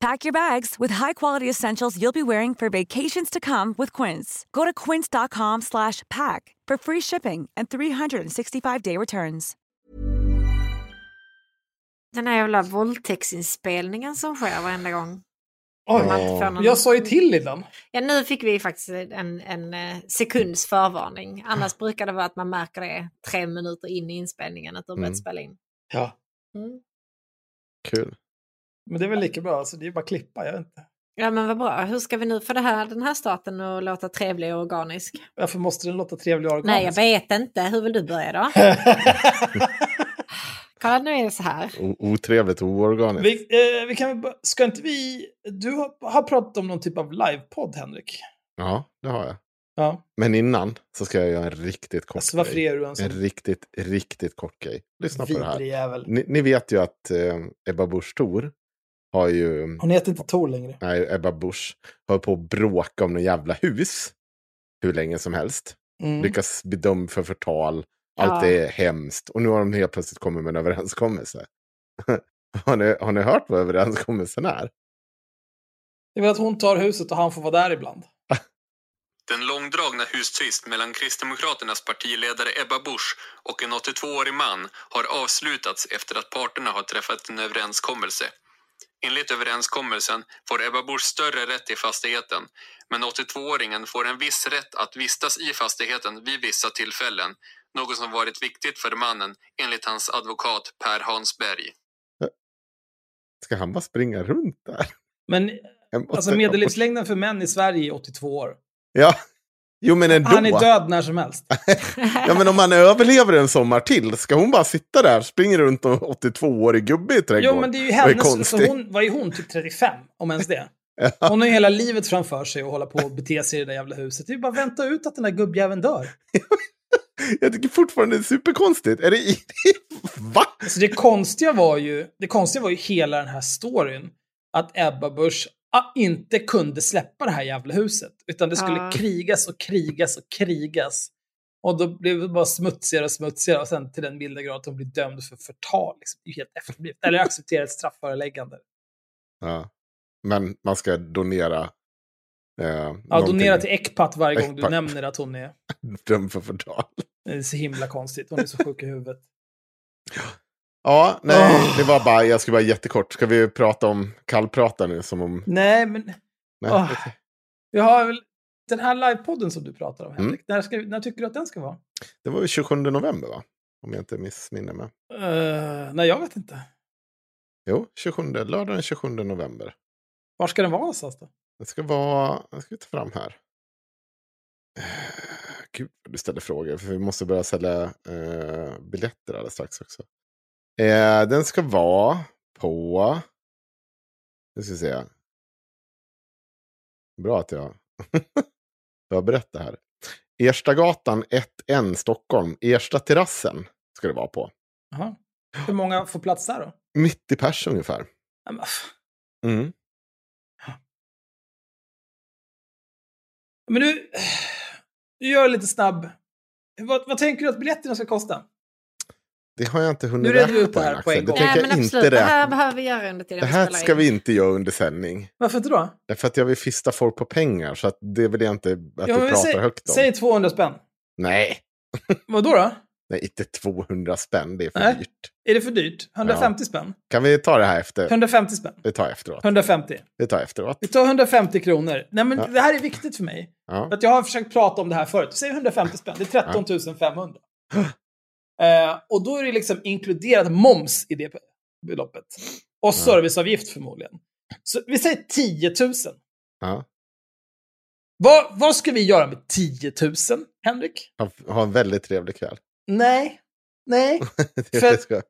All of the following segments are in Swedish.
Pack your bags with high-quality essentials you'll be wearing for vacations to come with Quince. Go to quince.com/pack for free shipping and 365-day returns. Den här jävla våldtäktsinspelningen som sker varenda gång. Oj, någon- jag sa ju till innan. Ja, nu fick vi faktiskt en, en eh, sekunds förvarning. Annars brukar det vara att man märker det tre minuter in i inspelningen att de börjat Mm. spela in. Ja, Mm. Kul. Men det är väl lika bra. Alltså, det är bara att klippa. Jag vet inte. Ja men vad bra. Hur ska vi nu få det här, den här starten att låta trevlig och organisk? Varför måste den låta trevlig och Nej, jag organisk? vet inte. Hur vill du börja då? Kolla, nu är det så här. O- otrevligt och oorganiskt. vi, eh, vi kan ska inte vi... Du har, har pratat om någon typ av livepodd, Henrik. Ja, det har jag. Ja. Men innan så ska jag göra en riktigt kort Alltså, varför grej. är du en En sån riktigt, riktigt kort grej. Lyssna på det här. vidrig? Ni, ni vet ju att eh, Ebba Busch Thor har ju... Hon heter inte Tor längre. Nej, Ebba Busch har på att bråka om någon jävla hus. Hur länge som helst. Mm. Lyckas bli dömd för förtal. Allt Ja. är hemskt. Och nu har de helt plötsligt kommit med en överenskommelse. har, ni, har ni hört vad överenskommelsen är? Det är väl att hon tar huset och han får vara där ibland. Den långdragna hustvist mellan Kristdemokraternas partiledare Ebba Busch och en 82-årig man har avslutats efter att parterna har träffat en överenskommelse. Enligt överenskommelsen får Ebba Busch större rätt i fastigheten, men 82-åringen får en viss rätt att vistas i fastigheten vid vissa tillfällen, något som varit viktigt för mannen enligt hans advokat Per Hansberg. Ska han bara springa runt där? Men alltså medellivslängden för män i Sverige är 82 år. Ja, jo men ändå. Han är död när som helst. Ja men om han överlever en sommar till, ska hon bara sitta där, springa runt en 82-årig gubbe i trädgården? Jo, men det är ju hennes... Alltså hon, vad är hon? Typ 35? Om ens det. Hon har ju hela livet framför sig och hålla på och bete sig i det där jävla huset. Det är ju bara att vänta ut att den där gubbjäveln dör. Jag tycker fortfarande det är superkonstigt. Är det. Va? Alltså det konstiga var ju, det konstiga var ju hela den här storyn. Att Ebba Busch inte kunde släppa det här jävla huset. Utan det skulle Ja. krigas och krigas och krigas. Och då blev det bara smutsigare och smutsigare. Och sen till den milda grad att hon blir dömd för förtal. Liksom. Det är helt efterblivet. Eller acceptera ett strafföreläggande. Ja. Men man ska donera. Eh, Ja, någonting donera till Ecpat varje gång du Ecpat. nämner att hon är... dömd för förtal. Det är så himla konstigt. Hon är så sjuk i huvudet. Ja, nej, Åh. det var bara, jag ska vara jättekort. Ska vi prata om kallprata nu som om... Nej, men Nej, okej. vi har väl den här livepodden som du pratar om, Mm. Henrik. När, ska, vi- när tycker du att den ska vara? Det var ju 27 november va? Om jag inte missminner mig. Uh, nej, jag vet inte. Jo, 27, lördag den 27 november. Var ska den vara någonstans då? Det ska vara, jag ska ta fram här. Eh, Gud, du ställer frågor. För vi måste börja sälja eh, biljetter alldeles strax också. Eh, den ska vara på... Nu ska vi se. Bra att jag förberett det här. Erstagatan 1N Stockholm. Ersta terrassen ska det vara på. Jaha. Hur många får plats där då? Mitt i pers ungefär. Mm. Men du, du gör lite snabb. Vad, vad tänker du att biljetterna ska kosta? Det har jag inte hunnit Nu räkna ut det här på en. Det gång. tänker Nej, jag men inte det här behöver vi göra under tiden Det här ska in. vi inte göra under sändning. Varför inte då? Därför att jag vill fista folk på pengar. Så att det vill jag inte att Ja, vi pratar säg, högt om. säg 200 spänn. Nej. Vad då? Nej, inte 200 spänn. Det är för Nej. dyrt. Är det för dyrt? 150 spänn? Kan vi ta det här efter? 150 spänn? Vi tar efteråt. 150. Vi tar efteråt. Vi tar 150 kronor. Nej, men Ja. det här är viktigt för mig. Ja. För att jag har försökt prata om det här förut. Säg 150 spänn, det är 13 500. Eh, och då är det liksom inkluderat moms i det beloppet. Och serviceavgift förmodligen. Så vi säger 10 000. Ja. Vad, vad ska vi göra med 10 000, Henrik? Ha, ha en väldigt trevlig kväll. Nej. Nej. För-.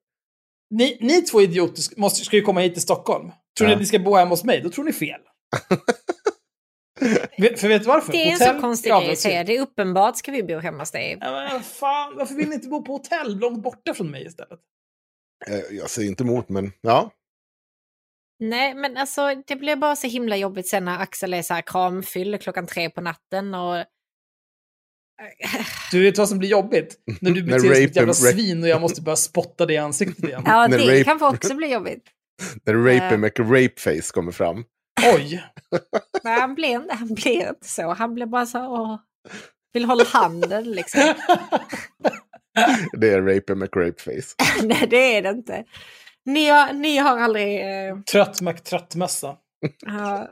Ni, ni två idioter ska- måste, ska ju komma hit till Stockholm. Tror ni Ja. att ni ska bo hemma hos mig? Då tror ni fel. För vet du varför? Det är en Hotell så konstig grej att säga. Det är uppenbart ska vi bo hemma hos dig. Ja, men fan, varför vill ni inte bo på hotell långt borta från mig istället? Eh, Jag säger inte emot, men ja. Nej, men alltså det blir bara så himla jobbigt sen när Axel är så här kramfylld klockan tre på natten och... Du vet vad som blir jobbigt? När du beter dig som ett rapen- jävla ra- svin och jag måste börja spotta dig i ansiktet igen. Ja, det rape- kan också bli jobbigt. När Rape Eh. McRapeface kommer fram. Oj! Men han blir inte, han blir inte så. Han blir bara så åh, vill hålla handen liksom. Det är Rape McRapeface. Nej, det är det inte. Ni har, ni har aldrig... Eh, Trött McTröttmössa. ja,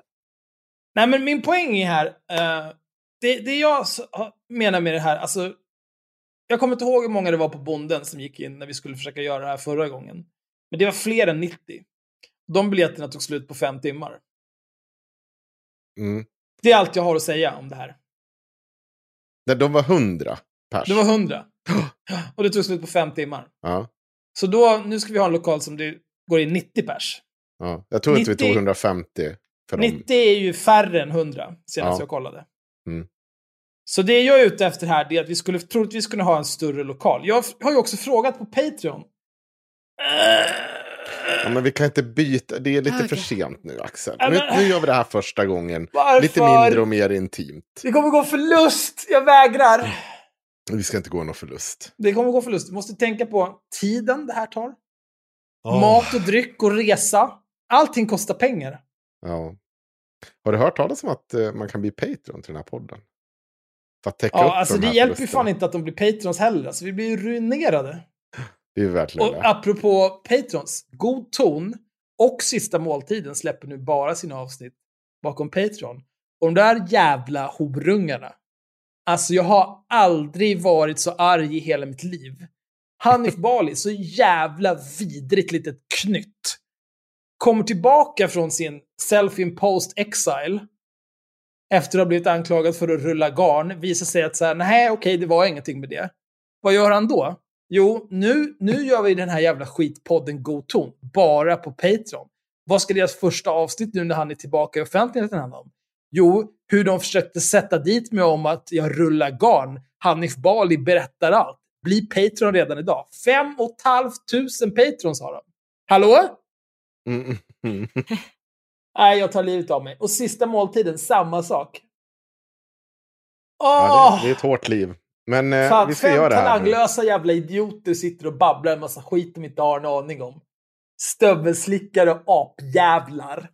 Nej, men min poäng är här. eh, det, det jag menar med det här, alltså. Jag kommer inte ihåg hur många det var på bonden som gick in när vi skulle försöka göra det här förra gången. Men det var fler än 90. De biljetterna tog slut på fem timmar. Mm. Det är allt jag har att säga om det här. Där de var hundra pers. Det var 100. Och det tog slut på fem timmar. ja, Så då, nu ska vi ha en lokal som det går in 90 pers. ja. Jag tror inte vi 90 tog 150 för dem. 90 är ju färre än 100, senast Ja. jag kollade. Mm. Så det jag är ute efter här är att vi skulle troligtvis kunna ha en större lokal. Jag har ju också frågat på Patreon. Ja, men vi kan inte byta. Det är lite Okej. för sent nu, Axel. Ja, Nu, men- nu gör vi det här första gången. Varför? Lite mindre och mer intimt. Det kommer gå förlust! Jag vägrar! Vi ska inte gå någon förlust. Det kommer gå förlust. Du måste tänka på tiden det här tar. Mat och dryck och resa. Allting kostar pengar. Ja. Har du hört talas om att eh, man kan bli Patreon till den här podden? För att täcka upp Ja, för alltså de det hjälper ju fan inte att de blir patrons heller. Alltså, vi blir ju ruinerade. Det är verkligen Och det. apropå patrons, God ton och Sista måltiden släpper nu bara sina avsnitt bakom Patreon. Och de där jävla horungarna. Alltså jag har aldrig varit så arg i hela mitt liv. Hanif Bali, så jävla vidrigt litet knytt. Kommer tillbaka från sin self-imposed exile. Efter att ha blivit anklagad för att rulla garn. Visar sig att så här, nej okej, det var ingenting med det. Vad gör han då? Jo, nu, nu gör vi den här jävla skitpodden God ton, bara på Patreon. Vad ska deras första avsnitt nu när han är tillbaka i offentligheten handla om? Jo, hur de försökte sätta dit mig om att jag rullar garn. Hanif Bali berättar allt. Bli Patreon redan idag. Fem och ett halvt tusen Patrons har de. Hallå? Mm. Nej, jag tar livet av mig. Och sista måltiden, samma sak. Åh! Ja, det, det är ett hårt liv. Men eh, Fan, vi ska fem göra det här. nu. talanglösa jävla idioter sitter och babblar en massa skit de inte har en aning om. Stövelslickare och apjävlar.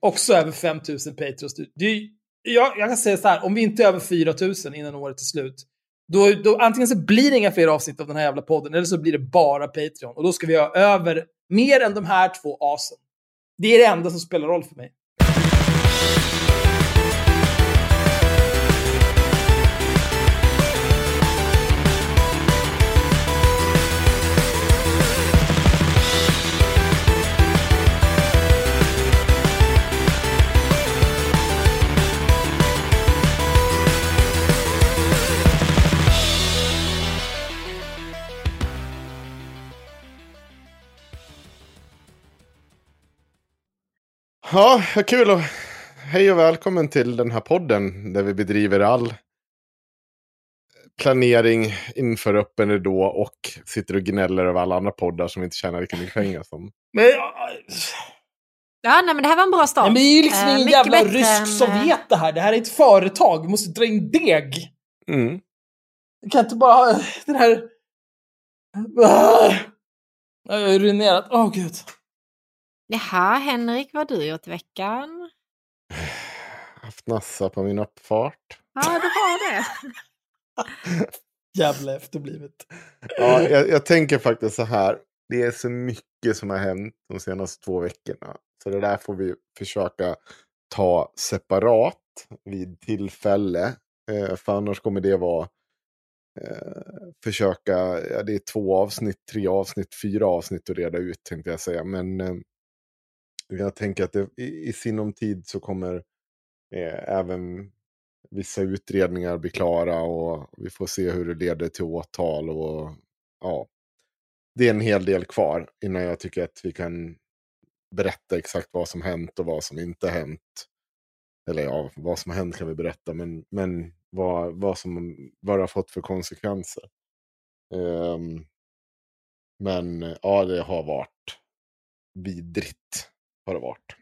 Också över 5000 Patrons. Det är, jag, jag kan säga så här, om vi inte är över 4000 innan året är slut, då, då antingen så blir det inga fler avsnitt av den här jävla podden, eller så blir det bara Patreon. Och då ska vi ha över mer än de här två asen. Det är det enda som spelar roll för mig. Ja, vad kul och hej och välkommen till den här podden där vi bedriver all planering inför öppen ridå och sitter och gnäller över alla andra poddar som inte tjänar lika mycket pengar som. Men, Ja, nej, men det här var en bra start. Nej, men det är ju liksom Eh, ingen mycket jävla rysk än, eh, Sovjet det här. Det här är ett företag. Vi måste dra in deg. Mm. Vi kan inte bara ha den här Ah! Jag är ruinerat. Åh gud. Jaha, Henrik, vad har du gjort i veckan? Haft nassa på min uppfart. Ja, du har det. Jävla efterblivet. Ja, jag, jag tänker faktiskt så här. Det är så mycket som har hänt de senaste två veckorna. Så det där får vi försöka ta separat vid tillfälle. Eh, för annars kommer det vara eh, försöka, ja, det är två avsnitt, tre avsnitt, fyra avsnitt att reda ut tänkte jag säga. Men eh, jag tänker att det, i, i sinom tid så kommer eh, även vissa utredningar bli klara och vi får se hur det leder till åtal och ja. Det är en hel del kvar innan jag tycker att vi kan berätta exakt vad som hänt och vad som inte hänt. Eller ja, vad som har hänt kan vi berätta, men, men vad, vad, som, vad det har fått för konsekvenser. Um, men ja, det har varit vidrigt. Har det varit.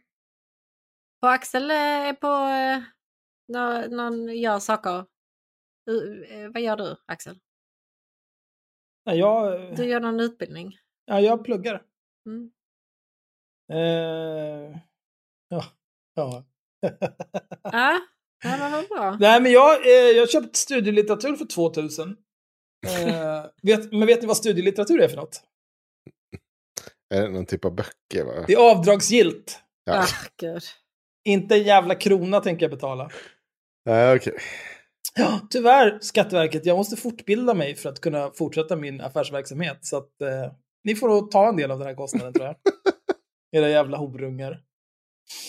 Och Axel eh, är på eh, någon, någon gör saker. Eh, vad gör du, Axel? Jag, Du gör någon utbildning? ja, jag pluggar. Mm. Eh, ja. ja. Ja, men vad bra. Nej, men jag, eh, jag har köpt studielitteratur för 2000. Eh, vet, men vet ni vad studielitteratur är för något? Är det någon typ av böcker? Va? Det är avdragsgillt. Ja. Ah, gud. Inte en jävla krona tänker jag betala. Nej, okej. Ja, tyvärr, Skatteverket. Jag måste fortbilda mig för att kunna fortsätta min affärsverksamhet. Så att eh, ni får nog ta en del av den här kostnaden tror jag. Era jävla horungar.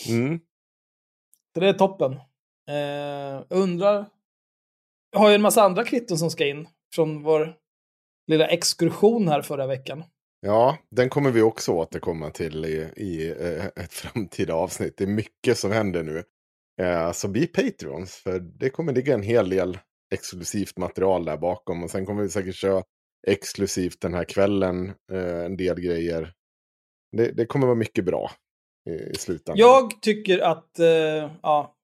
Mm. Så det är toppen. Eh, jag undrar. Jag har ju en massa andra kvitton som ska in från vår lilla exkursion här förra veckan. Ja, den kommer vi också återkomma till i, i eh, ett framtida avsnitt. Det är mycket som händer nu. Eh, så bli Patreons, för det kommer ligga en hel del exklusivt material där bakom. Och sen kommer vi säkert köra exklusivt den här kvällen, eh, en del grejer. Det, det kommer vara mycket bra i, i slutändan. Jag tycker att, eh, ja,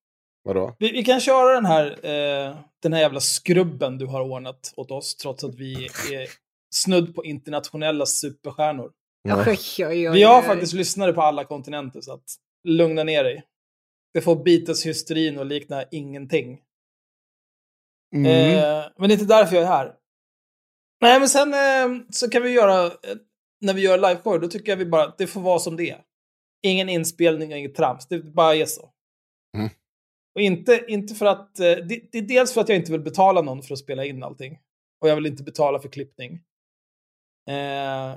Vadå? vi, vi kan köra den här, eh, den här jävla skrubben du har ordnat åt oss, trots att vi är snudd på internationella superstjärnor. Oj, oj, oj, Vi har faktiskt lyssnare på alla kontinenter, så att lugna ner dig. Det får Beatles-hysterin och likna ingenting. Mm. Eh, men det är inte därför jag är här. Nej, men sen eh, så kan vi göra, eh, när vi gör liveshow, då tycker jag vi bara, det får vara som det är. Ingen inspelning och inget trams, det bara är så. Mm. Och inte, inte för att, eh, det, det är dels för att jag inte vill betala någon för att spela in allting. Och jag vill inte betala för klippning. Eh,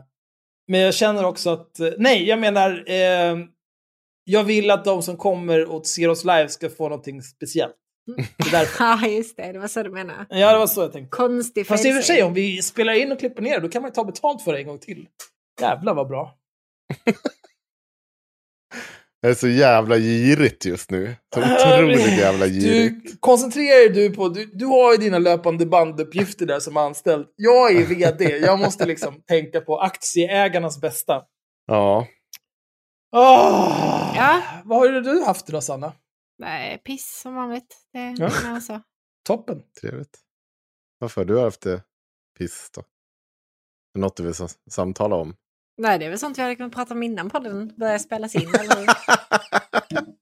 men jag känner också att, eh, nej, jag menar, eh, jag vill att de som kommer och ser oss live ska få någonting speciellt. Ja, just det. Det var så du menade. Ja, det var så jag tänkte. Konstig Fast i och för sig, om vi spelar in och klipper ner då kan man ju ta betalt för det en gång till. Jävlar vad bra. Det är så jävla girigt just nu. Så otroligt jävla girigt. Du, koncentrerar du på, du, du har ju dina löpande banduppgifter där som anställd. Jag är vd, jag måste liksom tänka på aktieägarnas bästa. Ja. Åh! Ja. Vad har du haft idag, Sanna? Nej, piss som vanligt. Det är Ja. ja. så. Toppen. Trevligt. Varför har du haft det piss då? Något du vill sa- samtala om? Nej, det är väl sånt vi hade kunnat prata om innan podden började spelas in. Eller?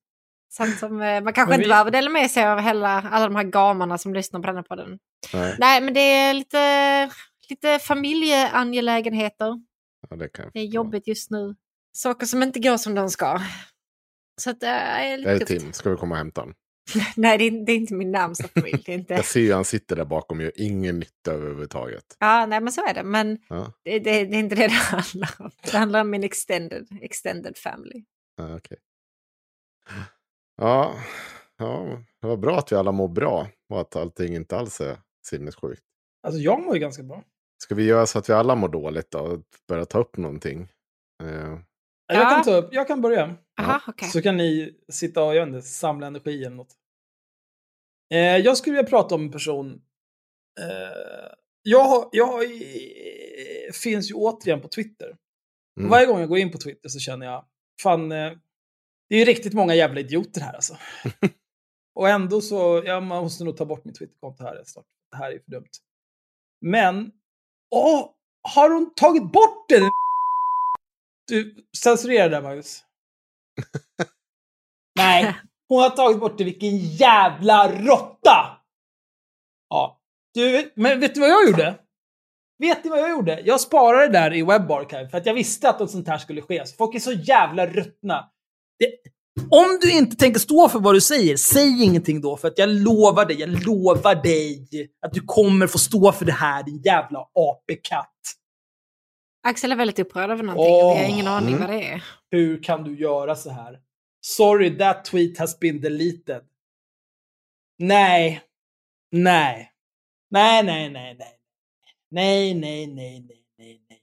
Sånt som eh, man kanske Men inte vi- behöver dela med sig av hela, alla de här gamarna som lyssnar på den här podden. Nej, Nej, men det är lite, lite familjeangelägenheter. ja, det Det är jobbigt just nu. Saker som inte går som de ska. Så att det är lite Det är. Tim, ska vi komma och hämta honom? Nej, det är, det är inte min närmsta familj. Det är inte... Jag ser ju han sitter där bakom och gör ingen nytta överhuvudtaget. Ja, nej men så är det. Men Ja, det, det, det är inte det det handlar om. Det handlar om min extended, extended family. ja okej. Ja, ja, det var bra att vi alla mår bra och att allting inte alls är sinnessjukt. Alltså jag mår ju ganska bra. Ska vi göra så att vi alla mår dåligt då börja ta upp någonting? Eh, Jag, Ja. kan ta upp, jag kan börja. Jaha, okej. Så kan ni sitta och jag inte, samla energi eller något. Eh, jag skulle vilja prata om en person. Eh, jag jag eh, finns ju återigen på Twitter. Mm. Varje gång jag går in på Twitter så känner jag, fan, eh, det är ju riktigt många jävla idioter här alltså. och ändå så, ja, man måste nog ta bort mitt Twitterkonto här snart. Det här är för dumt. Men, åh, har hon tagit bort det? Du, censurera det där Magnus. Nej, hon har tagit bort det. Vilken jävla råtta! Ja. Du, men vet du vad jag gjorde? Vet ni vad jag gjorde? Jag sparade det där i WebArchive för att jag visste att något sånt här skulle ske. Så folk är så jävla ruttna. Det, om du inte tänker stå för vad du säger, säg ingenting då. För att jag lovar dig, jag lovar dig att du kommer få stå för det här, din jävla apekatt. Axel är väldigt upprörd över någonting. Åh, vi har ingen aning mm. vad det är. Hur kan du göra så här? Sorry, that tweet has been deleted. Nej. Nej. Nej, nej, nej, nej. Nej, nej, nej, nej, nej, nej.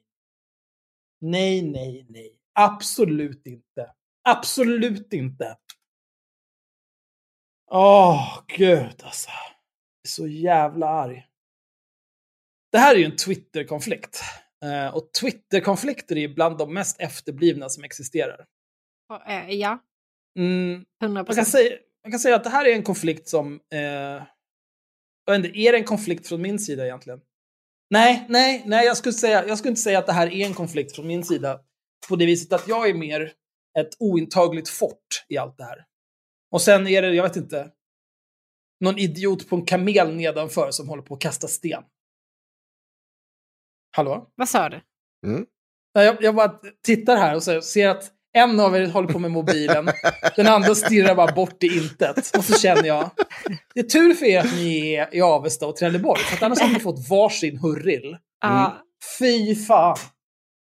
Nej, nej, nej. Absolut inte. Absolut inte. Åh, gud alltså. Jag är så jävla arg. Det här är ju en Twitter-konflikt. Eh, och Twitter-konflikter är bland de mest efterblivna som existerar. Och, eh, Ja, Mm, 100 man, kan procent. säga, man kan säga att det här är en konflikt som... Eh, jag vet inte, är det en konflikt från min sida egentligen? Nej, nej, nej, jag skulle, säga, jag skulle inte säga att det här är en konflikt från min sida. På det viset att jag är mer ett ointagligt fort i allt det här. Och sen är det, jag vet inte, någon idiot på en kamel nedanför som håller på att kasta sten. Hallå? Vad sa du? Mm. Jag, jag bara tittar här och ser att en av er håller på med mobilen, den andra stirrar bara bort i intet. Och så känner jag, det är tur för er att ni är i Avesta och Trelleborg, för att annars hade ni fått varsin hurrill. Ja, Fy fan.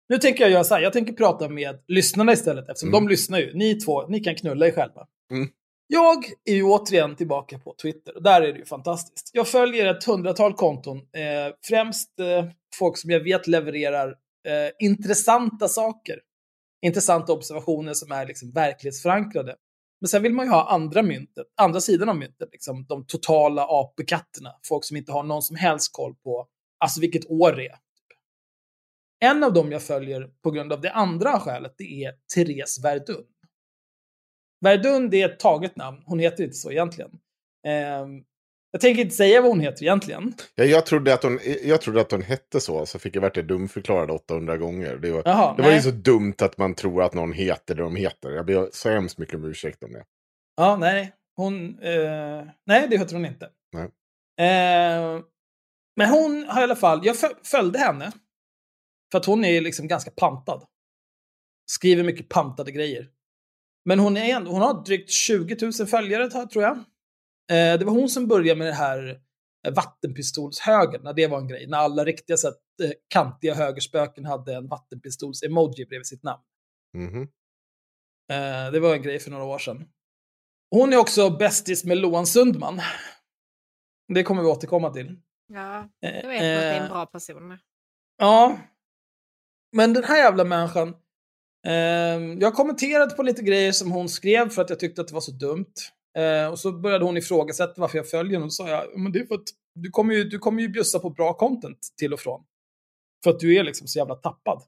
Nu tänker jag göra så här, jag tänker prata med lyssnarna istället, eftersom Mm. de lyssnar ju. Ni två, ni kan knulla er själva. Mm. Jag är ju återigen tillbaka på Twitter och där är det ju fantastiskt. Jag följer ett hundratal konton, eh, främst eh, folk som jag vet levererar eh, intressanta saker. Intressanta observationer som är liksom verklighetsförankrade. Men sen vill man ju ha andra myntet, andra sidan av myntet, liksom de totala apekatterna. Folk som inte har någon som helst koll på alltså vilket år det är. Typ. En av dem jag följer på grund av det andra skälet, det är Therese Verdun. Verdun, det är ett taget namn. Hon heter inte så egentligen. Ehm, jag tänker inte säga vad hon heter egentligen. Ja, jag, trodde att hon, jag trodde att hon hette så, så fick jag varit dumförklarad 800 gånger. Det var, Jaha, det var ju så dumt att man tror att någon heter det de heter. Jag ber så hemskt mycket om ursäkt om det. Ja, nej. Hon... Eh, nej, det heter hon inte. Eh, men hon har i alla fall... Jag fö- följde henne. För att hon är liksom ganska pantad. Skriver mycket pantade grejer. Men hon, är hon har drygt 20 000 följare, tror jag. Eh, det var hon som började med det här eh, vattenpistolshögern, när det var en grej. När alla riktiga så att, eh, kantiga högerspöken hade en vattenpistols-emoji bredvid sitt namn. Mhm. Eh, det var en grej för några år sedan. Hon är också bästis med Loan Sundman. Det kommer vi återkomma till. ja, Eh, då vet man att det är en eh, bra person. Ja. Men den här jävla människan. Ehm, jag kommenterade på lite grejer som hon skrev för att jag tyckte att det var så dumt. Ehm, och så började hon ifrågasätta varför jag följer henne. Och då sa jag, men det är för att du kommer ju, du kommer ju bjussa på bra content till och från. För att du är liksom så jävla tappad.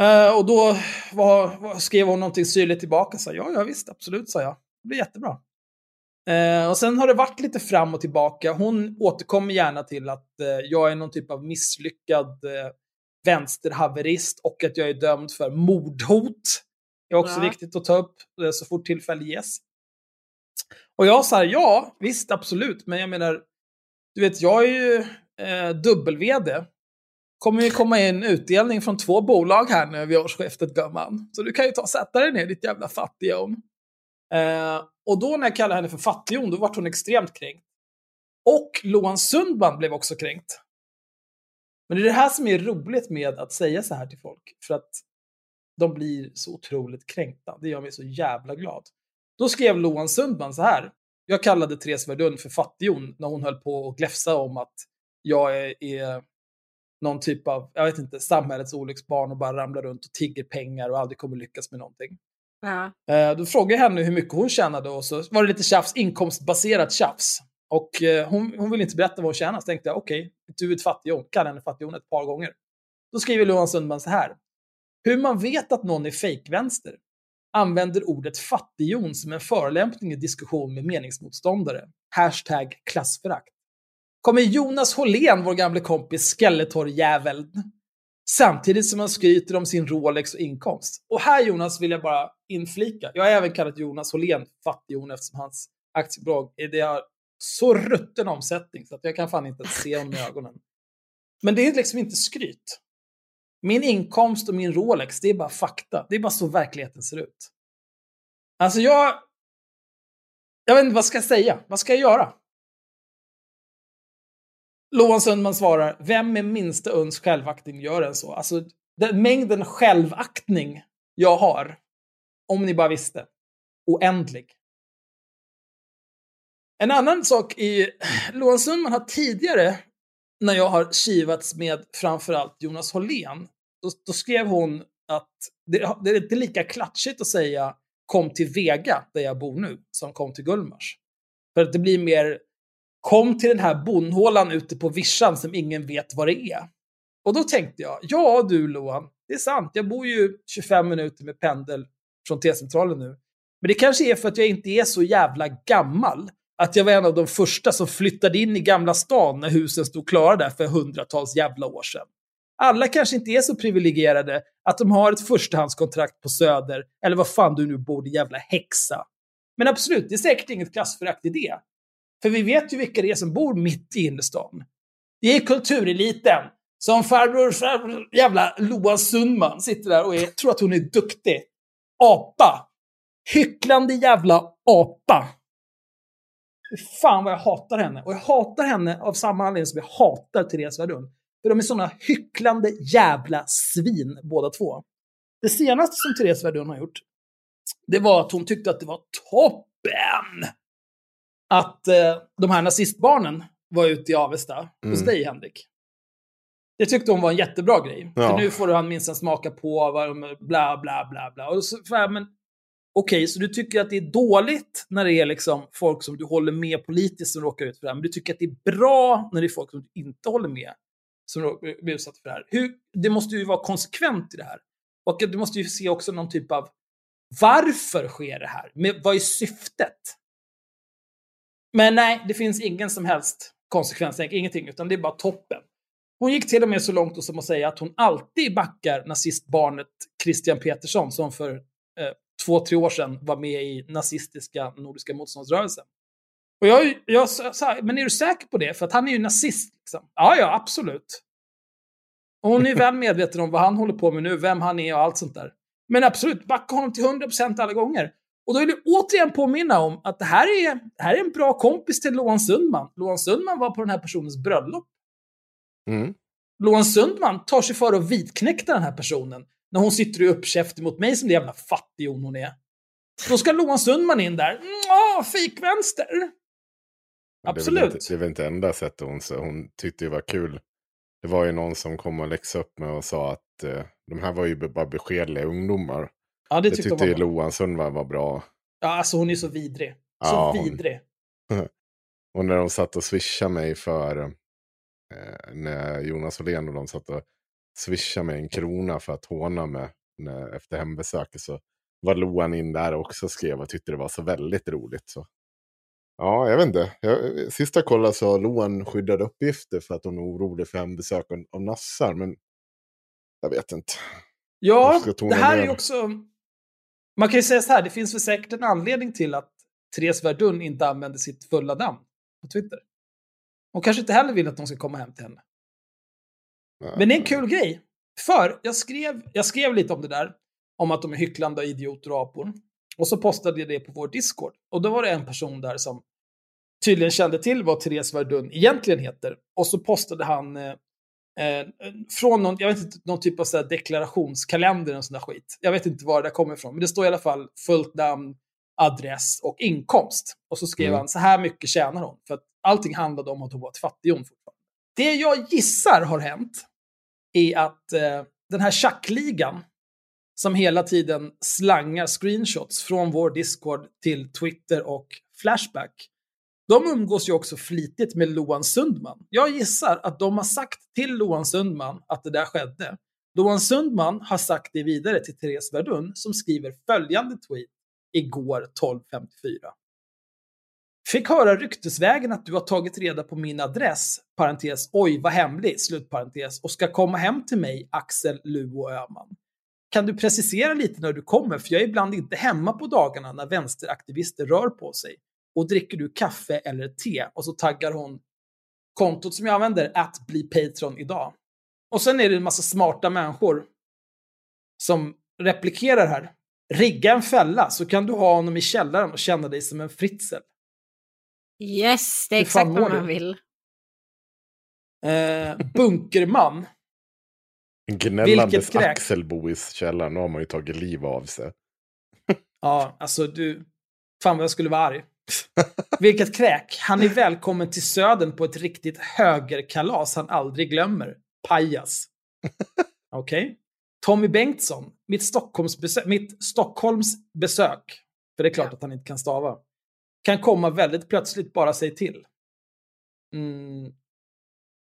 Ehm, och då var, var, skrev hon någonting syrligt tillbaka. Så ja, ja visst, absolut, sa jag. Det blir jättebra. Och sen har det varit lite fram och tillbaka. Hon återkommer gärna till att eh, jag är någon typ av misslyckad eh, vänsterhaverist och att jag är dömd för mordhot. Det är också Ja. viktigt att ta upp eh, så fort tillfälle ges. Och jag sa ja, visst, absolut, men jag menar, du vet, jag är ju eh, dubbel-VD. Kommer ju komma in utdelning från två bolag här nu vid årsskiftet, gumman. Så du kan ju ta och sätta dig ner, ditt jävla fattighjon. Eh, och då när jag kallade henne för fattighjon, då vart hon extremt kränkt. Och Loan Sundman blev också kränkt. Men det är det här som är roligt med att säga så här till folk. För att de blir så otroligt kränkta. Det gör mig så jävla glad. Då skrev Loan Sundman så här. Jag kallade Therese Verdun för fattighjon när hon höll på att gläfsa om att jag är, är någon typ av, jag vet inte, samhällets olycksbarn och bara ramlar runt och tigger pengar och aldrig kommer lyckas med någonting. Ja. Eh, Då frågade jag henne hur mycket hon tjänade och så var det lite tjafs, inkomstbaserat tjafs. Och eh, hon, hon ville inte berätta vad hon tjänade, så tänkte jag okej, du är ett fattighjon, kalla henne fattighjon ett par gånger. Då skriver Johan Sundman så här. Hur man vet att någon är fejkvänster använder ordet fattighjon som en förolämpning i diskussion med meningsmotståndare. Hashtag klassförakt. kommer Jonas Hållén, vår gamle kompis Skeletor-jäveln, samtidigt som han skryter om sin Rolex och inkomst. Och här Jonas vill jag bara inflika. Jag har även kallat Jonas Hållén fattighjon eftersom hans aktiebolag eh, det har så rutten omsättning så att jag kan fan inte se honom i ögonen. Men det är liksom inte skryt. Min inkomst och min Rolex, det är bara fakta. Det är bara så verkligheten ser ut. Alltså jag... Jag vet inte vad ska jag säga. Vad ska jag göra? Loan Sundman svarar, vem med minsta uns självaktning gör en så? Alltså, den mängden självaktning jag har, om ni bara visste, oändlig. En annan sak i Loan Sundman har tidigare, när jag har kivats med framförallt Jonas Hållén, då, då skrev hon att det, det är inte lika klatschigt att säga kom till Vega, där jag bor nu, som kom till Gullmars. För att det blir mer kom till den här bondhålan ute på vischan som ingen vet vad det är. Och då tänkte jag, ja du Loan, det är sant, jag bor ju 25 minuter med pendel från T-centralen nu. Men det kanske är för att jag inte är så jävla gammal. Att jag var en av de första som flyttade in i Gamla stan när husen stod klara där för hundratals jävla år sedan. Alla kanske inte är så privilegierade att de har ett förstahandskontrakt på Söder, eller vad fan du nu bor, din jävla häxa. Men absolut, det är säkert inget klassförakt i det. För vi vet ju vilka det är som bor mitt i innerstan. Det är kultureliten. Som farbror, farbror jävla Loa Sundman sitter där och är, tror att hon är duktig. Apa. Hycklande jävla apa. Fy fan vad jag hatar henne. Och jag hatar henne av samma anledning som jag hatar Therese Verdun. För de är sådana hycklande jävla svin båda två. Det senaste som Therese Verdun har gjort, det var att hon tyckte att det var toppen att eh, de här nazistbarnen var ute i Avesta mm. hos dig, Henrik. Det tyckte hon var en jättebra grej. Ja. För nu får han minst smaka på vad de, bla, bla, bla, bla. Och så, för, men, Okej, okay, så du tycker att det är dåligt när det är liksom folk som du håller med politiskt som råkar ut för det här, men du tycker att det är bra när det är folk som du inte håller med som blir utsatta för det här. Hur, det måste ju vara konsekvent i det här. Och du måste ju se också någon typ av varför sker det här? Med, vad är syftet? Men nej, det finns ingen som helst konsekvens, ingenting, utan det är bara toppen. Hon gick till och med så långt som att säga att hon alltid backar nazistbarnet Christian Petersson som för eh, två, tre år sedan var med i nazistiska Nordiska motståndsrörelsen. Och jag, jag sa, men är du säker på det? För att han är ju nazist. Liksom. Ja, ja, absolut. Och hon är väl medveten om vad han håller på med nu, vem han är och allt sånt där. Men absolut, backa honom till 100% alla gånger. Och då vill jag återigen påminna om att det här är, det här är en bra kompis till Loan Sundman. Loan Sundman var på den här personens bröllop. Mm. Loan Sundman tar sig för att vitknäcka den här personen när hon sitter och uppkäftig mot mig som det jävla fattighjon hon är. Då ska Loan Sundman in där. Ja, fikvänster. Absolut. Det är, inte, det är väl inte enda sättet hon, hon tyckte det var kul. Det var ju någon som kom och läxade upp mig och sa att eh, de här var ju bara beskedliga ungdomar. Ja, det, tyckte, tyckte Loan Sundman var bra. Ja, alltså hon är så vidrig. Så ja, vidrig. och när de satt och swishade mig för, eh, när Jonas Åhlén och de satt och swishade mig en krona för att håna mig när, efter hembesöket så var Loan in där också och skrev och tyckte det var så väldigt roligt. Så. Ja, jag vet inte. Jag, sist jag kollade så har Loan skyddade uppgifter för att hon är orolig för hembesök av, av nassar. Men jag vet inte. Ja, det här ner. är också man kan ju säga så här, det finns väl säkert en anledning till att Therese Verdun inte använder sitt fulla namn på Twitter. Hon kanske inte heller vill att de ska komma hem till henne. Men det är en kul grej. För jag skrev, jag skrev lite om det där, om att de är hycklande idioter och apor. Och så postade jag det på vår Discord. Och då var det en person där som tydligen kände till vad Therese Verdun egentligen heter. Och så postade han eh, Eh, från någon, jag vet inte, någon typ av så deklarationskalender och sån där skit. Jag vet inte var det kommer ifrån, men det står i alla fall fullt namn, adress och inkomst. Och så skrev mm. han, så här mycket tjänar hon. För att allting handlade om att hon var ett fattighjon. Det jag gissar har hänt är att eh, den här tjackligan som hela tiden slangar screenshots från vår Discord till Twitter och Flashback de umgås ju också flitigt med Loan Sundman. Jag gissar att de har sagt till Loan Sundman att det där skedde. Loan Sundman har sagt det vidare till Therese Verdun som skriver följande tweet igår 12.54. Fick höra ryktesvägen att du har tagit reda på min adress, parentes, oj vad hemlig, slutparentes, och ska komma hem till mig, Axel Luo Öhman. Kan du precisera lite när du kommer, för jag är ibland inte hemma på dagarna när vänsteraktivister rör på sig. Och dricker du kaffe eller te? Och så taggar hon kontot som jag använder, att bli Patreon idag. Och sen är det en massa smarta människor som replikerar här. Rigga en fälla så kan du ha honom i källaren och känna dig som en fritzel. Yes, det är exakt vad man du? vill. Eh, bunkerman. En gnällandes. Axelbo i källaren. Nu har man ju tagit liv av sig. Ja, alltså du. Fan vad jag skulle vara arg. Vilket kräk. Han är välkommen till södern på ett riktigt högerkalas han aldrig glömmer. Pajas. Okej. Tommy Bengtsson. Mitt Stockholms, besök, mitt Stockholms besök. För det är klart att han inte kan stava. Kan komma väldigt plötsligt, bara säg till. Mm.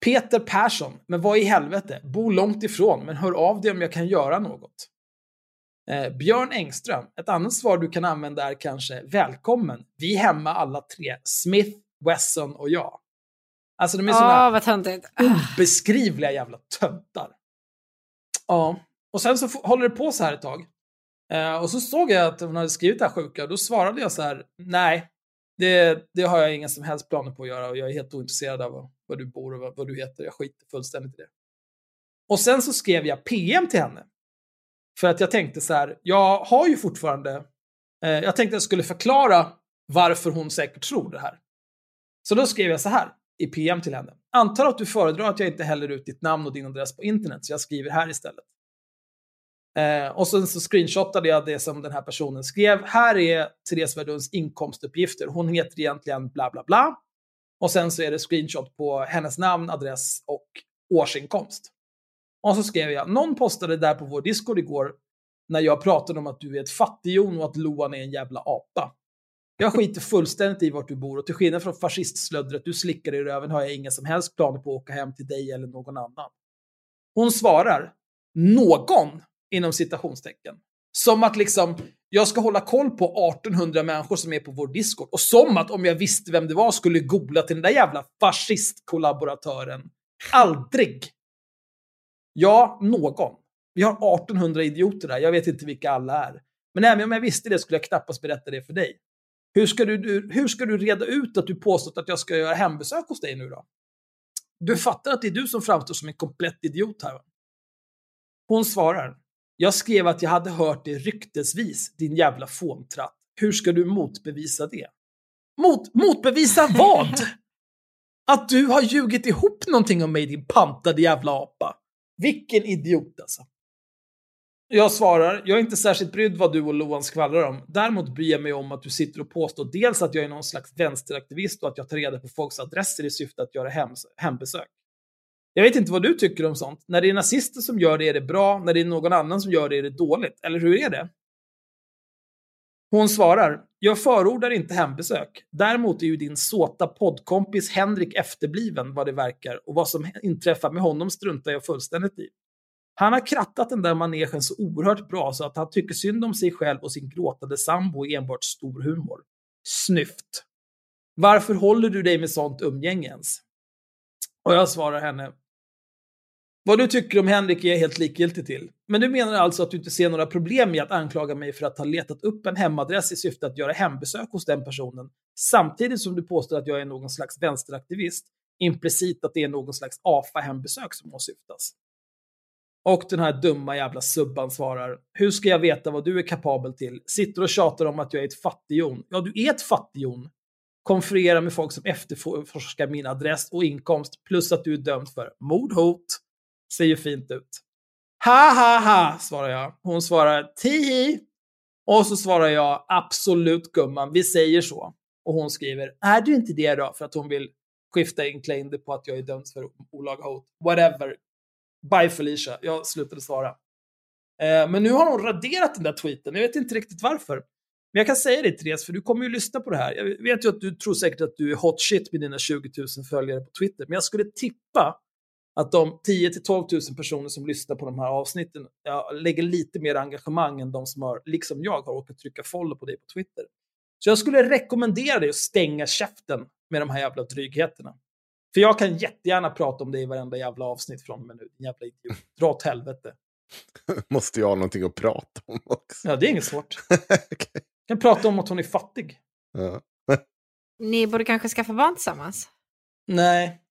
Peter Persson. Men vad i helvete? Bor långt ifrån, men hör av dig om jag kan göra något. Eh, Björn Engström, ett annat svar du kan använda är kanske välkommen. Vi hemma alla tre. Smith, Wesson och jag. Alltså de är töntigt. obeskrivliga jävla töntar. Ja, och sen så håller det på så här ett tag. Eh, och så såg jag att hon hade skrivit det här sjuka, då svarade jag så här, nej, det, det har jag inga som helst planer på att göra och jag är helt ointresserad av var, du bor och vad, vad du heter, jag skiter fullständigt i det. Och sen så skrev jag PM till henne. För att jag tänkte så här, jag har ju fortfarande, eh, jag tänkte att jag skulle förklara varför hon säkert tror det här. Så då skrev jag så här i PM till henne. Antar att du föredrar att jag inte häller ut ditt namn och din adress på internet, så jag skriver här istället. Eh, och sen så screenshotade jag det som den här personen skrev. Här är Therese Verduns inkomstuppgifter. Hon heter egentligen bla bla bla. Och sen så är det screenshot på hennes namn, adress och årsinkomst. Och så skrev jag, någon postade där på vår Discord igår när jag pratade om att du är ett fattighjon och att Loan är en jävla apa. Jag skiter fullständigt i vart du bor och till skillnad från fascistslöddret du slickar i röven har jag inga som helst planer på att åka hem till dig eller någon annan. Hon svarar, någon, inom citationstecken. Som att liksom, jag ska hålla koll på 1800 människor som är på vår Discord. Och som att om jag visste vem det var skulle googla till den där jävla fascistkollaboratören. Aldrig! Ja, någon. Vi har 1800 idioter där, jag vet inte vilka alla är. Men även om jag visste det skulle jag knappast berätta det för dig. Hur ska du, du, hur ska du reda ut att du påstått att jag ska göra hembesök hos dig nu då? Du fattar att det är du som framstår som en komplett idiot här va? Hon svarar. Jag skrev att jag hade hört det ryktesvis, din jävla fåntratt. Hur ska du motbevisa det? Mot, motbevisa vad? Att du har ljugit ihop någonting om mig, din pantade jävla apa. Vilken idiot alltså. Jag svarar, jag är inte särskilt brydd vad du och Loan skvallrar om. Däremot bryr jag mig om att du sitter och påstår dels att jag är någon slags vänsteraktivist och att jag tar reda på folks adresser i syfte att göra hem, hembesök. Jag vet inte vad du tycker om sånt. När det är nazister som gör det är det bra, när det är någon annan som gör det är det dåligt. Eller hur är det? Hon svarar, jag förordar inte hembesök. Däremot är ju din såta poddkompis Henrik efterbliven vad det verkar och vad som inträffar med honom struntar jag fullständigt i. Han har krattat den där manegen så oerhört bra så att han tycker synd om sig själv och sin gråtande sambo i enbart stor humor. Snyft. Varför håller du dig med sånt umgänge ens? Och jag svarar henne. Vad du tycker om Henrik är jag helt likgiltig till. Men du menar alltså att du inte ser några problem i att anklaga mig för att ha letat upp en hemadress i syfte att göra hembesök hos den personen, samtidigt som du påstår att jag är någon slags vänsteraktivist, implicit att det är någon slags AFA-hembesök som åsyftas. Och den här dumma jävla subban svarar, hur ska jag veta vad du är kapabel till? Sitter och tjatar om att jag är ett fattighjon. Ja, du är ett fattighjon. Konferera med folk som efterforskar min adress och inkomst, plus att du är dömd för mordhot. Ser ju fint ut. Ha ha ha, svarar jag. Hon svarar tihi. Och så svarar jag absolut gumman, vi säger så. Och hon skriver, är du inte det då? För att hon vill skifta in claim det på att jag är dömd för olaga hot. Whatever. Bye Felicia, jag slutade svara. Eh, men nu har hon raderat den där tweeten, jag vet inte riktigt varför. Men jag kan säga det Therese, för du kommer ju lyssna på det här. Jag vet ju att du tror säkert att du är hot shit med dina 20 000 följare på Twitter, men jag skulle tippa att de 10 till 12 000 personer som lyssnar på de här avsnitten ja, lägger lite mer engagemang än de som har, liksom jag, har åkt trycka follow på dig på Twitter. Så jag skulle rekommendera dig att stänga käften med de här jävla drygheterna. För jag kan jättegärna prata om det i varenda jävla avsnitt från och med nu. Din jävla idiot. Dra åt helvete. Måste jag ha någonting att prata om också? Ja, det är inget svårt. Okej. Jag kan prata om att hon är fattig. ja. Ni borde kanske skaffa barn tillsammans. Nej,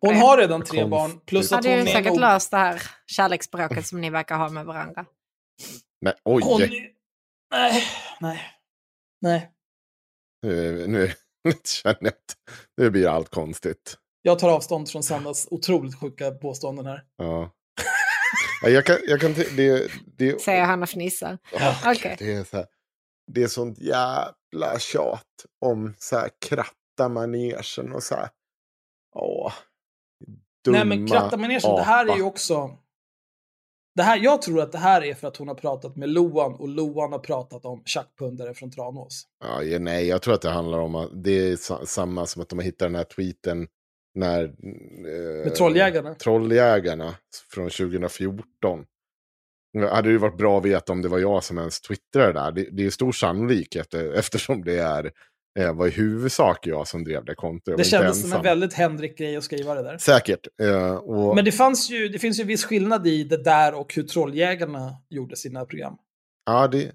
Hon har redan tre barn. Plus att hon är är säkert nog... löst det här kärleksspråket som ni verkar ha med varandra. Nej, oj. Hon... Nej, nej, nej. Nu, nu, nu känner jag att nu blir allt konstigt. Jag tar avstånd från Sandas otroligt sjuka påståenden här. Ja. Ja, jag kan, jag kan, det, det, Säger han och fnissar. Åh, Okej. det, är så här, det är sånt jävla tjat om så här kratta manegen och så här. Åh. Dumma Nej, men krattamanegen, det här är ju också... Det här, jag tror att det här är för att hon har pratat med Loan och Loan har pratat om tjackpundare från Tranås. Ja, ja, nej, jag tror att det handlar om att det är sa- samma som att de har hittat den här tweeten när... Eh, Med Trolljägarna. Trolljägarna från 2014. Det hade ju varit bra att veta om det var jag som ens twittrade där. Det, det är stor sannolikhet eh, eftersom det är, eh, var i huvudsak jag som drev det kontot. Det kändes som en väldigt Henrik-grej att skriva det där. Säkert. Eh, och, Men det, fanns ju, det finns ju viss skillnad i det där och hur Trolljägarna gjorde sina program. Ja, det,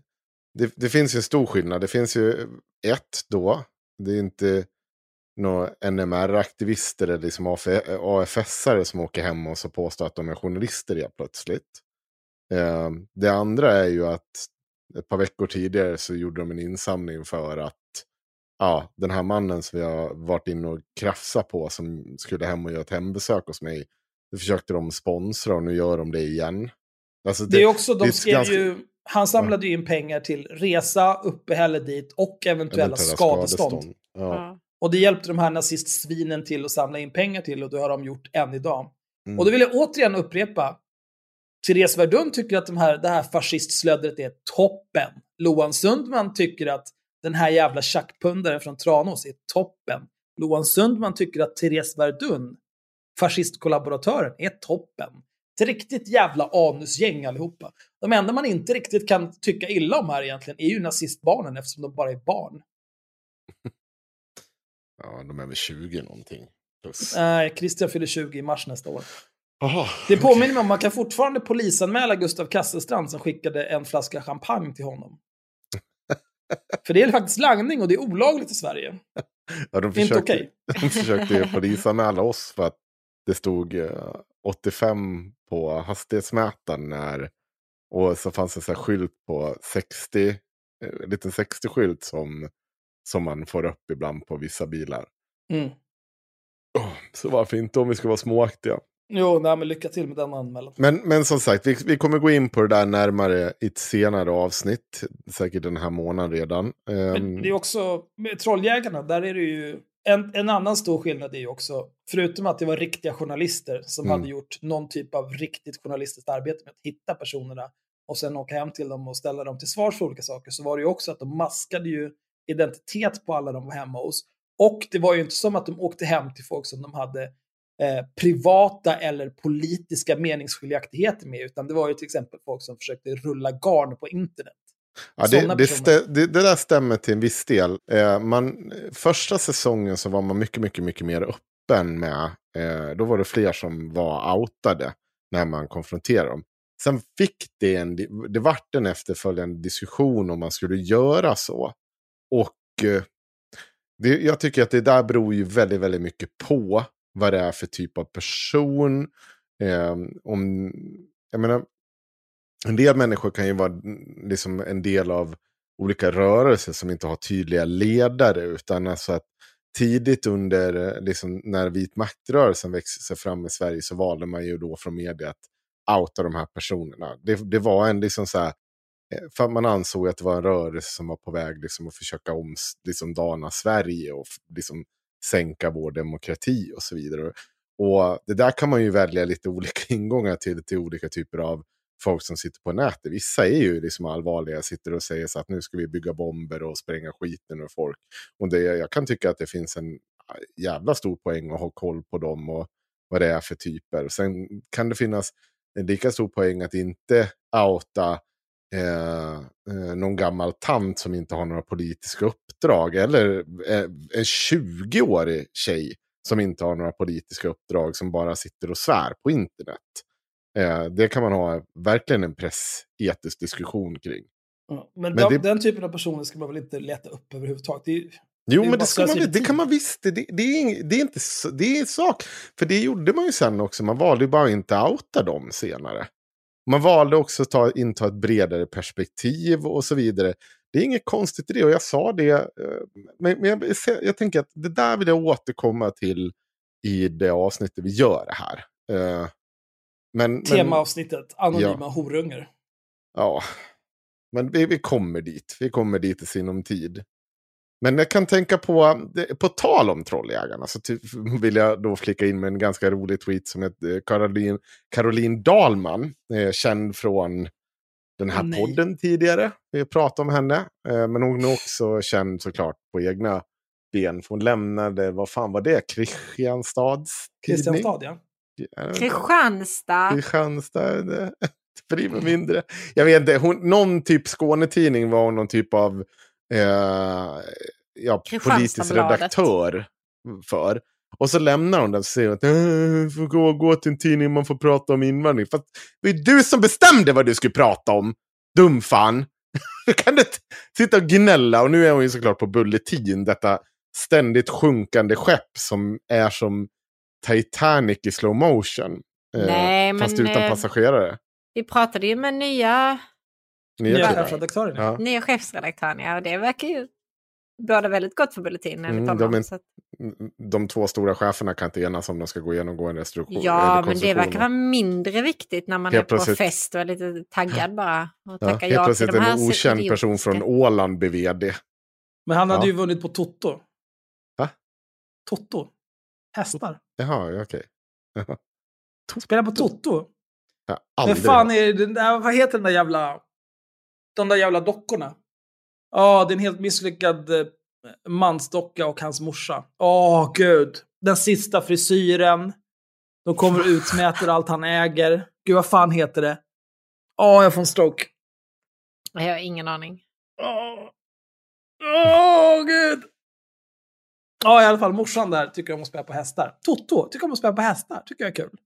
det, det finns ju en stor skillnad. Det finns ju ett då. Det är inte några NMR-aktivister eller liksom AFS-are som åker hem och så påstår att de är journalister helt plötsligt. Eh, det andra är ju att ett par veckor tidigare så gjorde de en insamling för att ja, den här mannen som vi har varit inne och krafsat på som skulle hem och göra ett hembesök hos mig. Det försökte de sponsra och nu gör de det igen. Alltså Det är också, de det skrev ganska- ju, han samlade ju in pengar till resa, uppehälle dit och eventuella eventuella skadestånd. Ja. Ja. Och det hjälpte de här nazistsvinen till att samla in pengar till och det har de gjort än idag. Mm. Och då vill jag återigen upprepa. Therese Verdun tycker att de här, det här fascistslöddret är toppen. Loan Sundman tycker att den här jävla tjackpundaren från Tranås är toppen. Loan Sundman tycker att Therese Verdun, fascistkollaboratören, är toppen. Ett riktigt jävla anusgäng allihopa. De enda man inte riktigt kan tycka illa om här egentligen är ju nazistbarnen eftersom de bara är barn. Ja, de är väl 20 någonting. Plus. Nej, Christian fyller 20 i mars nästa år. Aha, Det påminner mig om att man kan fortfarande polisanmäla Gustav Kasselstrand som skickade en flaska champagne till honom. För det är faktiskt langning och det är olagligt i Sverige. Ja, de Inte försökte, okej. de försökte polisanmäla oss för att det stod eh, 85 på hastighetsmätaren när, och så fanns här skylt på 60, eh, en liten 60-skylt som, som man får upp ibland på vissa bilar. Mm. Så varför inte om vi ska vara småaktiga? Jo, nej, men lycka till med den anmälan. Men, men som sagt, vi, vi kommer gå in på det där närmare i ett senare avsnitt. Säkert den här månaden redan. Men Ehm, det är också, med Trolljägarna, där är det ju, en, en annan stor skillnad är ju också, förutom att det var riktiga journalister som Mm. hade gjort någon typ av riktigt journalistiskt arbete med att hitta personerna och sen åka hem till dem och ställa dem till svars för olika saker, så var det ju också att de maskade ju identitet på alla de var hemma hos. Och det var ju inte som att de åkte hem till folk som de hade eh, privata eller politiska meningsskiljaktigheter med, utan det var ju till exempel folk som försökte rulla garn på internet. Ja, det, det, stä, det, det där stämmer till en viss del. Eh, man, första säsongen så var man mycket, mycket, mycket mer öppen med. Eh, då var det fler som var outade när man konfronterade dem. Sen fick det en, det vart en efterföljande diskussion om man skulle göra så. Och eh, det, jag tycker att det där beror ju väldigt, väldigt mycket på vad det är för typ av person. Eh, om, jag menar, en del människor kan ju vara mm, liksom en del av olika rörelser som inte har tydliga ledare. Utan alltså att tidigt under, eh, liksom, när vit maktrörelsen växte sig fram i Sverige så valde man ju då från media att outa de här personerna. Det, det var en liksom så här, eh, för att man ansåg att det var en rörelse som var på väg liksom att försöka om, liksom dana Sverige och liksom sänka vår demokrati och så vidare. Och det där kan man ju välja lite olika ingångar till, till olika typer av folk som sitter på nätet. Vissa är ju liksom allvarliga, sitter och säger så att nu ska vi bygga bomber och spränga skiten ur folk. Och det, jag kan tycka att det finns en ah, jävla stor poäng att ha koll på dem och vad det är för typer. Sen kan det finnas en lika stor poäng att inte outa eh, eh, någon gammal tant som inte har några politiska uppdrag. Eller eh, en 20-årig tjej som inte har några politiska uppdrag som bara sitter och svär på internet. Eh, det kan man ha verkligen en pressetisk diskussion kring. Ja, Men, Men de, det- den typen av personer ska man väl inte leta upp överhuvudtaget. Det är, Jo, Det men det, ska man, det kan man visst. Det, det, är, det är inte det är en sak. För det gjorde man ju sen också. Man valde ju bara att inte outa dem senare. Man valde också att ta, inta ett bredare perspektiv och så vidare. Det är inget konstigt i det och jag sa det. eh, Men, men jag, jag tänker att det där vill jag återkomma till i det avsnittet vi gör det här. Eh, Men, men, temaavsnittet, anonyma Ja. horungar. Ja, men vi, vi kommer dit. Vi kommer dit i sinom tid. Men jag kan tänka på, på tal om Trolljägarna så ty, vill jag då flika in med en ganska rolig tweet som heter Caroline, Caroline Dahlman, eh, känd från den här Nej. podden tidigare. Vi pratat om henne, eh, men hon är också känd såklart på egna ben. För hon lämnade, vad fan var det, Kristianstads tidning? Kristianstad, ja. Kristianstad. Kristianstad. det- För med mindre. Jag vet inte, hon, någon typ Skånetidning var hon någon typ av eh, ja, politisk redaktör för. Och så lämnar hon den och säger att "Eh, får gå, gå till en tidning man får prata om invandring. För det ju du som bestämde vad du skulle prata om. Dumfan. Du kan inte sitta och gnälla. Och nu är hon ju såklart på Bulletin, detta ständigt sjunkande skepp som är som Titanic i slow motion. Eh, Nej, fast men, utan eh, passagerare. Vi pratade ju med nya, Nya chefredaktören. Ja. nya chefredaktören ja, och det verkar ju båda väldigt gott för Bulletin enligt Mm, de är- så att, De två stora cheferna kan inte enas om de ska gå genomgå en restriktion. ja, men det verkar vara mindre viktigt när man Helt är på plötsligt- fest och är lite taggad bara. Och Ja, helt ja till plötsligt de här en okänd idiotiska- person från Åland blir vd. Men han hade Ja. ju vunnit på Toto. Va? Toto. Hästar. Jaha, ja, okej. Spela på Toto. Men fan är det, vad heter den där jävla... De där jävla dockorna. Ja, det är en helt misslyckad eh, mansdocka och hans morsa. Åh, gud. Den sista frisyren. De kommer och utmäter allt han äger. Gud, vad fan heter det? Åh, jag får en stroke. Jag har ingen aning. Åh, Åh, gud. Ja, i alla fall morsan där tycker om att spela på hästar. Toto tycker om att spela på hästar. Tycker jag är kul.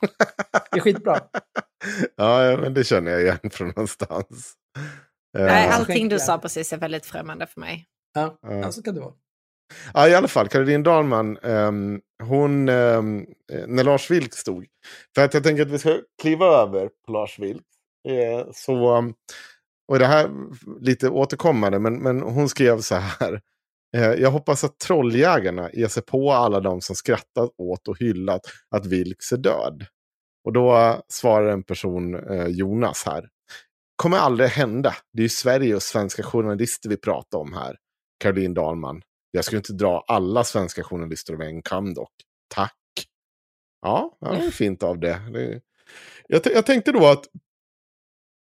Det är skitbra. Ja, men det känner jag igen från någonstans. Eh, Nej, alltså, allting du sa precis är väldigt främmande för mig. Ja, Ja. ja. så kan det vara. Ja, i alla fall, Caroline Dahlman, ehm, hon, eh, när Lars Vilks stod, för att jag tänker att vi ska kliva över på Lars Vilks, eh, så, um, och det här lite återkommande, men, men hon skrev så här, eh, jag hoppas att trolljägarna ger sig på alla de som skrattat åt och hyllat att Vilks är död. Och då svarar en person, eh, Jonas här, kommer aldrig hända, det är ju Sverige och svenska journalister vi pratar om här, Caroline Dahlman. Jag skulle inte dra alla svenska journalister över en kam dock. Tack. Ja, ja det är fint av det. jag, jag tänkte då att,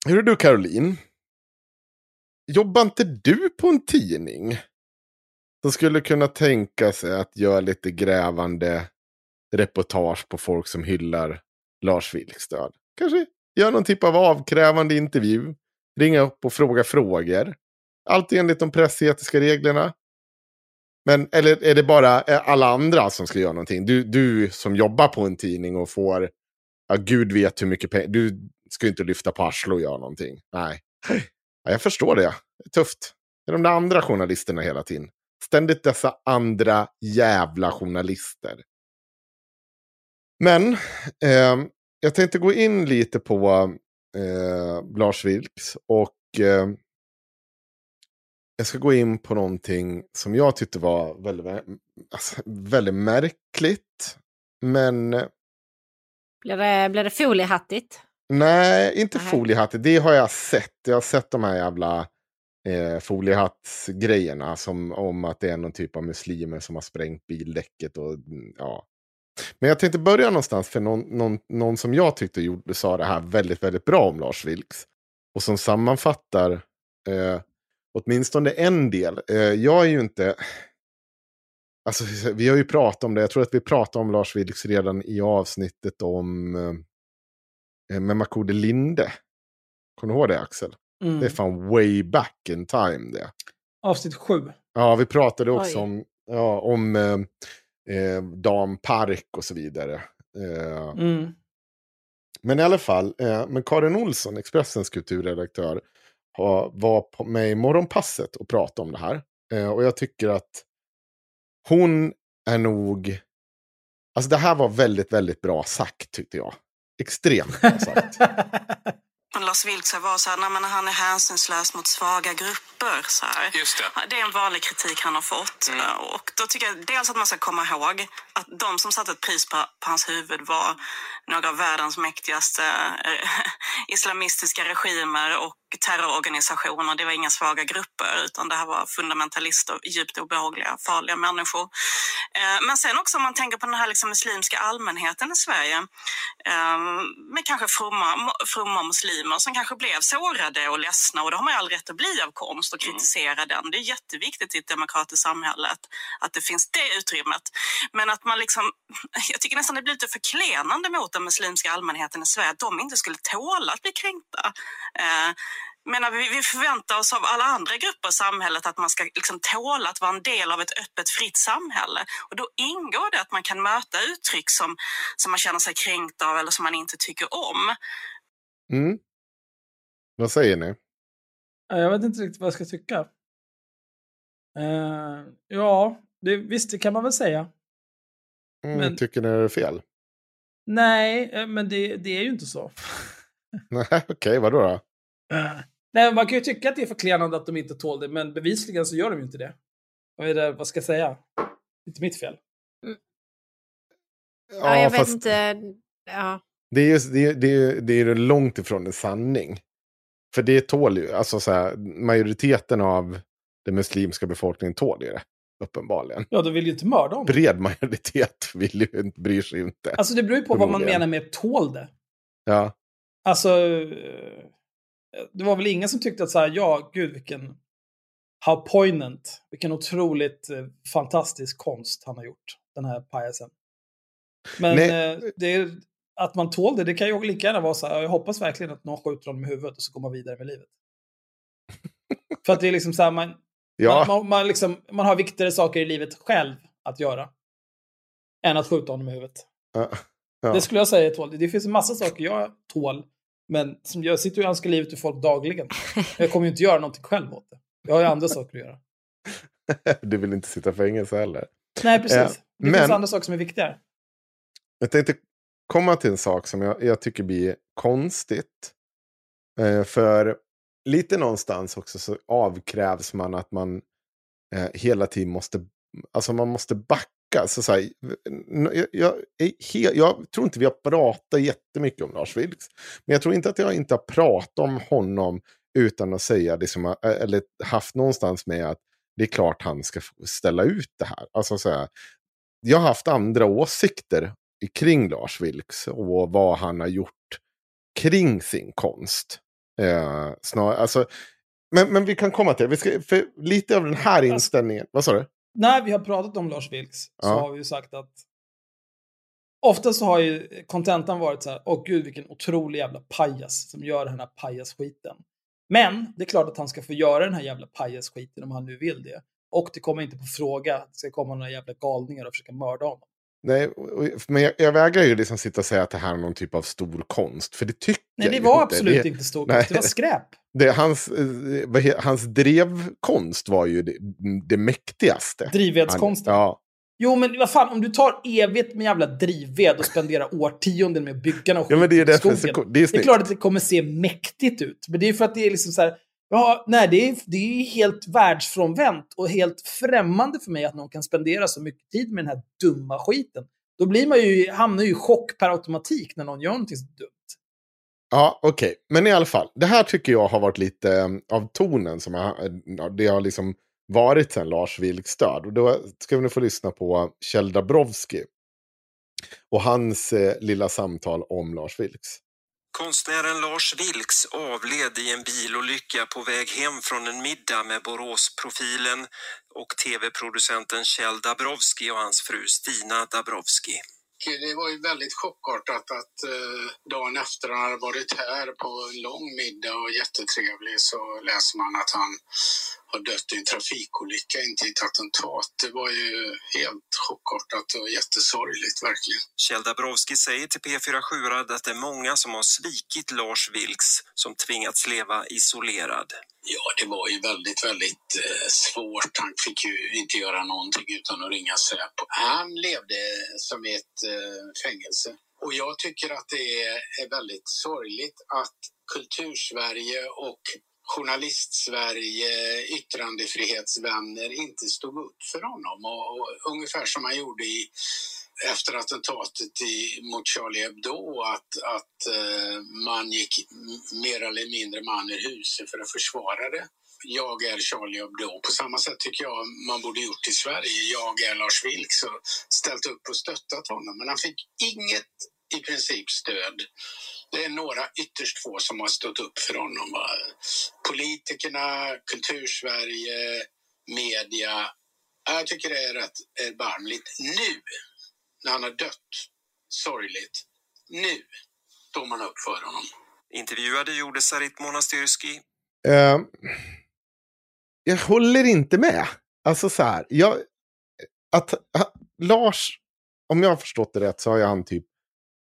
hur är du Caroline? Jobbar inte du på en tidning? Som skulle kunna tänka sig att göra lite grävande reportage på folk som hyllar Lars Vilkstöd. Kanske göra någon typ av avkrävande intervju. Ringa upp och fråga frågor. Allt enligt de pressetiska reglerna. Men eller är det bara eh, alla andra som ska göra någonting? Du, du som jobbar på en tidning och får, ja gud vet hur mycket pengar, du ska ju inte lyfta på arslet och göra någonting. Nej, ja, jag förstår det. Det är tufft. Det är de där andra journalisterna hela tiden. Ständigt dessa andra jävla journalister. Men eh, jag tänkte gå in lite på eh, Lars Vilks och eh, jag ska gå in på någonting som jag tyckte var väldigt, alltså, väldigt märkligt. Men Blir det, blir det foliehattigt? nej, inte Nej. foliehattigt. Det har jag sett. Jag har sett de här jävla eh, foliehattsgrejerna. Som om att det är någon typ av muslimer som har sprängt bildäcket. Och, mm, ja. Men jag tänkte börja någonstans för någon, någon, någon som jag tyckte gjorde, sa det här väldigt, väldigt bra om Lars Vilks. Och som sammanfattar eh, åtminstone en del. Eh, jag är ju inte... Alltså, vi har ju pratat om det. Jag tror att vi pratade om Lars Vilks redan i avsnittet om eh, med Makode Linde. Kommer du ihåg det Axel? Mm. Det är fan way back in time det. Avsnitt sju. Ja, vi pratade också Oj. om, ja, om eh, eh, Dam Park och så vidare. Eh, Mm. Men i alla fall, eh, men Karin Olsson, Expressens kulturredaktör, har, var på, med i Morgonpasset och pratade om det här. Eh, och jag tycker att hon är nog... Alltså det här var väldigt, väldigt bra sagt tyckte jag. Extremt bra sagt. Lars Vilks var så här, "Nej, men han är hänsynslös mot svaga grupper. Så här. Just det. Det är en vanlig kritik han har fått. Och då tycker jag dels att man ska komma ihåg att de som satte ett pris på, på hans huvud var några av världens mäktigaste eh, islamistiska regimer och terrororganisationer. Det var inga svaga grupper utan det här var fundamentalister, djupt obehagliga, farliga människor. Eh, men sen också om man tänker på den här liksom muslimska allmänheten i Sverige eh, med kanske fromma, fromma muslimer som kanske blev sårade och ledsna och det har man ju all rätt att bli av konst och kritisera den. Det är jätteviktigt i ett demokratiskt samhälle att, att det finns det utrymmet. Men att man liksom, jag tycker nästan det blir lite förklenande mot den muslimska allmänheten i Sverige att de inte skulle tåla att bli kränkta. Menar, vi, vi förväntar oss av alla andra grupper i samhället att man ska liksom tåla att vara en del av ett öppet, fritt samhälle. Och då ingår det att man kan möta uttryck som, som man känner sig kränkt av eller som man inte tycker om. Mm. Vad säger ni? Ja, Jag vet inte riktigt vad jag ska tycka. Eh, ja, det, visst det kan man väl säga. Mm, Men- Tycker ni det är fel? Nej, eh, men det, det är ju inte så. Nej, okej, vadå då? Eh, Nej, man kan ju tycka att det är förklenande att de inte tål det, men bevisligen så gör de ju inte det. Vad, är det, vad ska jag säga? Det är inte mitt fel. Ja, jag vet fast inte. Ja. Det är ju det är, det är, det är långt ifrån en sanning. För det tål ju, alltså så här, majoriteten av den muslimska befolkningen tål ju det. Uppenbarligen. Ja, de vill ju inte mörda honom. Bred majoritet vill ju inte, bryr sig inte. Alltså det beror ju på vad man menar med tål det. Ja. Alltså, det var väl ingen som tyckte att så här, ja, gud vilken, how poignant, vilken otroligt eh, fantastisk konst han har gjort, den här pajasen. Men eh, det är, att man tål det, det kan ju lika gärna vara så här, jag hoppas verkligen att någon skjuter honom i huvudet och så går man vidare med livet. För att det är liksom så här, man, Ja, man, man, man, liksom, man har viktigare saker i livet själv att göra. Än att skjuta honom i huvudet. ja. ja. Det skulle jag säga är tål. Det finns en massa saker jag tål. Men jag sitter och önskar livet ur folk dagligen. Jag kommer ju inte göra någonting själv åt det. Jag har ju andra saker att göra. Du vill inte sitta i fängelse heller. Nej, precis. Eh, det men- finns andra saker som är viktigare. Jag tänkte komma till en sak som jag, jag tycker blir konstigt. Eh, för lite någonstans också så avkrävs man att man eh, hela tiden måste, alltså man måste backa. Så så här, jag, jag, är jag tror inte vi har pratat jättemycket om Lars Vilks. Men jag tror inte att jag inte har pratat om honom utan att säga liksom, eller haft någonstans med att det är klart han ska ställa ut det här. Alltså så här, jag har haft andra åsikter kring Lars Vilks och vad han har gjort kring sin konst. Eh, snar, alltså, men, men vi kan komma till det. Vi ska, för lite av den här inställningen. Vad sa du? När vi har pratat om Lars Vilks så Ja. har vi ju sagt att Ofta så har ju kontentan varit så här, åh gud vilken otrolig jävla pajas som gör den här pajasskiten. Men det är klart att han ska få göra den här jävla pajasskiten om han nu vill det. Och det kommer inte på fråga att det ska komma några jävla galningar och försöka mörda honom. Nej, men jag, jag vägrar ju liksom sitta och säga att det här är någon typ av stor konst. För det tycker Nej, jag det ju var inte. absolut det, inte stort. nej. Det var skräp. Det, hans, eh, hans drevkonst var ju det, det mäktigaste. Drivvedskonsten. Han- Ja, Jo, men vad fan, om du tar evigt med jävla drivved och spenderar årtionden med att bygga någon ja men det är ju skit i det så skogen. Det är Det är klart att det kommer se mäktigt ut. Men det är för att det är liksom så här. Ja, nej, det är, det är helt världsfrånvänt och helt främmande för mig att någon kan spendera så mycket tid med den här dumma skiten. Då blir man ju, hamnar ju i chock per automatik när någon gör någonting så dumt. Ja, okej. Men i alla fall, det här tycker jag har varit lite eh, av tonen som jag, eh, det har liksom varit sen Lars Vilks död. Och då ska vi nu få lyssna på Kjell Dabrowski och hans eh, lilla samtal om Lars Vilks. Konstnären Lars Vilks avled i en bilolycka på väg hem från en middag med Boråsprofilen och tv-producenten Kjell Dabrowski och hans fru Stina Dabrowski. det var ju väldigt chockartat att eh, dagen efter han hade varit här på en lång middag och jättetrevlig så läser man att han har dött i en trafikolycka, inte i ett attentat. Det var ju helt chockartat och jättesorgligt verkligen. Kjell Dabrowski säger till P4 Sjurad att det är många som har svikit Lars Vilks som tvingats leva isolerad. Ja, det var ju väldigt, väldigt eh, svårt. Han fick ju inte göra någonting utan att ringa Säpo. Han levde som i ett eh, fängelse. Och jag tycker att det är, är väldigt sorgligt att Kultursverige och Journalistsverige, yttrandefrihetsvänner inte stod upp för honom. Och, och ungefär som man gjorde i, efter attentatet i, mot Charlie Hebdo att, att eh, man gick mer eller mindre man ur huset för att försvara det. Jag är Charlie Hebdo. På samma sätt tycker jag man borde gjort i Sverige. Jag är Lars Vilks och ställt upp och stöttat honom. Men han fick inget i princip stöd. Det är några, ytterst få, som har stått upp för honom. Va? Politikerna, Kultursverige, media. Jag tycker det är rätt erbarmligt. Nu, när han har dött, sorgligt, nu står man upp för honom. Intervjuade gjorde Sarit Monastyrski. Eh, jag håller inte med. Alltså så här, jag, att, att, Lars, om jag har förstått det rätt så har han typ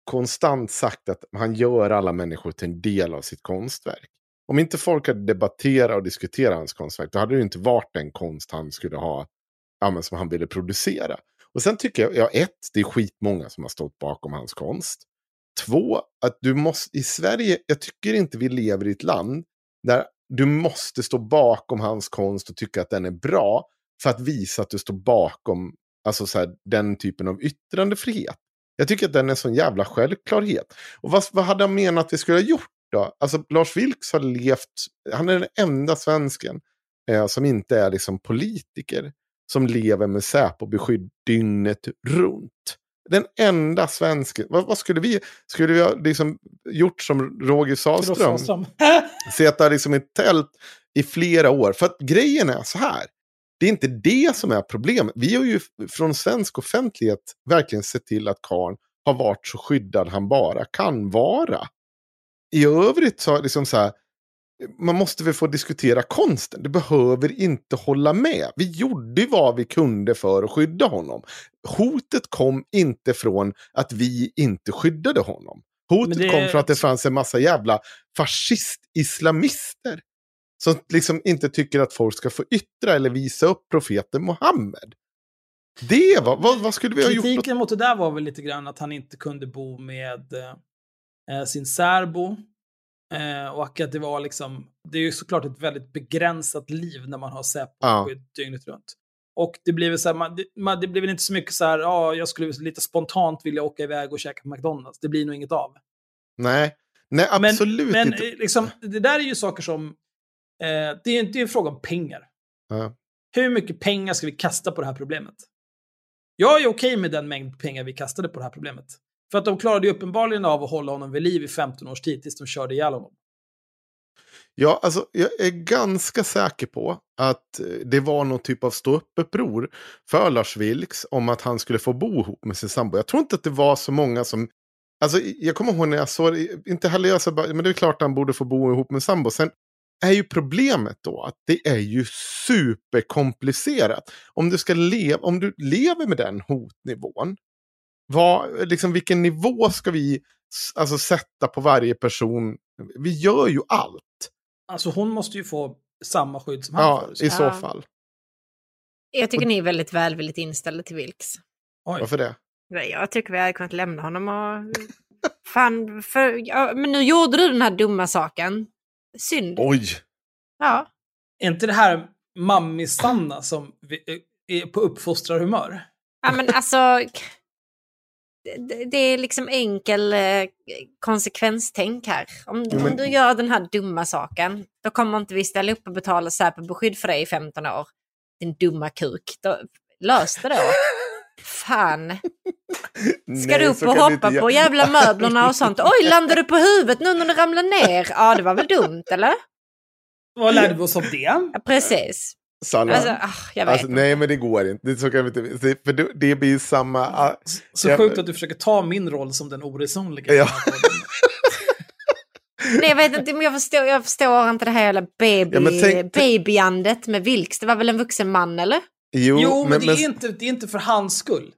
konstant sagt att han gör alla människor till en del av sitt konstverk. Om inte folk hade debatterat och diskuterat hans konstverk, då hade det inte varit den konst han skulle ha, ja, men som han ville producera. Och sen tycker jag, ja, ett, det är skitmånga som har stått bakom hans konst. Två, att du måste, i Sverige, jag tycker inte vi lever i ett land där du måste stå bakom hans konst och tycka att den är bra för att visa att du står bakom alltså så här, den typen av yttrandefrihet. Jag tycker att den är en sån jävla självklarhet. Och vad, vad hade han menat att vi skulle ha gjort då? Alltså Lars Vilks har levt, han är den enda svensken eh, som inte är liksom politiker. Som lever med Säpo-beskydd dygnet runt. Den enda svensken. Vad, vad, skulle vi, skulle vi ha liksom gjort som Roger Sahlström? Sitta liksom i tält i flera år. För att grejen är så här. Det är inte det som är problemet. Vi har ju från svensk offentlighet verkligen sett till att Karn har varit så skyddad han bara kan vara. I övrigt så, liksom så här, man måste väl få diskutera konsten. Det behöver inte hålla med. Vi gjorde vad vi kunde för att skydda honom. Hotet kom inte från att vi inte skyddade honom. Hotet det- kom från att det fanns en massa jävla fascist-islamister. Som liksom inte tycker att folk ska få yttra eller visa upp profeten Muhammed. Det var, vad, vad skulle vi ha gjort? Kritiken mot det där var väl lite grann att han inte kunde bo med eh, sin särbo. Eh, och att det var liksom, det är ju såklart ett väldigt begränsat liv när man har Säpo-skydd dygnet runt. Och det blir väl så här, man, det, man, det blir väl inte så mycket så här, ja, jag skulle lite spontant vilja åka iväg och käka på McDonalds. Det blir nog inget av. Nej, Nej absolut men, inte. Men eh, liksom, det där är ju saker som, eh, det är inte en fråga om pengar. Ja. Hur mycket pengar ska vi kasta på det här problemet? Jag är okej med den mängd pengar vi kastade på det här problemet. För att de klarade ju uppenbarligen av att hålla honom vid liv i 15 års tid tills de körde ihjäl honom. Ja, alltså, jag är ganska säker på att eh, det var någon typ av ståuppuppror för Lars Vilks om att han skulle få bo ihop med sin sambo. Jag tror inte att det var så många som... Alltså, jag kommer ihåg när jag såg det, inte heller jag så bara, men det är klart att han borde få bo ihop med sambo. Sen är ju problemet då att det är ju superkomplicerat. Om du, ska leva, om du lever med den hotnivån, vad, liksom, vilken nivå ska vi alltså, sätta på varje person? Vi gör ju allt. Alltså hon måste ju få samma skydd som han Ja, får. i så Ja. fall. Jag tycker ni är väldigt välvilligt inställda till Vilks. Oj. Varför det? Nej, Jag tycker vi hade kunnat lämna honom och... Fan, för... ja, men nu gjorde du den här dumma saken. Synd. Oj! Ja. Är inte det här mammisanna som vi- är på uppfostrarhumör? ja, men alltså... Det, är liksom enkel eh, konsekvenstänk här. Om, Jo, men- om du gör den här dumma saken, då kommer inte vi ställa upp och betala Säpo-beskydd för dig i 15 år. Din dumma kuk. Då, lös det då. Fan. Ska Nej, du upp så och hoppa på jävla möblerna och sånt? Oj, landade du på huvudet nu när du ramlade ner? Ja, det var väl dumt, eller? Vad lärde vi oss av det? Ja, precis. Sanna. Alltså, jag vet Alltså, nej, men det går inte. Det, så kan vi inte för det, det blir samma... ah, Så jag- sjukt att du försöker ta min roll som den oresonliga. Ja. Nej, jag vet inte, men jag förstår, jag förstår inte det här jävla baby, Ja, tänk- babyandet med Vilks. Det var väl en vuxen man, eller? Jo, Jo, men, men, det, men, är inte, det är inte för hans skull.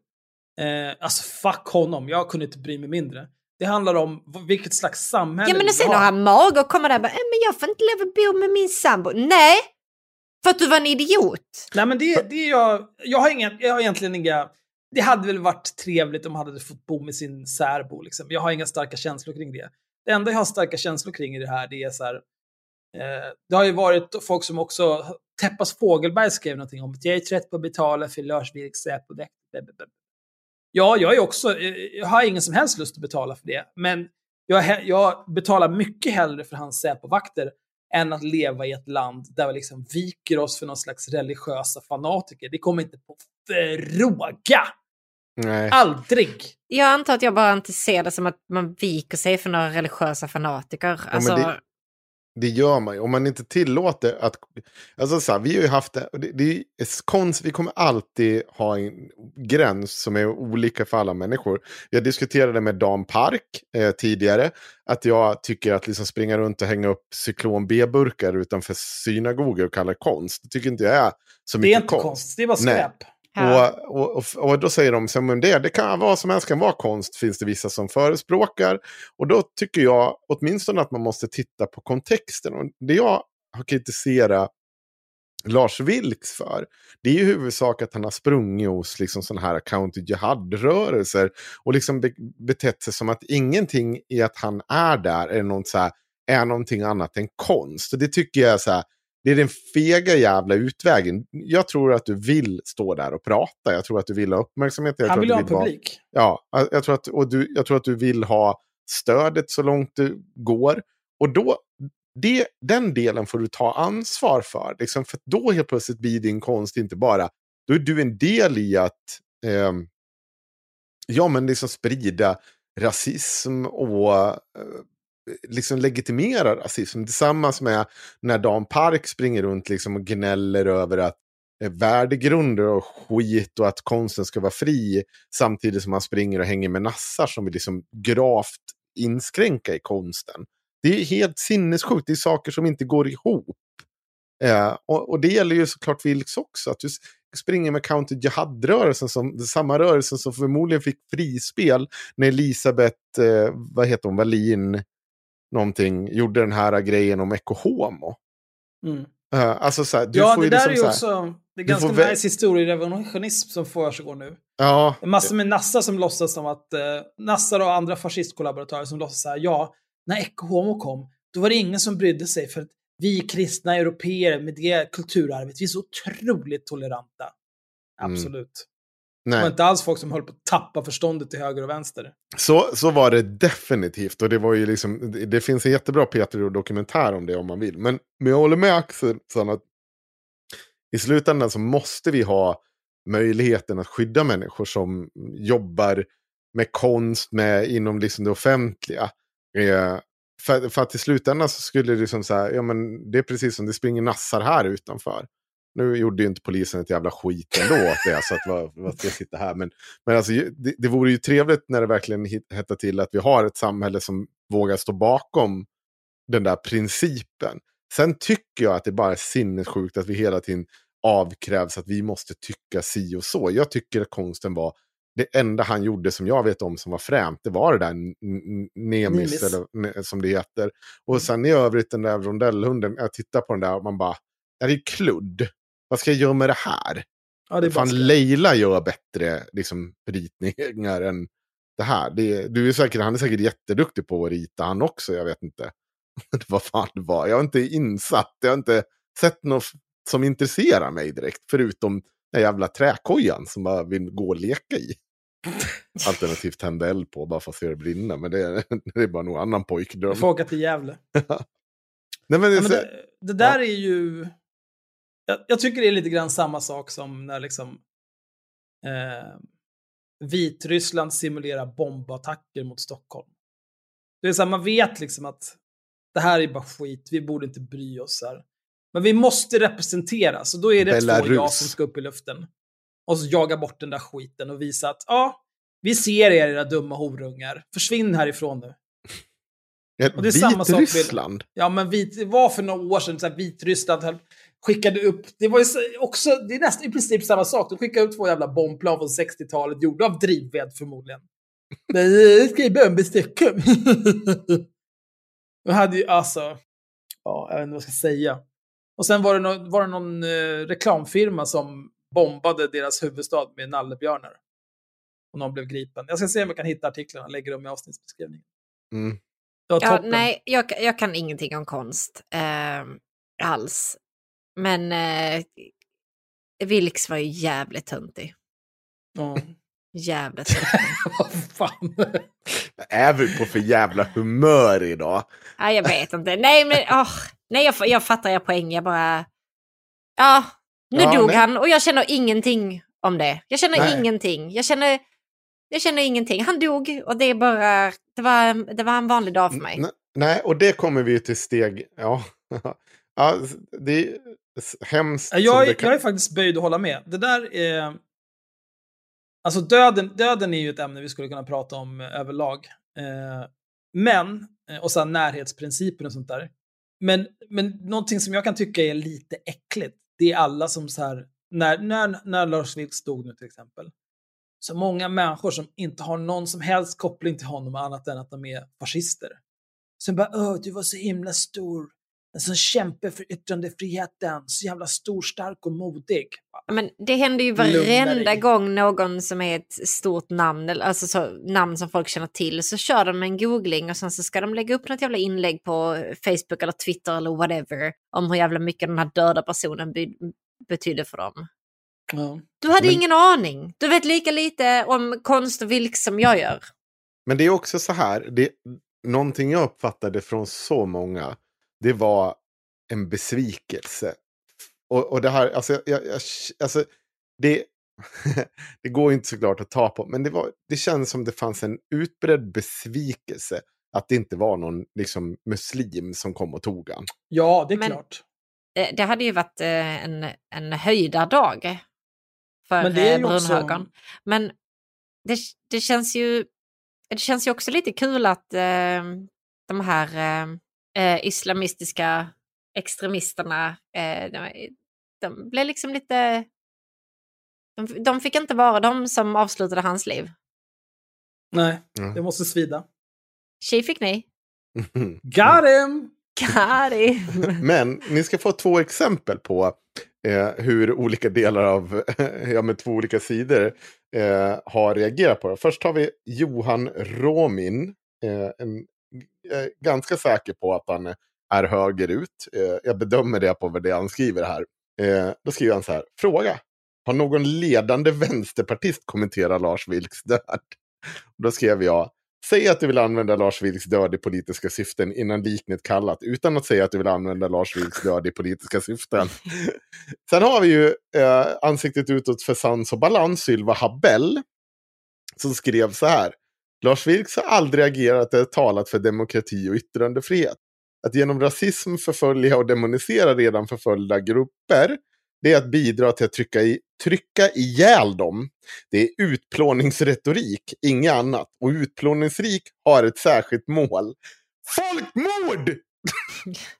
Eh, alltså fuck honom, jag kunde inte bry mig mindre. Det handlar om vilket slags samhälle Ja, men sen har. han mag och kommer där och bara, "Eh, men jag får inte leva och bo med min sambo. Nej, för att du var en idiot. Nej, men det, det är jag, jag, har inga, jag har egentligen inga... Det hade väl varit trevligt om han hade fått bo med sin särbo. Liksom. Jag har inga starka känslor kring det. Det enda jag har starka känslor kring i det här, det är så här... Eh, det har ju varit folk som också... Teppas Fågelberg skrev någonting om att jag är trött på att betala för Lars Vilks Säpo-väkt. Ja, jag är också... eh, Jag har ingen som helst lust att betala för det. Men jag, jag betalar mycket hellre för hans Säpo-vakter än att leva i ett land där vi liksom viker oss för någon slags religiösa fanatiker. Det kommer inte på fråga! nej. Aldrig! Jag antar att jag bara inte ser det som att man viker sig för några religiösa fanatiker. men Alltså, det- Det gör man ju. Om man inte tillåter att... Alltså så här, vi har ju haft det, det, det är konst, vi kommer alltid ha en gräns som är olika för alla människor. Jag diskuterade med Dan Park eh, tidigare, att jag tycker att liksom springa runt och hänga upp cyklon B-burkar utanför synagogor och kalla det konst, det tycker inte jag är så Det mycket är inte konst, det är bara Nej ja. Och, och, och, då säger de så men det, det kan vad som helst kan vara konst, finns det vissa som förespråkar. Och då tycker jag åtminstone att man måste titta på kontexten. Och det jag har kritiserat Lars Vilks för, det är i huvudsak att han har sprungit hos liksom sådana här counter jihad-rörelser och liksom be betett sig som att ingenting i att han är där är, något så här, är någonting annat än konst. Och det tycker jag är så här, det är den fega jävla utvägen. Jag tror att du vill stå där och prata. Jag tror att du vill ha uppmärksamhet. Jag Han vill att ha publik. Ja, jag tror, att, och du, jag tror att du vill ha stödet så långt det går. Och då, det, den delen får du ta ansvar för. Liksom, för då helt plötsligt blir din konst inte bara, då är du en del i att ehm, ja, men liksom sprida rasism och eh, liksom legitimerar rasism. Tillsammans med när Dan Park springer runt liksom och gnäller över att eh, värdegrunder och skit och att konsten ska vara fri samtidigt som han springer och hänger med nassar som vill liksom gravt inskränka i konsten. Det är helt sinnessjukt, det är saker som inte går ihop. Eh, och, och det gäller ju såklart Vilks också, att du springer med Counter Jihad-rörelsen, som, samma rörelsen som förmodligen fick frispel när Elisabeth, eh, vad heter hon, Wallin, någonting, gjorde den här grejen om ekohomo. Mm. Eh, alltså så här, du Ja, får det där liksom är ju också... Det är ganska får nice historierevolutionism som försiggår nu. Ja, massor med nassar som låtsas som att... Eh, nassar och andra fascistkollaboratörer som låtsas så här, ja, när Ecce Homo kom, då var det ingen som brydde sig för att vi kristna europeer med det kulturarvet, vi är så otroligt toleranta. Mm. Absolut. Det var nej. inte alls folk som höll på att tappa förståndet till höger och vänster. Så, så var det definitivt. Och det var ju liksom, det, det finns en jättebra Peter-dokumentär om det om man vill. Men, men jag håller med Axel att i slutändan så måste vi ha möjligheten att skydda människor som jobbar med konst med, inom liksom det offentliga. Eh, för, för att i slutändan så skulle det liksom så här, ja men det är precis som det springer nassar här utanför. Nu gjorde ju inte polisen ett jävla skit ändå åt det, så att vad, vad ska jag sitta här? Men, men alltså, det, det vore ju trevligt när det verkligen hettar till att vi har ett samhälle som vågar stå bakom den där principen. Sen tycker jag att det bara är sinnessjukt att vi hela tiden avkrävs att vi måste tycka si och så. Jag tycker att konsten var det enda han gjorde som jag vet om som var främt, det var det där Nemis, eller ne- som det heter. Och sen i övrigt den där rondellhunden, jag tittar på den där och man bara, är det är kludd. Vad ska jag göra med det här? Ja, det är Fan, skräp. Leila gör bättre liksom, ritningar än det här. Det, du är säkert, han är säkert jätteduktig på att rita han också, jag vet inte. Vad fan det var, jag har inte insatt, jag har inte sett något som intresserar mig direkt. Förutom den jävla träkojan som bara vill gå och leka i. Alternativt tända eld på bara för att se det brinna. Men det är, det är bara någon annan pojkdröm. Jag får åka till Gävle. Nej, men det, är Ja, men det, det där är ju... Jag, jag tycker det är lite grann samma sak som när liksom eh, Vitryssland simulerar bombattacker mot Stockholm. Det är så här, man vet liksom att det här är bara skit, vi borde inte bry oss här. Men vi måste representera, så då är det två Belarus. jag som ska upp i luften. Och så jaga bort den där skiten och visa att ja, vi ser er era dumma horungar. Försvinn härifrån nu. Och det är samma sak med- Vitryssland. Ja, men vit, det var för några år sedan så här, Vitryssland höll- skickade upp, det var ju så- också, det är nästan i princip samma sak. De skickade upp två jävla bombplan från 60-talet, gjorda av drivved förmodligen. Men eh, ska ju bomba Stockholm. De hade ju alltså, ja, jag vet inte vad jag ska säga. Och sen var det, nå- var det någon eh, reklamfirma som bombade deras huvudstad med nallebjörnar. Och någon blev gripen. Jag ska se om jag kan hitta artiklarna och lägga dem i avsnittsbeskrivningen. Mm. Det Ja, nej, jag, jag kan ingenting om konst eh, alls. Men eh, Vilks var ju jävligt töntig. Ja. Jävligt töntig. Vad fan. Vad är vi på för jävla humör idag? Nej, jag vet inte. Nej, men åh, nej, jag, jag fattar er poäng. Jag bara... Ja, nu Ja, dog nej. han och jag känner ingenting om det. Jag känner Nej. ingenting. Jag känner, jag känner ingenting. Han dog och det är bara... Det var, det var en vanlig dag för mig. N- nej, och det kommer vi till steg... Ja, ja det är hemskt. Jag, är- jag är faktiskt böjd att hålla med. Det där är... Alltså döden, döden är ju ett ämne vi skulle kunna prata om eh, överlag. Eh, men, eh, och sen närhetsprincipen och sånt där. Men, men någonting som jag kan tycka är lite äckligt, det är alla som så här, när, när, när Lars Vilks dog nu till exempel, så många människor som inte har någon som helst koppling till honom annat än att de är fascister. Som bara, åh, du var så himla stor, en sån kämpe för yttrandefriheten, så jävla stor, stark och modig. Men det händer ju varenda gång någon som är ett stort namn, eller alltså så, namn som folk känner till, så kör de en googling och sen så ska de lägga upp något jävla inlägg på Facebook eller Twitter eller whatever om hur jävla mycket den här döda personen by- betydde för dem. Ja. Du hade Men- ingen aning. Du vet lika lite om konst och vilk som jag gör. Men det är också så här, det, någonting jag uppfattade från så många, det var en besvikelse. Och, och det här, alltså, jag, jag, alltså det, det går inte såklart att ta på, men det, var, det känns som det fanns en utbredd besvikelse att det inte var någon liksom, muslim som kom och tog han. ja, det är Men- klart. Det, hade ju varit eh, en, en höjdardag för Men det är eh, ju också- brunhögern. Men det, det känns ju det känns ju också lite kul att eh, de här eh, islamistiska extremisterna, eh, de, de blev liksom lite... De, de fick inte vara de som avslutade hans liv. Nej, Mm. det måste svida. Tji fick ni. Got him! Kari. Men ni ska få två exempel på eh, hur olika delar av, ja men två olika sidor eh, har reagerat på det. Först har vi Johan Romin. Eh, en, ganska säker på att han är högerut. Eh, jag bedömer det på vad det han skriver här. Eh, då skriver han så här, fråga. Har någon ledande vänsterpartist kommenterat Lars Vilks död? Då skrev jag, Säg att du vill använda Lars Vilks död i politiska syften innan liknet kallat, utan att säga att du vill använda Lars Vilks död i politiska syften. Sen har vi ju eh, ansiktet utåt för sans och balans, Sylva Habell, som skrev så här. Lars Vilks har aldrig agerat eller talat för demokrati och yttrandefrihet. Att genom rasism förfölja och demonisera redan förföljda grupper, det är att bidra till att trycka, i, trycka ihjäl dem. Det är utplåningsretorik, inget annat. Och utplåningsrik har ett särskilt mål. Folkmord!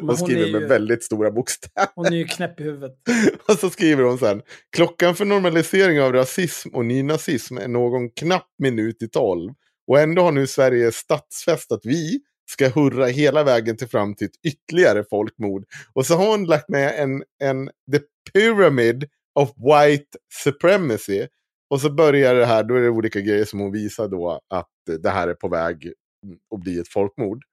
Hon skriver är med ju- väldigt stora bokstäver. Hon är ju knäpp i huvudet. Och så skriver hon sen. Klockan för normalisering av rasism och nynazism är någon knapp minut i tolv. Och ändå har nu Sverige statsfäst att vi ska hurra hela vägen till fram till ett ytterligare folkmord. Och så har hon lagt med en, en The Pyramid of White Supremacy. Och så börjar det här, då är det olika grejer som hon visar då att det här är på väg att bli ett folkmord.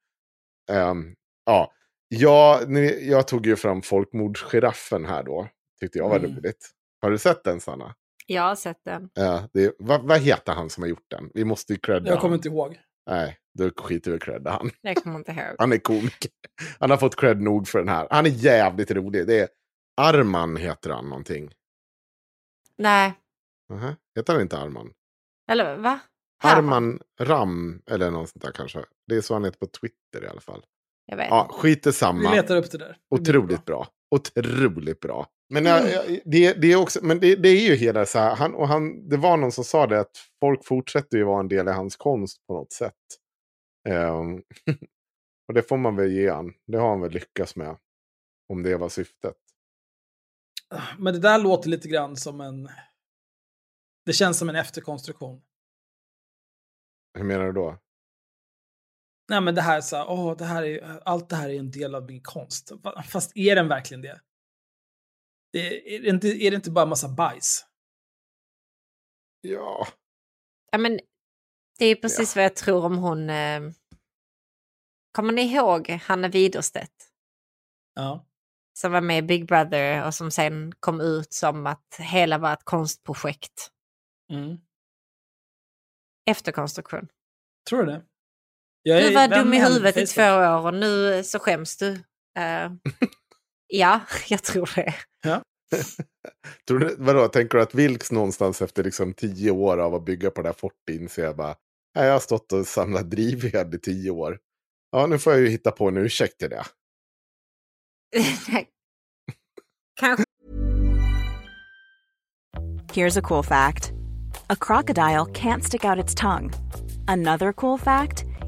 Ehm, ja, jag, ni- jag tog ju fram folkmordsgiraffen här då. Tyckte jag var Mm. roligt. Har du sett den Sanna? Jag har sett den. Ja, det, vad, vad heter han som har gjort den? Vi måste ju credda Jag kommer han. inte ihåg. Nej, då skiter vi i credda han. Jag kommer inte ihåg. Han är komiker. Han har fått cred nog för den här. Han är jävligt rolig. Det är Arman heter han någonting. Nej, Aha. Heter han inte Arman? eller va? Arman Ram eller något sånt där kanske. Det är så han heter på Twitter i alla fall. Jag vet. Ja, skit Vi samma. letar upp det där. Det Otroligt bra. Otroligt bra. Men, jag, jag, det, det, är också, men det, det är ju hela så här, han, och han, det var någon som sa det att folk fortsätter ju vara en del i hans konst på något sätt. Ehm, och det får man väl ge han. Det har han väl lyckats med. Om det var syftet. Men det där låter lite grann som en... Det känns som en efterkonstruktion. Hur menar du då? Nej men det här så här, åh, det här är, allt det här är en del av min konst. Fa- Fast är den verkligen det? det är, det inte, är det inte bara massa bajs? Ja. Ja, men det är precis vad jag tror om hon... Eh... Kommer ni ihåg Hanna Widerstedt? Ja. Som var med i Big Brother och som sen kom ut som att hela var ett konstprojekt. Mm. Efterkonstruktion. Tror du det? Jag Du var dum i huvudet i två år och nu så skäms du. Eh, ja, jag tror det. Tror du, vadå, tänker du att Vilks någonstans efter liksom tio år av att bygga på det här fortet inser jag bara, "Nej, jag har stått och samlat drivved i tio år. Ja, nu får jag ju hitta på en ursäkt till det. Kanske Here's a cool fact a crocodile can't stick out its tongue. Another cool fact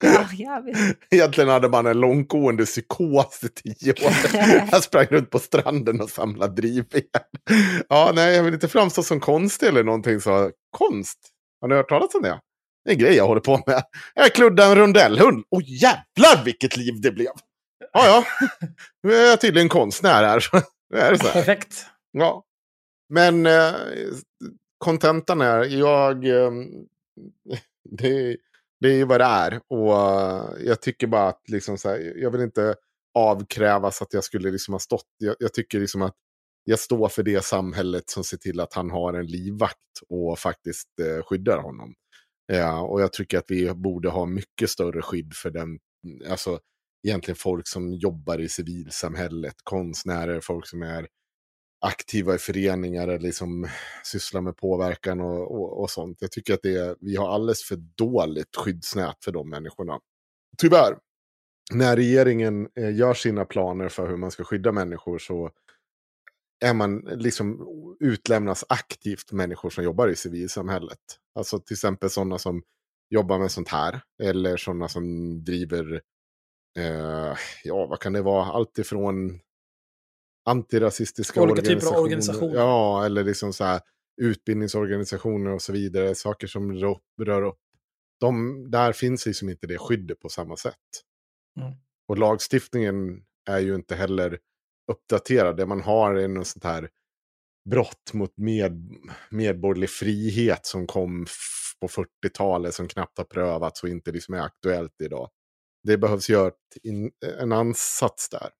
Drivved. Ja, jag vet. Egentligen hade man en långtgående psykos i tio år. Jag sprang runt på stranden och samlade drivved. Ja, nej, jag vill inte framstå som konstig eller någonting så. Konst? Har ni hört talas om det? Det är en grej jag håller på med. Jag kluddade en rondellhund. Åh jävlar vilket liv det blev! Ja, ja. Nu är jag tydligen konstnär här. Nu är det så här. Perfekt. Ja. Men eh, kontentan är, jag... Eh, det, det är ju vad det är. Och eh, jag tycker bara att liksom så här, jag vill inte avkrävas att jag skulle liksom ha stått. Jag, jag tycker liksom att jag står för det samhället som ser till att han har en livvakt och faktiskt eh, skyddar honom. Eh, och jag tycker att vi borde ha mycket större skydd för den, alltså egentligen folk som jobbar i civilsamhället, konstnärer, folk som är aktiva i föreningar eller liksom sysslar med påverkan och, och, och sånt. Jag tycker att det är, vi har alldeles för dåligt skyddsnät för de människorna. Tyvärr. När regeringen eh, gör sina planer för hur man ska skydda människor så är man liksom utlämnas aktivt människor som jobbar i civilsamhället. Alltså till exempel sådana som jobbar med sånt här. Eller sådana som driver, eh, ja vad kan det vara, allt ifrån antirasistiska Olika typer av organisationer. organisationer. Ja, eller liksom så här utbildningsorganisationer och så vidare. Saker som rör, rör upp. De, där finns liksom inte det skyddet på samma sätt. Mm. Och lagstiftningen är ju inte heller uppdaterad. Det man har är något sånt här brott mot med, medborgerlig frihet som kom på 40-talet som knappt har prövats och inte liksom är aktuellt idag. Det behövs göra en ansats där.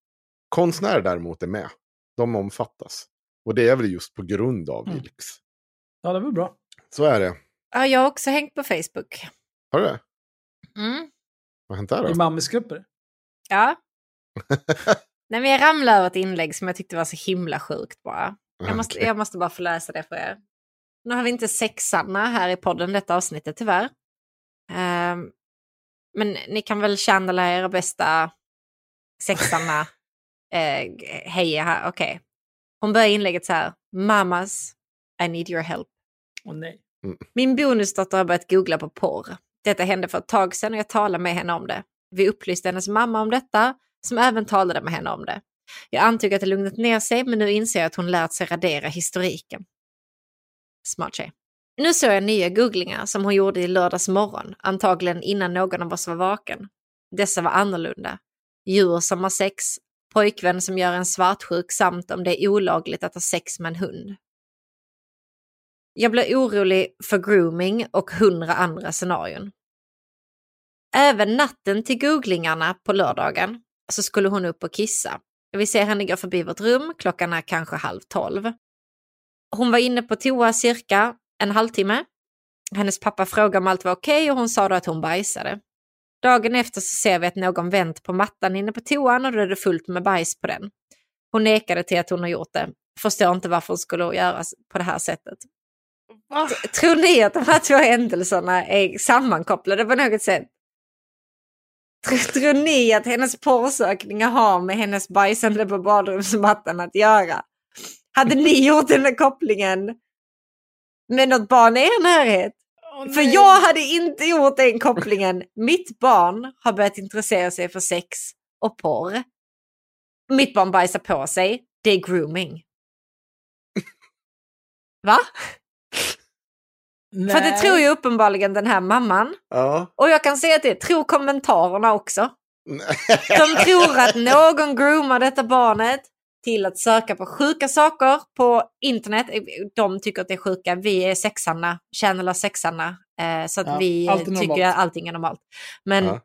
Konstnärer däremot är med. De omfattas. Och det är väl just på grund av Mm. Vilks. Ja, det var bra. Så är det. Ja, jag har också hängt på Facebook. Har du det? Mm. Vad har hänt där I då? mammisgrupper. Ja. Nej, men jag ramlade över ett inlägg som jag tyckte var så himla sjukt bara. Jag måste, Okej. jag måste bara få läsa det för er. Nu har vi inte sexarna här i podden detta avsnittet tyvärr. Ehm, men ni kan väl känna era bästa sexarna uh, heja här. Okej. Hon börjar inlägget så här. Mamas, I need your help. Åh nej. Min bonusdotter har börjat googla på porr. Detta hände för ett tag sedan och jag talade med henne om det. Vi upplyste hennes mamma om detta, som även talade med henne om det. Jag antog att det lugnat ner sig, men nu inser jag att hon lärt sig radera historiken. Smart tjej. Nu såg jag nya googlingar som hon gjorde i lördags morgon, antagligen innan någon av oss var vaken. Dessa var annorlunda. Djur som har sex, pojkvän som gör en svartsjuk samt om det är olagligt att ha sex med en hund. Jag blir orolig för grooming och hundra andra scenarion. Även natten till googlingarna på lördagen så skulle hon upp och kissa. Vi ser henne gå förbi vårt rum, klockan är kanske halv tolv. Hon var inne på toa cirka en halvtimme. Hennes pappa frågade om allt var okej och hon sa då att hon bajsade. Dagen efter så ser vi att någon vänt på mattan inne på toan och då är det fullt med bajs på den. Hon nekade till att hon har gjort det. Förstår inte varför hon skulle göra på det här sättet. T- Tror ni att de här två händelserna är sammankopplade på något sätt? Tror, tror ni att hennes porrsökningar har med hennes bajsande på badrumsmattan att göra? Hade ni gjort den där kopplingen med något barn i er närhet? För jag hade inte gjort den kopplingen. Mitt barn har börjat intressera sig för sex och porr. Mitt barn bajsar på sig. Det är grooming. Va? För det tror ju uppenbarligen den här mamman. Ja. Och jag kan säga att det tror kommentarerna också. De tror att någon groomar detta barnet till att söka på sjuka saker på internet. De tycker att det är sjuka. Vi är sexarna, channelar sexarna. Eh, så att Ja, vi tycker normalt. att allting är normalt. Men Ja.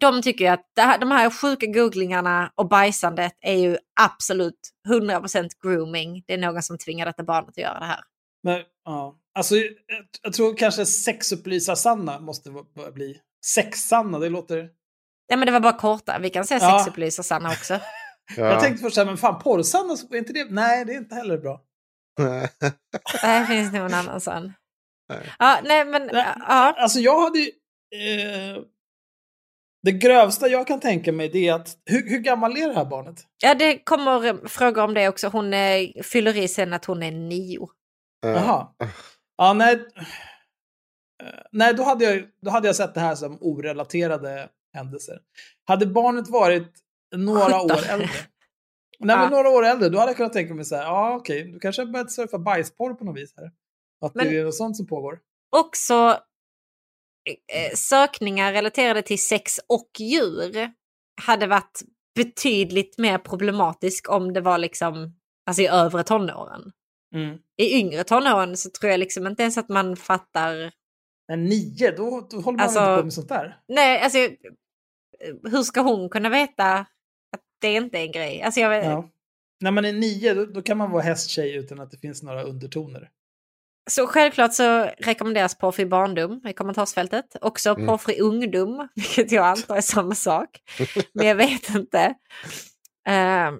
de tycker ju att här, de här sjuka googlingarna och bajsandet är ju absolut 100% grooming. Det är någon som tvingar detta barnet att göra det här. Men, ja. Alltså, jag, jag tror kanske sexupplysar-Sanna måste bli. Sex-Sanna, det låter... Ja men det var bara korta. Vi kan säga Ja. sexupplyser Sanna också. Ja. Jag tänkte först såhär, men fan porr-Sanna, är inte det... Nej, det är inte heller bra. Det finns nog en annan sån. Nej. Ja, nej men Nej. ja. Alltså jag hade ju... Eh, det grövsta jag kan tänka mig det är att... Hur, hur gammal är det här barnet? ja, det kommer frågor om det också. Hon eh, fyller i sen att hon är nio. Jaha. Ja, nej. Eh, Nej, då hade, jag, då hade jag sett det här som orelaterade händelser. Hade barnet varit några 17. år äldre. Nej, men några år äldre, då hade jag kunnat tänka mig så här, ja okej, du kanske har börjat surfa bajsporr på något vis här. Att Men- det är något sånt som pågår. Också eh, sökningar relaterade till sex och djur hade varit betydligt mer problematisk om det var liksom alltså i övre tonåren. Mm. I yngre tonåren så tror jag liksom inte ens att man fattar Men nio, då, då håller man Alltså- inte på med sånt där. Nej, alltså eh, hur ska hon kunna veta det inte är en grej? Alltså jag, Ja. När man är nio, då, då kan man vara hästtjej utan att det finns några undertoner. Så självklart så rekommenderas porrfri barndom i kommentarsfältet. Också Mm. porrfri ungdom, vilket jag antar är samma sak. Men jag vet inte. Eh,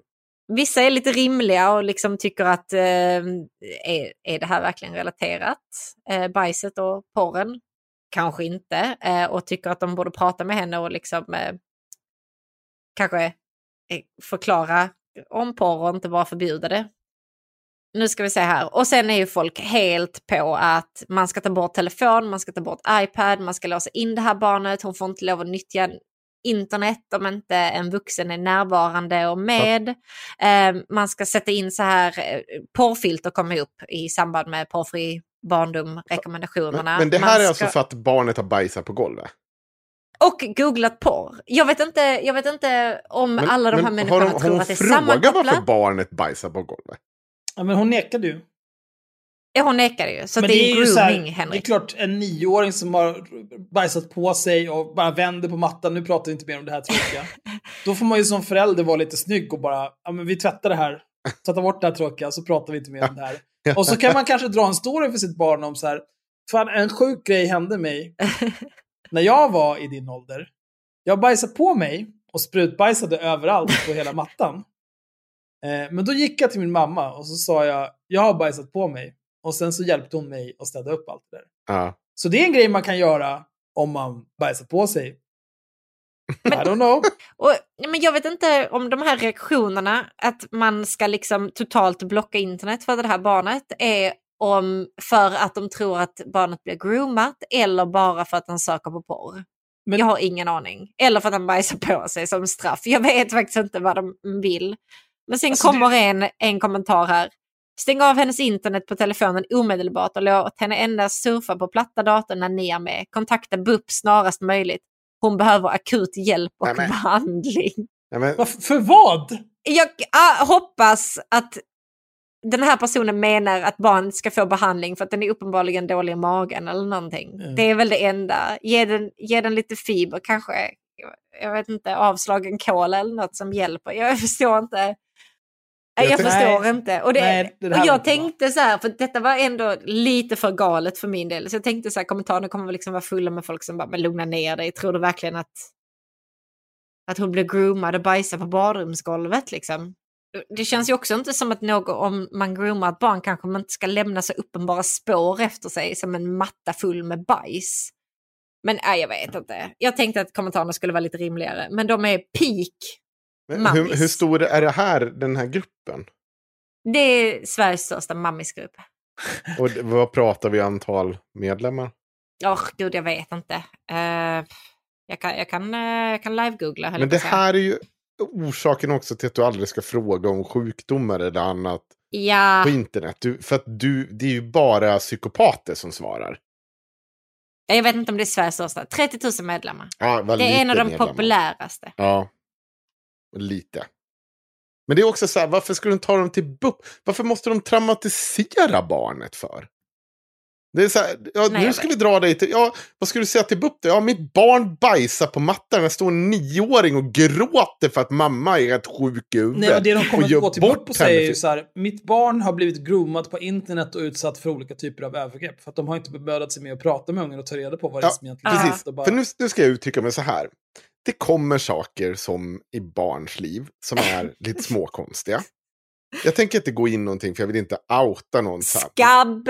vissa är lite rimliga och liksom tycker att eh, är, är det här verkligen relaterat? Eh, bajset och porren? Kanske inte. Eh, och tycker att de borde prata med henne och liksom eh, kanske förklara om porr och inte bara förbjuda det. Nu ska vi se här. Och sen är ju folk helt på att man ska ta bort telefon, man ska ta bort iPad, man ska låsa in det här barnet, hon får inte lov att nyttja internet om inte en vuxen är närvarande och med. Eh, man ska sätta in så här, eh, porrfilter kommer upp i samband med porrfri barndom-rekommendationerna. Men, men det här är ska- alltså för att barnet har bajsat på golvet? Och googlat porr. Jag vet inte, jag vet inte om Men, alla de här människorna har, de- tror har hon att det är frågat sammankopplat. varför barnet bajsar på golvet? Ja, men hon nekade ju. Ja, hon nekar ju. Så Men det är, ju så här, grooming, Det är Henrik. klart, en nioåring som har bajsat på sig och bara vänder på mattan, nu pratar vi inte mer om det här tråkiga. Då får man ju som förälder vara lite snygg och bara, ja men vi tvättar det här, tvättar bort det här tråkiga, så pratar vi inte mer om det här. Och så kan man kanske dra en story för sitt barn om så här, fan en sjuk grej hände mig när jag var i din ålder. Jag bajsade på mig och sprutbajsade överallt på hela mattan. Eh, men då gick jag till min mamma och så sa jag, jag har bajsat på mig. Och sen så hjälpte hon mig att städa upp allt det där. Ja. Så det är en grej man kan göra om man bajsar på sig. I don't know. Och, men jag vet inte om de här reaktionerna, att man ska liksom totalt blocka internet för det här barnet, är om för att de tror att barnet blir groomat eller bara för att han söker på porr. Men- Jag har ingen aning. Eller för att han bajsar på sig som straff. Jag vet faktiskt inte vad de vill. Men sen Alltså, kommer en, en kommentar här. Stäng av hennes internet på telefonen omedelbart och låt henne endast surfa på platta datorn när ni är med. Kontakta BUP snarast möjligt. Hon behöver akut hjälp och Nej, men- behandling. Ja, men, För vad? Jag ah, hoppas att den här personen menar att barnet ska få behandling för att den är uppenbarligen dålig i magen eller någonting. Mm. Det är väl det enda. Ge den, ge den lite fiber, kanske, jag- vet inte, avslagen kola eller något som hjälper. Jag förstår inte. Jag Jag, förstår Nej. inte. Och, det, Nej, det och jag tänkte så här, för detta var ändå lite för galet för min del. Så jag tänkte så här, kommentarerna kommer liksom vara fulla med folk som bara, men lugna ner dig. Tror du verkligen att, att hon blir groomad och bajsar på badrumsgolvet liksom? Det känns ju också inte som att någon, om man groomar ett barn kanske man inte ska lämna så uppenbara spår efter sig som en matta full med bajs. Men nej, jag vet inte. Jag tänkte att kommentarerna skulle vara lite rimligare, men de är peak. hur, hur stor är det här, den här gruppen? Det är Sveriges största mammisgrupp. Och vad pratar vi antal medlemmar? Åh, gud, jag vet inte. Eh, jag kan, jag kan, eh, jag kan live-googla. Men det här är ju orsaken också till att du aldrig ska fråga om sjukdomar eller annat Ja, på internet. Du, för att du, det är ju bara psykopater som svarar. jag vet inte om det är Sveriges största. 30 000 medlemmar. Ja, Det är en av de medlemmar. populäraste. Ja, lite. Men det är också så här, varför ska de ta dem till BUP? Varför måste de traumatisera barnet för? Det är så här, ja, Nej, nu ska vi dra dig till, ja, vad ska du säga till BUP då? Ja, mitt barn bajsar på mattan. Jag står en nioåring och gråter för att mamma är ett sjuk i huvudet. Nej, men det de och kommer att gå till BUP och säga är ju så här, mitt barn har blivit groomat på internet och utsatt för olika typer av övergrepp. För att de har inte bemödat sig med att prata med ungen och ta reda på vad det är Ja, som egentligen precis. hänt och bara- För nu, nu ska jag uttrycka mig så här. Det kommer saker som i barns liv som är lite småkonstiga. Jag tänker inte gå in någonting för jag vill inte outa någon. Skabb,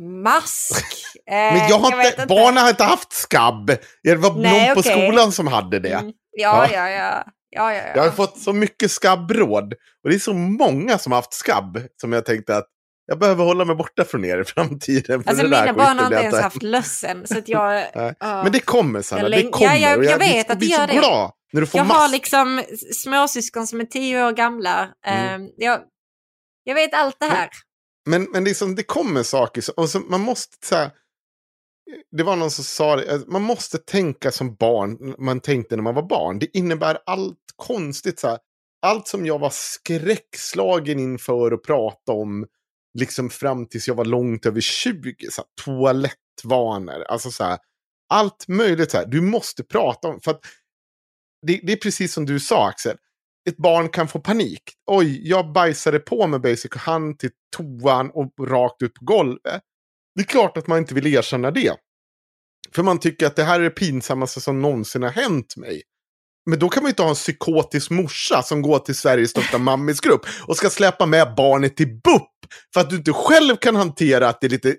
mask. eh, Men jag har vet inte, barnen har inte haft skabb. Det var Nej, någon på skolan som hade det. Mm, ja, Ja. ja, ja, ja, ja, ja. Jag har fått så mycket skabbråd. Och det är så många som har haft skabb. Som jag tänkte att jag behöver hålla mig borta från er i framtiden. För Alltså mina barn har inte jag ens haft lössen. Så att jag, ja. Men det kommer Sanna, Jag det kommer. Ja, jag- Och jag vet att det gör det. glad när du får jag mask. har liksom småsyskon som är tio år gamla. Mm. Eh, jag, jag vet allt det här. Men, men liksom, det kommer saker. Och så, man måste så här, Det var någon som sa det. Man måste tänka som barn. Man tänkte när man var barn. Det innebär allt konstigt. Så här, allt som jag var skräckslagen inför att prata om. Liksom fram tills jag var långt över 20. Så här, toalettvanor. Alltså så här. Allt möjligt. Så här, du måste prata om. För att det, det är precis som du sa Axel. Ett barn kan få panik. Oj, jag bajsade på med basic han till toan och rakt ut på golvet. Det är klart att man inte vill erkänna det. För man tycker att det här är det pinsammaste som någonsin har hänt mig. Men då kan man ju inte ha en psykotisk morsa som går till Sveriges största mammisgrupp och ska släppa med barnet till BUP. För att du inte själv kan hantera att det är lite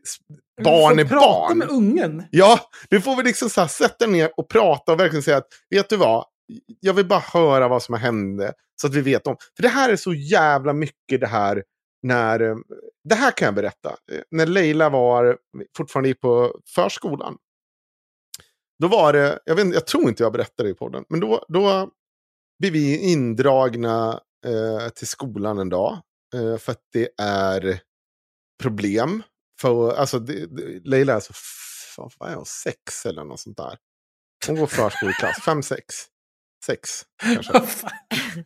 barn Du är får prata barn. med ungen. Ja, du får väl liksom så här, sätta ner och prata och verkligen säga att, vet du vad? Jag vill bara höra vad som har hänt så att vi vet om. För det här är så jävla mycket det här när, eh, det här kan jag berätta. Eh, när Leila var, fortfarande gick på förskolan. Då var det, jag, vet, jag tror inte jag berättade det i podden, men då, då blev vi indragna eh, till skolan en dag. Eh, för att det är problem. För, alltså, det, det, Leila är alltså, f- vad är hon, sex eller något sånt där. Hon går förskoleklass, fem, sex. Sex, kanske.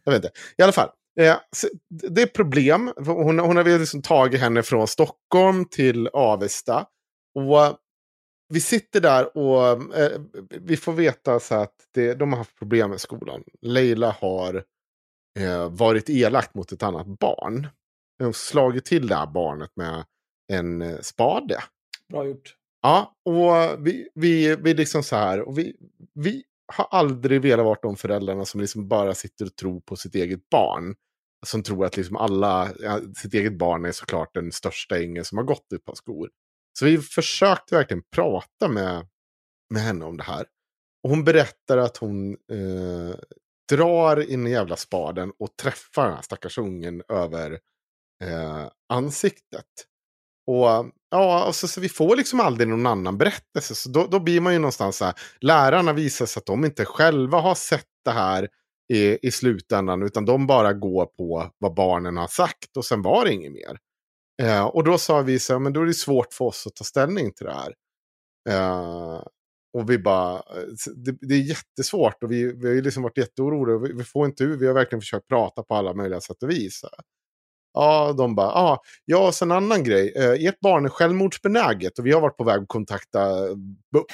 Jag vet inte. I alla fall. Eh, det är problem. Hon, hon har väl liksom tagit henne från Stockholm till Avesta. Och vi sitter där och eh, vi får veta så att det, de har haft problem med skolan. Leila har eh, varit elak mot ett annat barn. De har slagit till det här barnet med en eh, spade. Bra gjort. Ja, och vi, vi, vi liksom så här, och vi, vi har aldrig velat vara de föräldrarna som liksom bara sitter och tror på sitt eget barn. Som tror att liksom alla, ja, sitt eget barn är såklart den största ängeln som har gått ett par skor. Så vi försökte verkligen prata med, med henne om det här. Och hon berättar att hon eh, drar in den jävla spaden och träffar den här stackars ungen över eh, ansiktet. Och, ja, och så, så vi får liksom aldrig någon annan berättelse. Så då, då blir man ju någonstans så här, lärarna visar sig att de inte själva har sett det här i, i slutändan, utan de bara går på vad barnen har sagt och sen var det inget mer. Eh, och då sa vi så här, men då är det svårt för oss att ta ställning till det här. Eh, och vi bara, eh, det, det, är jättesvårt och vi, vi har ju liksom varit jätteoroliga. Vi, vi får inte ur, vi har verkligen försökt prata på alla möjliga sätt och vis. Ja, de bara, ah, ja, och sen en annan grej. Eh, ert barn är självmordsbenäget och vi har varit på väg att kontakta BUP.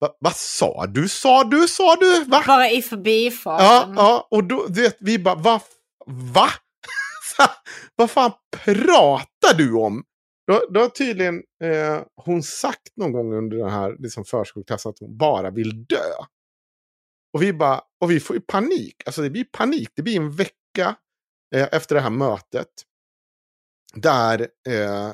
Va, vad sa du? Sa du? Sa du? Va? Bara i förbifarten. Ja, ja, och då, vet, vi bara, va? Va? vad fan pratar du om? Då, då har tydligen eh, hon sagt någon gång under den här liksom, förskoleklassen att hon bara vill dö. Och vi bara, och vi får ju panik. Alltså det blir panik. Det blir en vecka eh, efter det här mötet. Där, eh,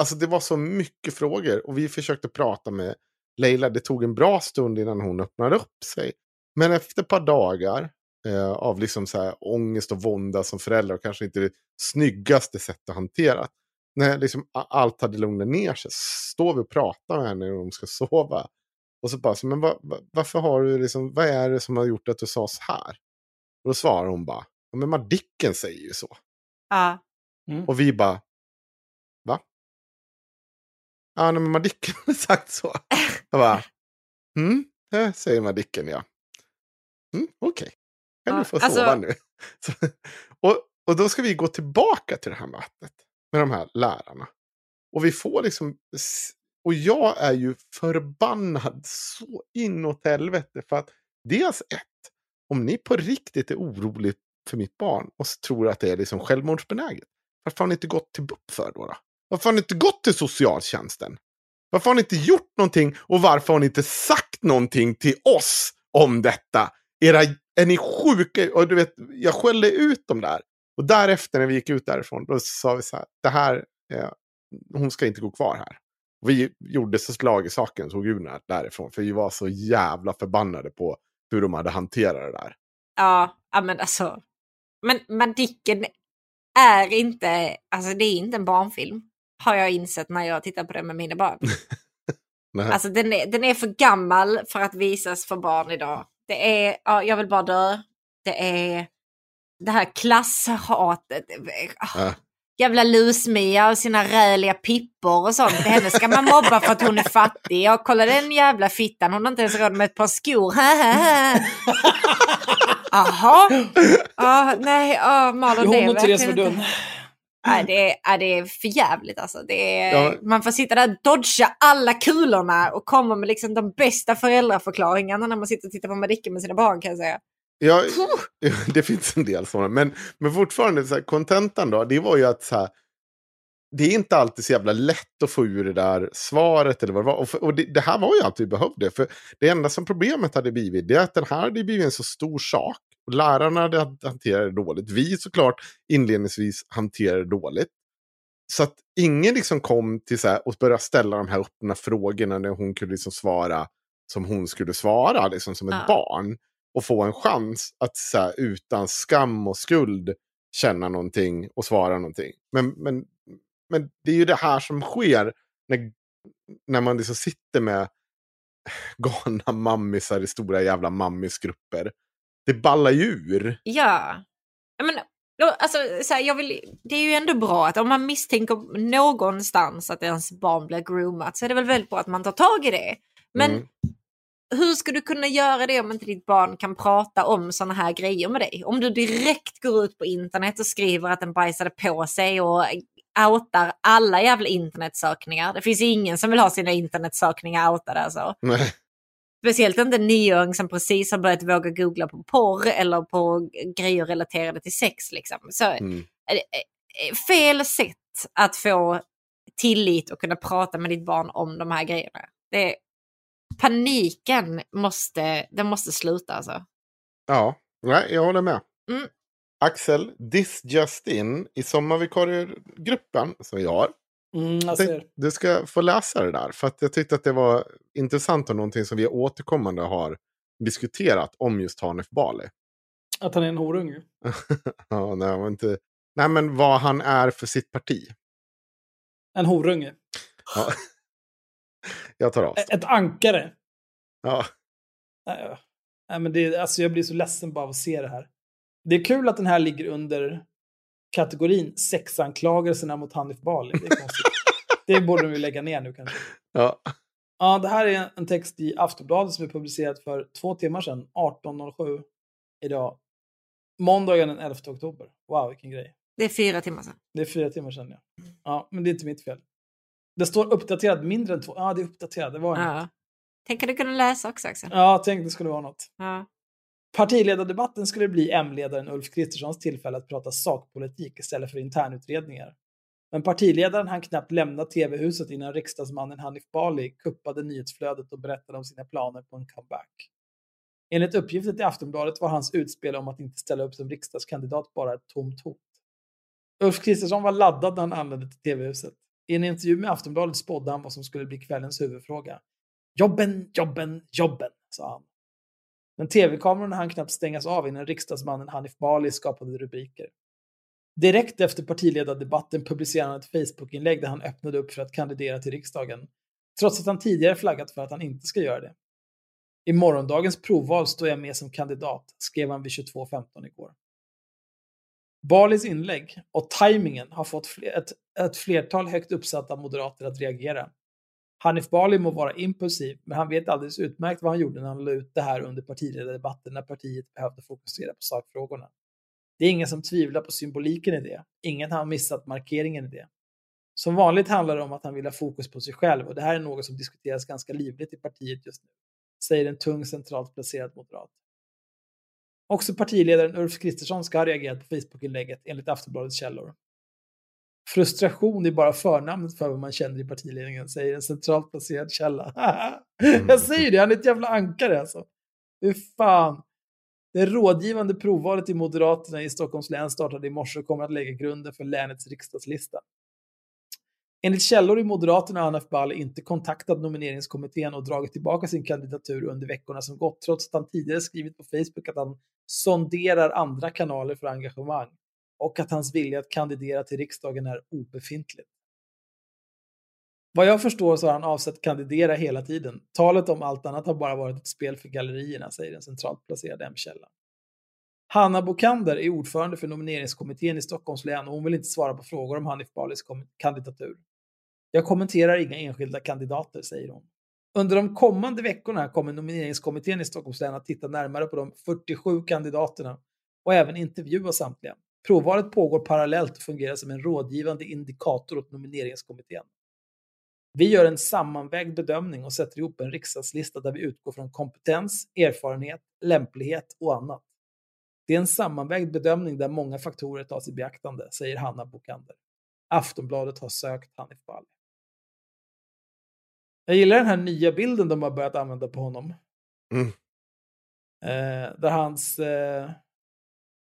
alltså det var så mycket frågor. Och vi försökte prata med Leila. Det tog en bra stund innan hon öppnade upp sig. Men efter ett par dagar eh, av liksom så här ångest och vånda som förälder och kanske inte det snyggaste sättet att hantera. När liksom allt hade lugnat ner sig står vi och pratar med henne när hon ska sova. Och så bara, så, men va, va, varför har du liksom, vad är det som har gjort att du sa så här? Och då svarar hon bara, men Madicken säger ju så. Ja. Mm. Och vi bara, va? Ja, men Madicken har sagt så. Jag bara, mm, det säger Madicken ja. Mm, Okej, okay. kan ja, du få alltså... sova nu. Så, och, och då ska vi gå tillbaka till det här mötet med de här lärarna. Och vi får liksom, och jag är ju förbannad så inåt helvete för att dels ett, om ni på riktigt är oroliga för mitt barn och tror att det är liksom självmordsbenäget. Varför har ni inte gått till BUP för då, då? Varför har ni inte gått till socialtjänsten? Varför har ni inte gjort någonting och varför har ni inte sagt någonting till oss om detta? Era, är ni sjuka? Och du vet, jag skällde ut dem där. Och därefter när vi gick ut därifrån, då sa vi så här, det här, eh, hon ska inte gå kvar här. Och vi gjorde så slag i saken tog ur därifrån, för vi var så jävla förbannade på hur de hade hanterat det där. Ja, men alltså, men Madicken är inte, alltså det är inte en barnfilm. Har jag insett när jag tittar på den med mina barn. alltså den är, den är för gammal för att visas för barn idag. Det är, ja, jag vill bara dö. Det är det här klasshatet. Ja. Jävla lusmia och sina räliga pippor och sånt. Henne ska man mobba för att hon är fattig. Jag kolla den jävla fittan, hon har inte ens råd med ett par skor. Jaha. Ah, nej, ah, Malin det är Hon och Therese Verdun. Nej, det är, det är för jävligt alltså. Det är, ja. Man får sitta där och dodga alla kulorna och komma med liksom de bästa föräldraförklaringarna när man sitter och tittar på Madicken med sina barn kan jag säga. Ja, det finns en del sådana. Men, men fortfarande, så här, kontentan då, det var ju att så här, det är inte alltid så jävla lätt att få ur det där svaret. Eller vad det var. Och, för, och det, det, här var ju allt vi behövde. För det enda som problemet hade blivit, det är att den här hade blivit en så stor sak. Och lärarna hade hanterat det dåligt. Vi såklart inledningsvis hanterade det dåligt. Så att ingen liksom kom till så här, och började ställa de här öppna frågorna när hon kunde liksom svara som hon skulle svara, liksom som ett ja. barn och få en chans att så här, utan skam och skuld känna någonting och svara någonting. Men, men, men det är ju det här som sker när, när man liksom sitter med galna mammisar i stora jävla mammisgrupper. Det ballar ju ur. Ja. Men, alltså, så här, jag vill, det är ju ändå bra att om man misstänker någonstans att ens barn blir groomat så är det väl väldigt bra att man tar tag i det. Men mm hur ska du kunna göra det om inte ditt barn kan prata om sådana här grejer med dig? Om du direkt går ut på internet och skriver att den bajsade på sig och outar alla jävla internetsökningar. Det finns ingen som vill ha sina internetsökningar outade alltså. Nej. Speciellt inte en nioåring som precis har börjat våga googla på porr eller på grejer relaterade till sex. Liksom. Så, mm. Fel sätt att få tillit och kunna prata med ditt barn om de här grejerna. Det, paniken måste, den måste sluta alltså. Ja, nej, jag håller med. Mm. Axel, this just in i sommarvikariegruppen som jag har. Mm, jag. Du ska få läsa det där. För att jag tyckte att det var intressant och någonting som vi återkommande har diskuterat om just Hanif Bali. Att han är en horunge? ja, nej, men inte... nej, men vad han är för sitt parti. En horunge. Ja. Jag tar avstånd. Ett ankare. Ja. Nej, nej, men det, alltså jag blir så ledsen bara av att se det här. Det är kul att den här ligger under kategorin sexanklagelserna mot Hanif Bali. Det, är konstigt. det borde de ju lägga ner nu kanske. Ja. Ja, det här är en text i Aftonbladet som är publicerad för två timmar sedan, 18.07 idag. Måndagen den 11 oktober. Wow, vilken grej. Det är fyra timmar sedan. Det är fyra timmar sedan, ja. Ja, men det är inte mitt fel. Det står uppdaterad mindre än två. Ja, det är uppdaterat. Det var Ja. något. Tänk att du kunde läsa också Axel. Ja, tänk det skulle vara något. Ja. Partiledardebatten skulle bli M-ledaren Ulf Kristerssons tillfälle att prata sakpolitik istället för internutredningar. Men partiledaren hann knappt lämna tv-huset innan riksdagsmannen Hanif Bali kuppade nyhetsflödet och berättade om sina planer på en comeback. Enligt uppgifter till Aftonbladet var hans utspel om att inte ställa upp som riksdagskandidat bara ett tomt hot. Ulf Kristersson var laddad när han anlände till tv-huset. I en intervju med Aftonbladet spådde han vad som skulle bli kvällens huvudfråga. Jobben, jobben, jobben, sa han. Men tv-kamerorna hann knappt stängas av innan riksdagsmannen Hanif Bali skapade rubriker. Direkt efter partiledardebatten publicerade han ett Facebook-inlägg där han öppnade upp för att kandidera till riksdagen, trots att han tidigare flaggat för att han inte ska göra det. I morgondagens provval står jag med som kandidat, skrev han vid 22.15 igår. Balis inlägg och tajmingen har fått fler, ett, ett flertal högt uppsatta moderater att reagera. Hanif Bali må vara impulsiv, men han vet alldeles utmärkt vad han gjorde när han la ut det här under partiledardebatten när partiet behövde fokusera på sakfrågorna. Det är ingen som tvivlar på symboliken i det. Ingen har missat markeringen i det. Som vanligt handlar det om att han vill ha fokus på sig själv och det här är något som diskuteras ganska livligt i partiet just nu, säger en tung centralt placerad moderat. Också partiledaren Ulf Kristersson ska ha reagerat på Facebook-inlägget enligt Aftonbladets källor. Frustration är bara förnamnet för vad man känner i partiledningen, säger en centralt placerad källa. Jag säger det, han är ett jävla ankare alltså. Hur fan. Det rådgivande provvalet i Moderaterna i Stockholms län startade i morse och kommer att lägga grunden för länets riksdagslista. Enligt källor i Moderaterna har Hanif Bali inte kontaktat nomineringskommittén och dragit tillbaka sin kandidatur under veckorna som gått, trots att han tidigare skrivit på Facebook att han sonderar andra kanaler för engagemang och att hans vilja att kandidera till riksdagen är obefintlig. Vad jag förstår så har han avsett kandidera hela tiden. Talet om allt annat har bara varit ett spel för gallerierna, säger den centralt placerade M-källan. Hanna Bokander är ordförande för nomineringskommittén i Stockholms län och hon vill inte svara på frågor om Hanif Balis kandidatur. Jag kommenterar inga enskilda kandidater, säger hon. Under de kommande veckorna kommer nomineringskommittén i Stockholms län att titta närmare på de 47 kandidaterna och även intervjua samtliga. Provvalet pågår parallellt och fungerar som en rådgivande indikator åt nomineringskommittén. Vi gör en sammanvägd bedömning och sätter ihop en riksdagslista där vi utgår från kompetens, erfarenhet, lämplighet och annat. Det är en sammanvägd bedömning där många faktorer tas i beaktande, säger Hanna Bokander. Aftonbladet har sökt Hanif Bali. Jag gillar den här nya bilden de har börjat använda på honom. Mm. Eh, där hans... Eh,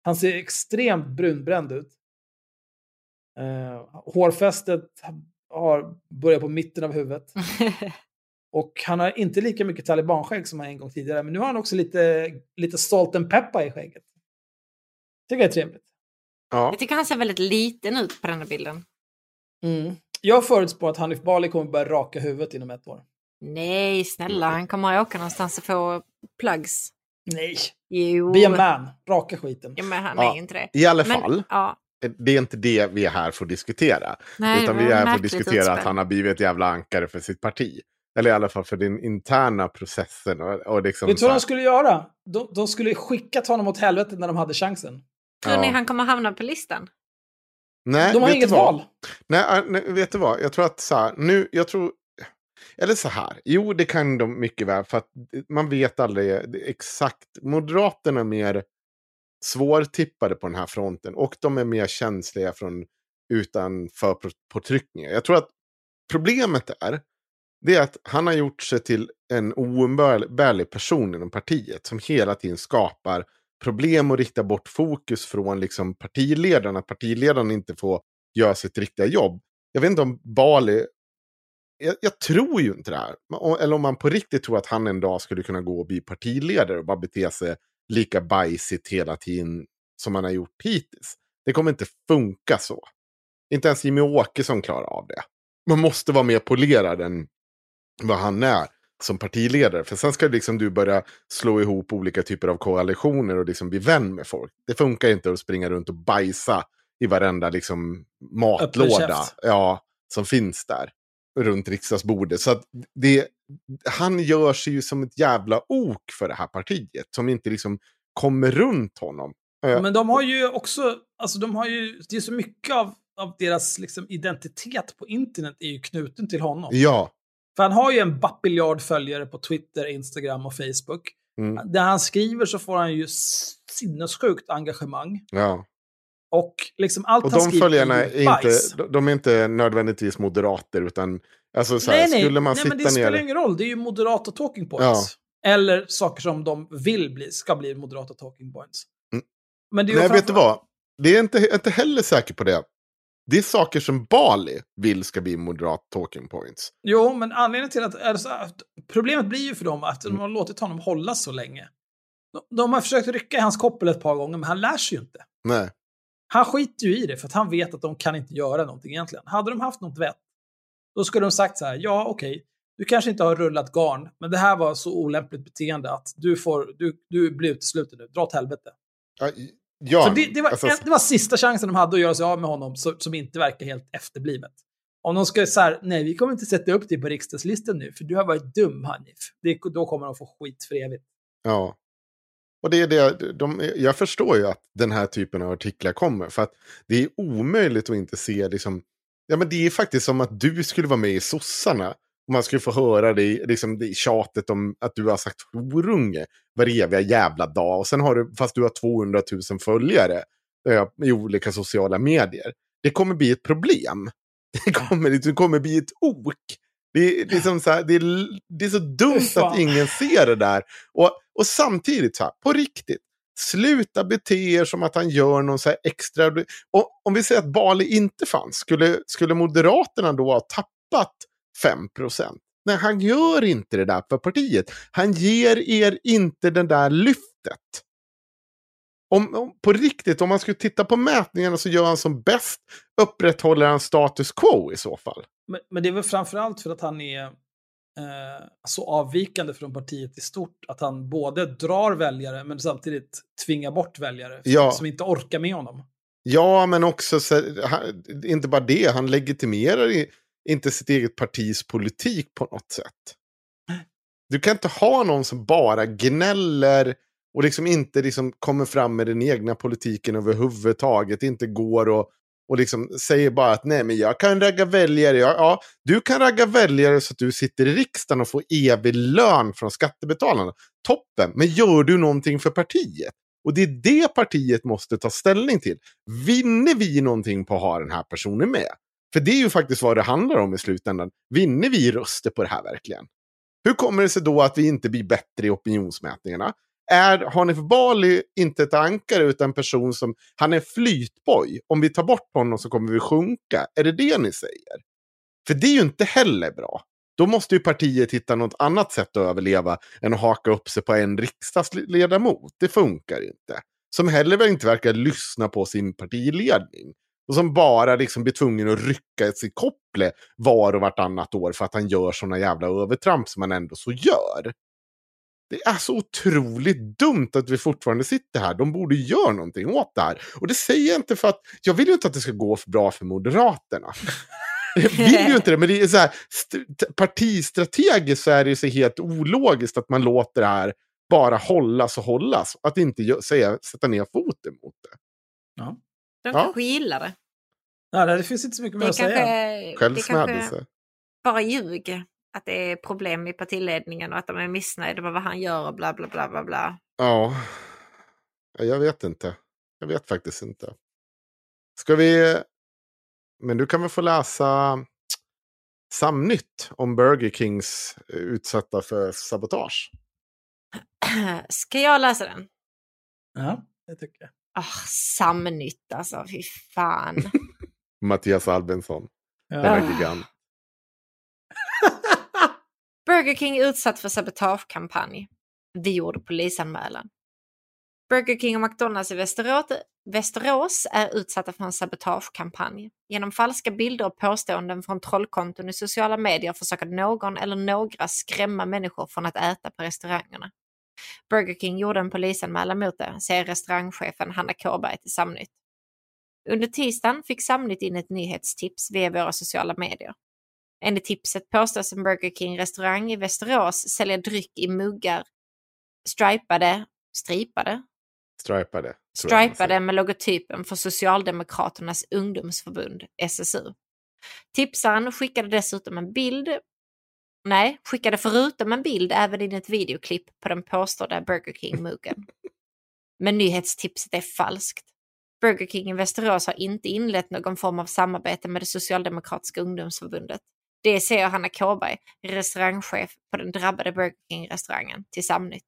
han ser extremt brunbränd ut. Eh, hårfästet har börjat på mitten av huvudet. Och han har inte lika mycket talibanskägg som han en gång tidigare, men nu har han också lite, lite salt and pepper i skägget. Tycker jag är trevligt. Ja. Jag tycker han ser väldigt liten ut på den här bilden. Mm. Jag förutspår att Hanif Bali kommer börja raka huvudet inom ett år. Nej, snälla, han kommer att åka någonstans och få plugs. Nej. Jo. Be a man. Raka skiten. Ja, men han Ja, är inte det. I alla Men, fall, Ja. det är inte det vi är här för att diskutera. Nej, utan vi är här för att diskutera utspel. att han har blivit ett jävla ankare för sitt parti. Eller i alla fall för den interna processen. Och, och liksom Vet du vad de skulle göra? De, de skulle skickat honom åt helvete när de hade chansen. Tror ni Ja. han kommer hamna på listan? Nej, De har inget val. Nej, äh, nej, vet du vad? Jag tror att så här, nu, jag tror... Eller så här, jo det kan de mycket väl för att man vet aldrig exakt. Moderaterna är mer svårtippade på den här fronten och de är mer känsliga från utanför på- påtryckningar. Jag tror att problemet är, det är att han har gjort sig till en oumbärlig person inom partiet som hela tiden skapar problem att rikta bort fokus från liksom partiledaren. Att partiledaren inte får göra sitt riktiga jobb. Jag vet inte om Bali... Jag, jag tror ju inte det här. Eller om man på riktigt tror att han en dag skulle kunna gå och bli partiledare och bara bete sig lika bajsigt hela tiden som han har gjort hittills. Det kommer inte funka så. Inte ens Jimmy Åkesson klarar av det. man måste vara mer polerad än vad han är som partiledare. För sen ska liksom du börja slå ihop olika typer av koalitioner och liksom bli vän med folk. Det funkar inte att springa runt och bajsa i varenda liksom matlåda ja, som finns där runt riksdagsbordet. Så det, han gör sig ju som ett jävla ok för det här partiet som inte liksom kommer runt honom. Eh, Men de har ju också, alltså de har ju, det är så mycket av, av deras liksom, identitet på internet är ju knuten till honom. Ja. För han har ju en bapiljard följare på Twitter, Instagram och Facebook. Mm. Där han skriver så får han ju sinnessjukt engagemang. Ja. Och liksom allt Och han de skriver följarna är inte, de- de är inte nödvändigtvis moderater utan alltså så här, nej, nej, skulle man nej sitta men det spelar ner... ingen roll. Det är ju moderata talking points. Eller saker som de vill bli, ska bli moderata talking points. Mm. Men det är Nej, vet du framför- vad? Det är inte, inte heller säker på det. Det är saker som Bali vill ska bli moderat talking points. Jo, men anledningen till att, är det så här, att problemet blir ju för dem att Mm. de har låtit honom hålla så länge. De, de har försökt rycka i hans koppel ett par gånger, men han lär sig ju inte. Nej. Han skiter ju i det för att han vet att de kan inte göra någonting egentligen. Hade de haft något vett, då skulle de sagt så här, ja okej, du kanske inte har rullat garn, men det här var så olämpligt beteende att du, får, du, du blir utesluten nu, dra åt helvete. Ja, så det, det, var, alltså, det var sista chansen de hade att göra sig av med honom så, som inte verkar helt efterblivet. Om de ska så här, nej vi kommer inte sätta upp dig på riksdagslistan nu för du har varit dum Hanif. Det, då kommer de få skit för evigt. Ja. Och det är det, de, jag förstår ju att den här typen av artiklar kommer. För att det är omöjligt att inte se liksom, ja men det är faktiskt som att du skulle vara med i sossarna. Man skulle få höra det, i- liksom, det tjatet om att du har sagt horunge varje jävla dag. Och sen har du, fast du har 200 000 följare eh, i olika sociala medier. Det kommer bli ett problem. Det kommer, det kommer bli ett ok. Det är, liksom så här, det, är, det är så dumt att ingen ser det där. Och, och samtidigt, så här, på riktigt, sluta bete er som att han gör någon så här extra... Och om vi säger att Bali inte fanns, skulle, skulle Moderaterna då ha tappat 5 Nej, han gör inte det där för partiet. Han ger er inte det där lyftet. Om, om, på riktigt, om man skulle titta på mätningarna så gör han som bäst upprätthåller han status quo i så fall. Men, men det är väl framförallt för att han är eh, så avvikande från partiet i stort att han både drar väljare men samtidigt tvingar bort väljare Ja. som inte orkar med honom. Ja, men också, så, han, inte bara det, han legitimerar i, inte sitt eget partis politik på något sätt. Du kan inte ha någon som bara gnäller och liksom inte liksom kommer fram med den egna politiken överhuvudtaget, inte går och, och liksom säger bara att nej men jag kan ragga väljare. Ja, ja, du kan ragga väljare så att du sitter i riksdagen och får evig lön från skattebetalarna. Toppen, men gör du någonting för partiet? Och det är det partiet måste ta ställning till. Vinner vi någonting på att ha den här personen med? För det är ju faktiskt vad det handlar om i slutändan. Vinner vi röster på det här verkligen? Hur kommer det sig då att vi inte blir bättre i opinionsmätningarna? Är Hanif Bali inte ett ankare utan en person som, han är flytboj, Om vi tar bort honom så kommer vi sjunka. Är det det ni säger? För det är ju inte heller bra. Då måste ju partiet hitta något annat sätt att överleva än att haka upp sig på en riksdagsledamot. Det funkar inte. Som heller inte verkar lyssna på sin partiledning. Och som bara liksom blir tvungen att rycka sitt kopple var och vartannat år för att han gör såna jävla övertramp som han ändå så gör. Det är så otroligt dumt att vi fortfarande sitter här. De borde göra någonting åt det här. Och det säger jag inte för att jag vill ju inte att det ska gå för bra för Moderaterna. Jag vill ju inte det, men det är så här, st- partistrategiskt så är det ju så helt ologiskt att man låter det här bara hållas och hållas. Att inte säga, sätta ner foten mot det. Ja. De Ja. kanske gillar det. Nej, det finns inte så mycket mer att kanske, säga. Självsmädelse. bara ljug. Att det är problem i partiledningen och att de är missnöjda med vad han gör och bla bla bla bla bla. Ja, Ja, jag vet inte. Jag vet faktiskt inte. Ska vi... Men du kan väl få läsa Samnytt om Burger Kings eh, utsatta för sabotage. Ska jag läsa den? Ja, det tycker jag. Oh, Samnytt alltså, fy fan. Mattias Albensson. Ja. Denna gigant. Burger King utsatt för sabotagekampanj. Det gjorde polisanmälan. Burger King och McDonalds i Västerås, Västerås är utsatta för en sabotagekampanj. Genom falska bilder och påståenden från trollkonton i sociala medier försöker någon eller några skrämma människor från att äta på restaurangerna. Burger King gjorde en polisanmälan mot det, säger restaurangchefen Hanna Kåberg till Samnytt. Under tisdagen fick Samnytt in ett nyhetstips via våra sociala medier. Enligt tipset påstås en Burger King-restaurang i Västerås sälja dryck i muggar stripade, stripade? Stripade. Stripade med logotypen för Socialdemokraternas ungdomsförbund, SSU. Tipsaren skickade dessutom en bild, nej, skickade förutom en bild även in ett videoklipp på den påstådda Burger King-muggen. Men nyhetstipset är falskt. Burger King i Västerås har inte inlett någon form av samarbete med det Socialdemokratiska ungdomsförbundet. Det säger Hanna Kåberg, restaurangchef på den drabbade Burger King-restaurangen, till Samnytt.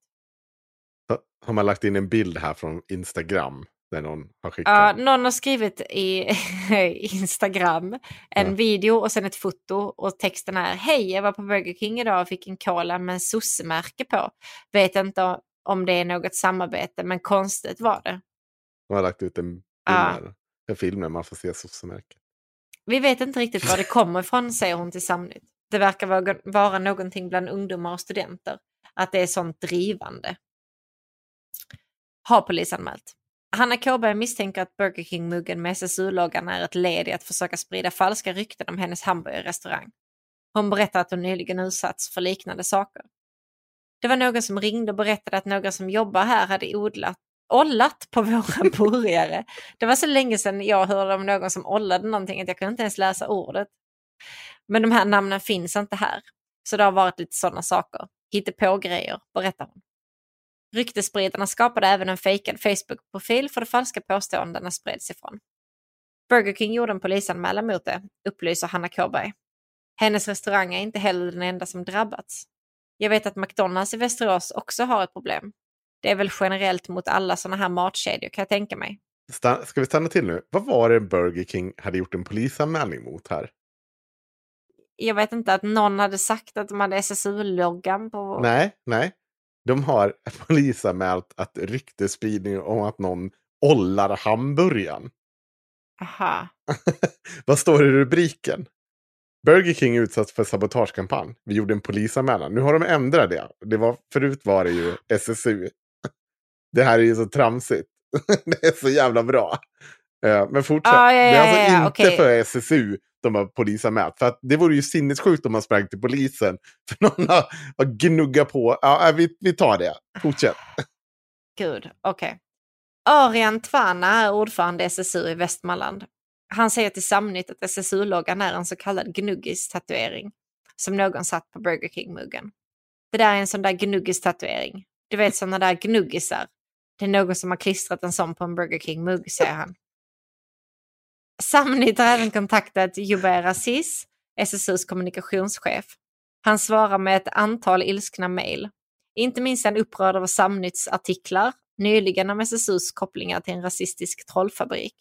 Har man lagt in en bild här från Instagram där någon har skickat? Ja, någon har skrivit i Instagram en Ja. video och sen ett foto och texten är Hej, jag var på Burger King idag och fick en cola med en sossemärke på. Vet inte om det är något samarbete, men konstigt var det. De har lagt ut en, Ja. här, en film där man får se sossemärket. Vi vet inte riktigt var det kommer ifrån, säger hon till Samnytt. Det verkar vara, vara någonting bland ungdomar och studenter, att det är sånt drivande. Har polisanmält. Hanna Kåberg misstänker att Burger King-muggen med SSU-loggan är ett led i att försöka sprida falska rykten om hennes hamburgerrestaurang. Hon berättar att hon nyligen utsatts för liknande saker. Det var någon som ringde och berättade att några som jobbar här hade odlat, ollat på våra burgare. Det var så länge sedan jag hörde om någon som ollade någonting att jag kunde inte ens läsa ordet. Men de här namnen finns inte här. Så det har varit lite sådana saker. på grejer, berättar hon. Ryktesspridarna skapade även en fejkad Facebook-profil för de falska påståendena spreds ifrån. Burger King gjorde en polisanmälan mot det, upplyser Hanna Kåberg. Hennes restaurang är inte heller den enda som drabbats. Jag vet att McDonalds i Västerås också har ett problem. Det är väl generellt mot alla sådana här matkedjor kan jag tänka mig. Ska vi stanna till nu? Vad var det Burger King hade gjort en polisanmälning mot här? Jag vet inte att någon hade sagt att de hade SSU-loggan på... Nej, nej. De har polisanmält att ryktesspridning om att någon ollar hamburgaren. Aha. Vad står i rubriken? Burger King utsatt för sabotagekampanj. Vi gjorde en polisanmälan. Nu har de ändrat det. det var, förut var det ju SSU. Det här är ju så tramsigt. det är så jävla bra. Eh, Men fortsätt. Ah, ja, ja, det är alltså ja, ja, inte okej. för SSU de har polisanmält. För att det vore ju sinnessjukt om man sprang till polisen. För någon har, har gnuggat på. Ja, äh, vi, vi tar det. Fortsätt. Gud, okej. Arian Tvana är ordförande i SSU i Västmanland. Han säger till Samnytt att SSU-loggan är en så kallad gnuggis-tatuering som någon satt på Burger King-muggen. Det där är en sån där gnuggis-tatuering. Du vet sådana där gnuggisar. Det är någon som har klistrat en sån på en Burger King-mugg, säger han. Samnytt har även kontaktat Jubair Aziz, SSUs kommunikationschef. Han svarar med ett antal ilskna mejl. Inte minst är han upprörd över Samnytts artiklar, nyligen om SSUs kopplingar till en rasistisk trollfabrik.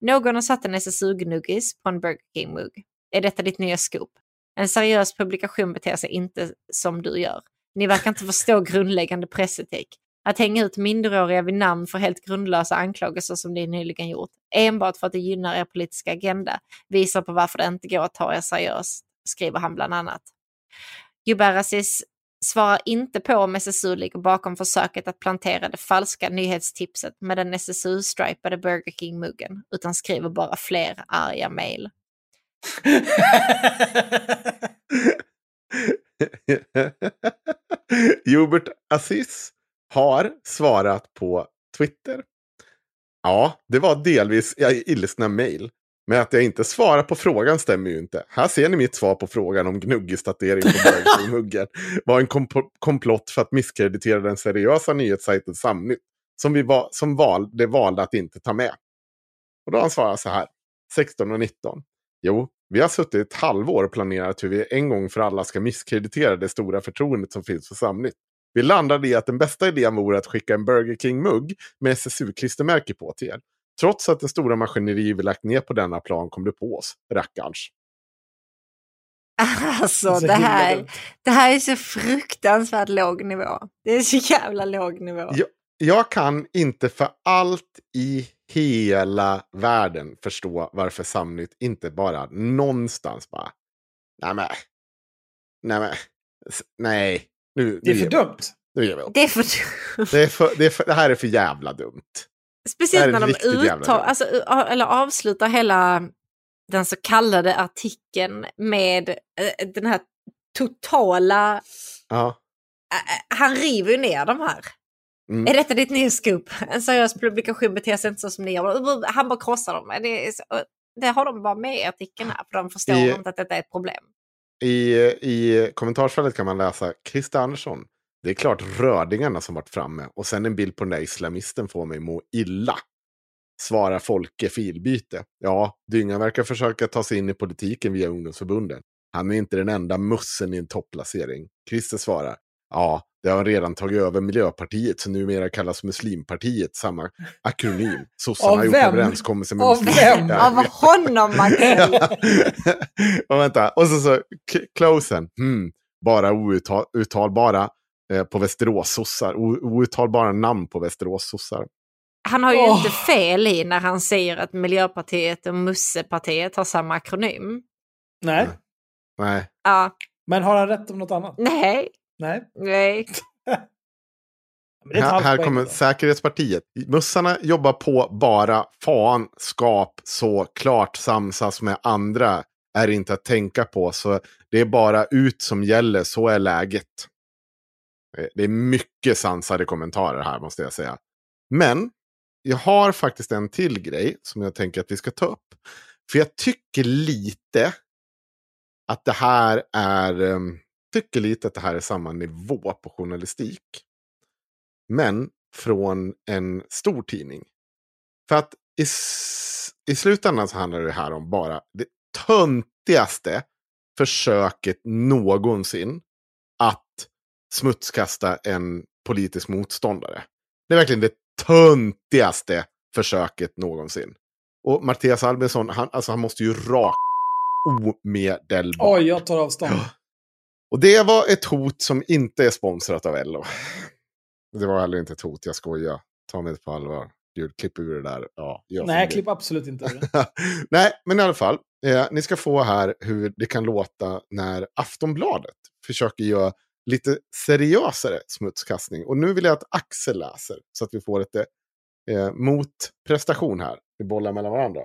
Någon har satt en SSU-gnuggis på en Burger King-mugg. Är detta ditt nya scoop? En seriös publikation beter sig inte som du gör. Ni verkar inte förstå grundläggande pressetik. Att hänga ut minderåriga vid namn för helt grundlösa anklagelser som ni nyligen gjort, enbart för att det gynnar er politiska agenda, visar på varför det inte går att ta er seriöst, skriver han bland annat. Gubarasis svarar inte på om SSU ligger bakom försöket att plantera det falska nyhetstipset med den SSU-stripade Burger King-muggen, utan skriver bara fler arga mejl. Hubert Aziz har svarat på Twitter. Ja, det var delvis jag ilskna mejl. Men att jag inte svarar på frågan stämmer ju inte. Här ser ni mitt svar på frågan om gnuggistatering på King-muggen. var en kom komplott för att misskreditera den seriösa nyhetssajten Samnytt. Som, vi va som valde, valde att inte ta med. Och då har han svarat så här. 16 och 19. Jo, vi har suttit ett halvår och planerat hur vi en gång för alla ska misskreditera det stora förtroendet som finns för Samnytt. Vi landade i att den bästa idén vore att skicka en Burger King-mugg med SSU-klistermärke på till er. Trots att det stora maskineri vi lagt ner på denna plan kom det på oss, rackarns. Alltså Så det här, det här är så fruktansvärt låg nivå. Det är så jävla låg nivå. Ja, jag kan inte för allt i hela världen förstå varför Samnytt inte bara någonstans bara... Nej men... Nej men... s- Nej. Nu, Det är för dumt. Nu ger vi upp. Det är för... Det, är för, det, är för, det här är för jävla dumt. Speciellt när de uttar, alltså, eller avslutar hela den så kallade artikeln med eh, den här totala... Ja. eh, han river ju ner de här. Mm. Är detta ditt nya scoop? En seriös publikation beter sig inte så som ni gör. Han bara krossar dem. Det, så, det har de bara med i artikeln här, för de förstår I- inte att detta är ett problem. I, I kommentarsfältet kan man läsa Christer Andersson. Det är klart rödingarna som varit framme. Och sen en bild på den där islamisten får mig må illa. Svarar Folke filbyte. Ja, Dyngan verkar försöka ta sig in i politiken via ungdomsförbunden. Han är inte den enda mussen i en topplacering. Christer svarar. Ja, det har redan tagit över Miljöpartiet, så numera kallas Muslimpartiet samma akronym. Sossarna Av har gjort vem? överenskommelse med Av muslimer. vem? Ja, Av honom Maxell! och vänta, och så så, Closen, hmm, bara outtalbara eh, på Västerås-sossar, outtalbara namn på Västerås-sossar. Han har ju Åh. inte fel i när han säger att Miljöpartiet och Mussepartiet har samma akronym. Nej, Nej, Ja, men har han rätt om något annat? nej, Nej. nej. Här, här kommer då. Säkerhetspartiet. Mussarna jobbar på bara fan, skap, så klart samsas med andra är inte att tänka på. Så det är bara ut som gäller, så är läget. Det är mycket sansade kommentarer här måste jag säga. Men jag har faktiskt en till grej som jag tänker att vi ska ta upp. För jag tycker lite att det här är, um, tycker lite att det här är samma nivå på journalistik. Men från en stor tidning. För att i, i slutändan så handlar det här om bara det töntigaste försöket någonsin att smutskasta en politisk motståndare. Det är verkligen det töntigaste försöket någonsin. Och Mattias Albinsson, han, alltså han måste ju rakt omedelbart. Oj, jag tar avstånd. Och det var ett hot som inte är sponsrat av LO. Det var heller inte ett hot, jag skojar. Ta mig på allvar. Gud, klipp ur det där. Ja, Nej, klipp absolut inte ur det. Nej, men i alla fall. Eh, ni ska få här hur det kan låta när Aftonbladet försöker göra lite seriösare smutskastning. Och nu vill jag att Axel läser så att vi får lite eh, motprestation här. Vi bollar mellan varandra.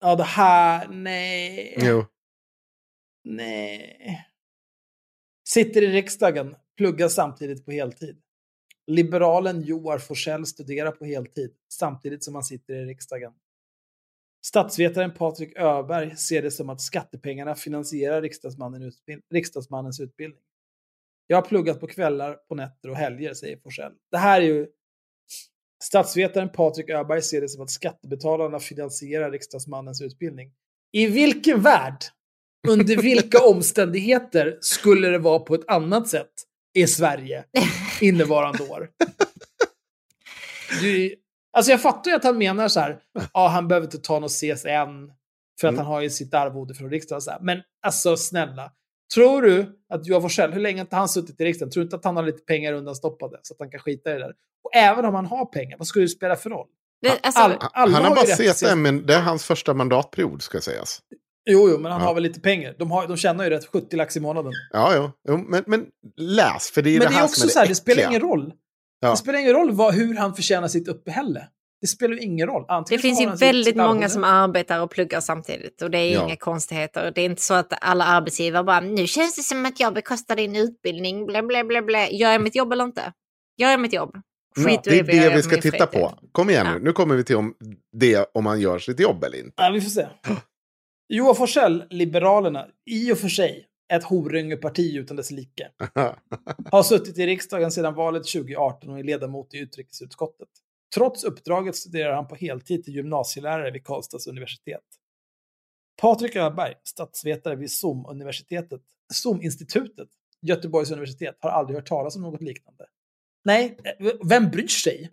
Ja, det här... Nej. Jo. Nej. Sitter i riksdagen, pluggar samtidigt på heltid. Liberalen Joar Forsell studerar på heltid, samtidigt som han sitter i riksdagen. Statsvetaren Patrik Öberg ser det som att skattepengarna finansierar riksdagsmannen utbild- riksdagsmannens utbildning. Jag har pluggat på kvällar, på nätter och helger, säger Forsell. Det här är ju... Statsvetaren Patrik Öberg ser det som att skattebetalarna finansierar riksdagsmannens utbildning. I vilken värld, under vilka omständigheter skulle det vara på ett annat sätt i Sverige innevarande år? Du, alltså jag fattar ju att han menar så här, ja han behöver inte ta något CSN för att Mm. han har ju sitt arvode från riksdagen. Så här. Men alltså snälla, tror du att Johan Forssell, hur länge har han suttit i riksdagen? Tror du inte att han har lite pengar undanstoppade så att han kan skita i det där? Och även om han har pengar, vad skulle det spela för roll? Det, alltså, All- Han, alla han har bara CSN, men det är hans första mandatperiod ska sägas. Jo, jo, men han Ja. har väl lite pengar. De, har, de tjänar ju rätt 70 lax i månaden. Ja, jo. jo men, men läs, för det är Men det det är här också som är så här, det spelar ingen roll. Ja. Det spelar ingen roll vad, hur han förtjänar sitt uppehälle. Det spelar ju ingen roll. det Antingen finns så ju väldigt sitt många som arbetar och pluggar samtidigt och det är Ja. inga konstigheter. Det är inte så att alla arbetsgivare bara nu känns det som att jag bekostar din utbildning, bla bla bla bla. Gör jag mitt jobb eller inte? Gör jag mitt jobb? Ja, det är det vi ska titta fritid. på. Kom igen Ja. nu, nu kommer vi till om det om man gör sitt jobb eller inte. Ja, vi får se. Johan Forsell, Liberalerna, i och för sig ett horungeparti utan dess like, har suttit i riksdagen sedan valet 2018 och är ledamot i utrikesutskottet. Trots uppdraget studerar han på heltid till gymnasielärare vid Karlstads universitet. Patrik Öberg, statsvetare vid SOM-universitetet, SOM-institutet, Göteborgs universitet, har aldrig hört talas om något liknande. Nej, eh, vem bryr sig?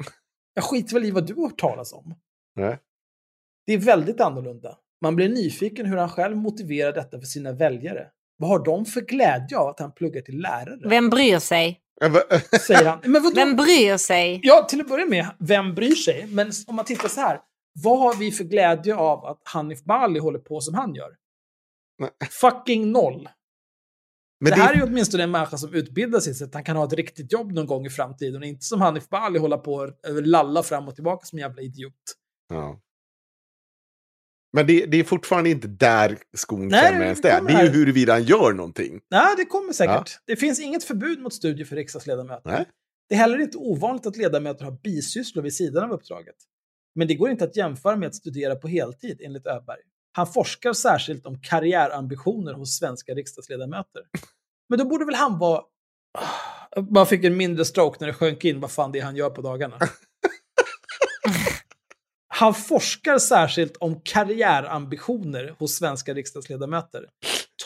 Jag skiter väl i vad du har hört talas om. Nej. Det är väldigt annorlunda. Man blir nyfiken hur han själv motiverar detta för sina väljare. Vad har de för glädje av att han pluggar till lärare? Vem bryr sig? Säger han. Men vadå? Vem bryr sig? Ja, till att börja med, vem bryr sig? Men om man tittar så här. Vad har vi för glädje av att Hanif Bali håller på som han gör? Fucking noll. Men det här är ju åtminstone en människa som utbildar sig så att han kan ha ett riktigt jobb någon gång i framtiden. Och inte som Hanif Bali hålla på och lalla fram och tillbaka som en jävla idiot. Ja. Men det, det är fortfarande inte där skon Nej, klämmer det ens där. Det är ju huruvida han gör någonting. Nej, det kommer säkert. Det finns inget förbud mot studier för riksdagsledamöter. Nej. Det är heller inte ovanligt att ledamöter har bisysslor vid sidan av uppdraget. Men det går inte att jämföra med att studera på heltid, enligt Öberg. Han forskar särskilt om karriärambitioner hos svenska riksdagsledamöter. Men då borde väl han vara... Jag bara fick en mindre stroke när det sjönk in vad fan det är han gör på dagarna. Han forskar särskilt om karriärambitioner hos svenska riksdagsledamöter.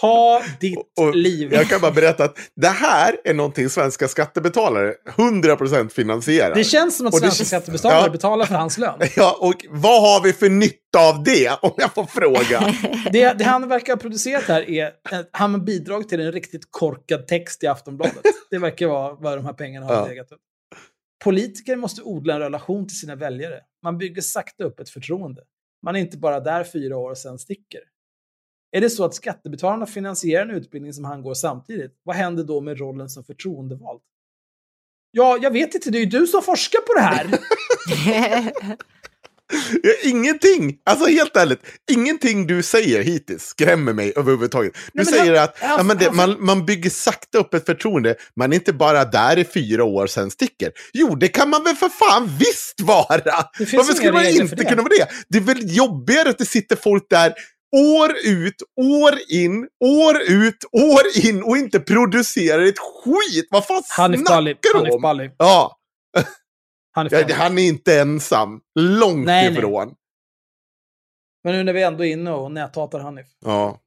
Ta ditt Och liv. Jag kan bara berätta att det här är någonting svenska skattebetalare 100% finansierar. Det känns som att Och svenska känns- skattebetalare Ja. betalar för hans lön. Ja, och vad har vi för nytta av det, om jag får fråga? Det, det han verkar ha producerat här är att han har bidragit till en riktigt korkad text i Aftonbladet. Det verkar vara vad de här pengarna har Ja. legat upp. Politiker måste odla en relation till sina väljare. Man bygger sakta upp ett förtroende. Man är inte bara där fyra år och sen sticker. Är det så att skattebetalarna finansierar en utbildning som han går samtidigt, vad händer då med rollen som förtroendevald? Ja, jag vet inte, det är ju du som forskar på det här. Ingenting, alltså helt ärligt, ingenting du säger hittills skrämmer mig överhuvudtaget. Du Nej, säger han- att han- ja, men det, han- man, man bygger sakta upp ett förtroende, man är inte bara där i fyra år sen sticker. Jo, det kan man väl för fan visst vara! Varför skulle man inte kunna vara det? Det är väl jobbigare att det sitter folk där år ut, år in, år ut, år in och inte producerar ett skit. Vad fan Hanif snackar du Hanif om? Bali. Ja, Ja, Bali. han är inte ensam. Långt Nej, nej. ifrån. Men nu när vi ändå är inne och näthatar Hanif. Ja.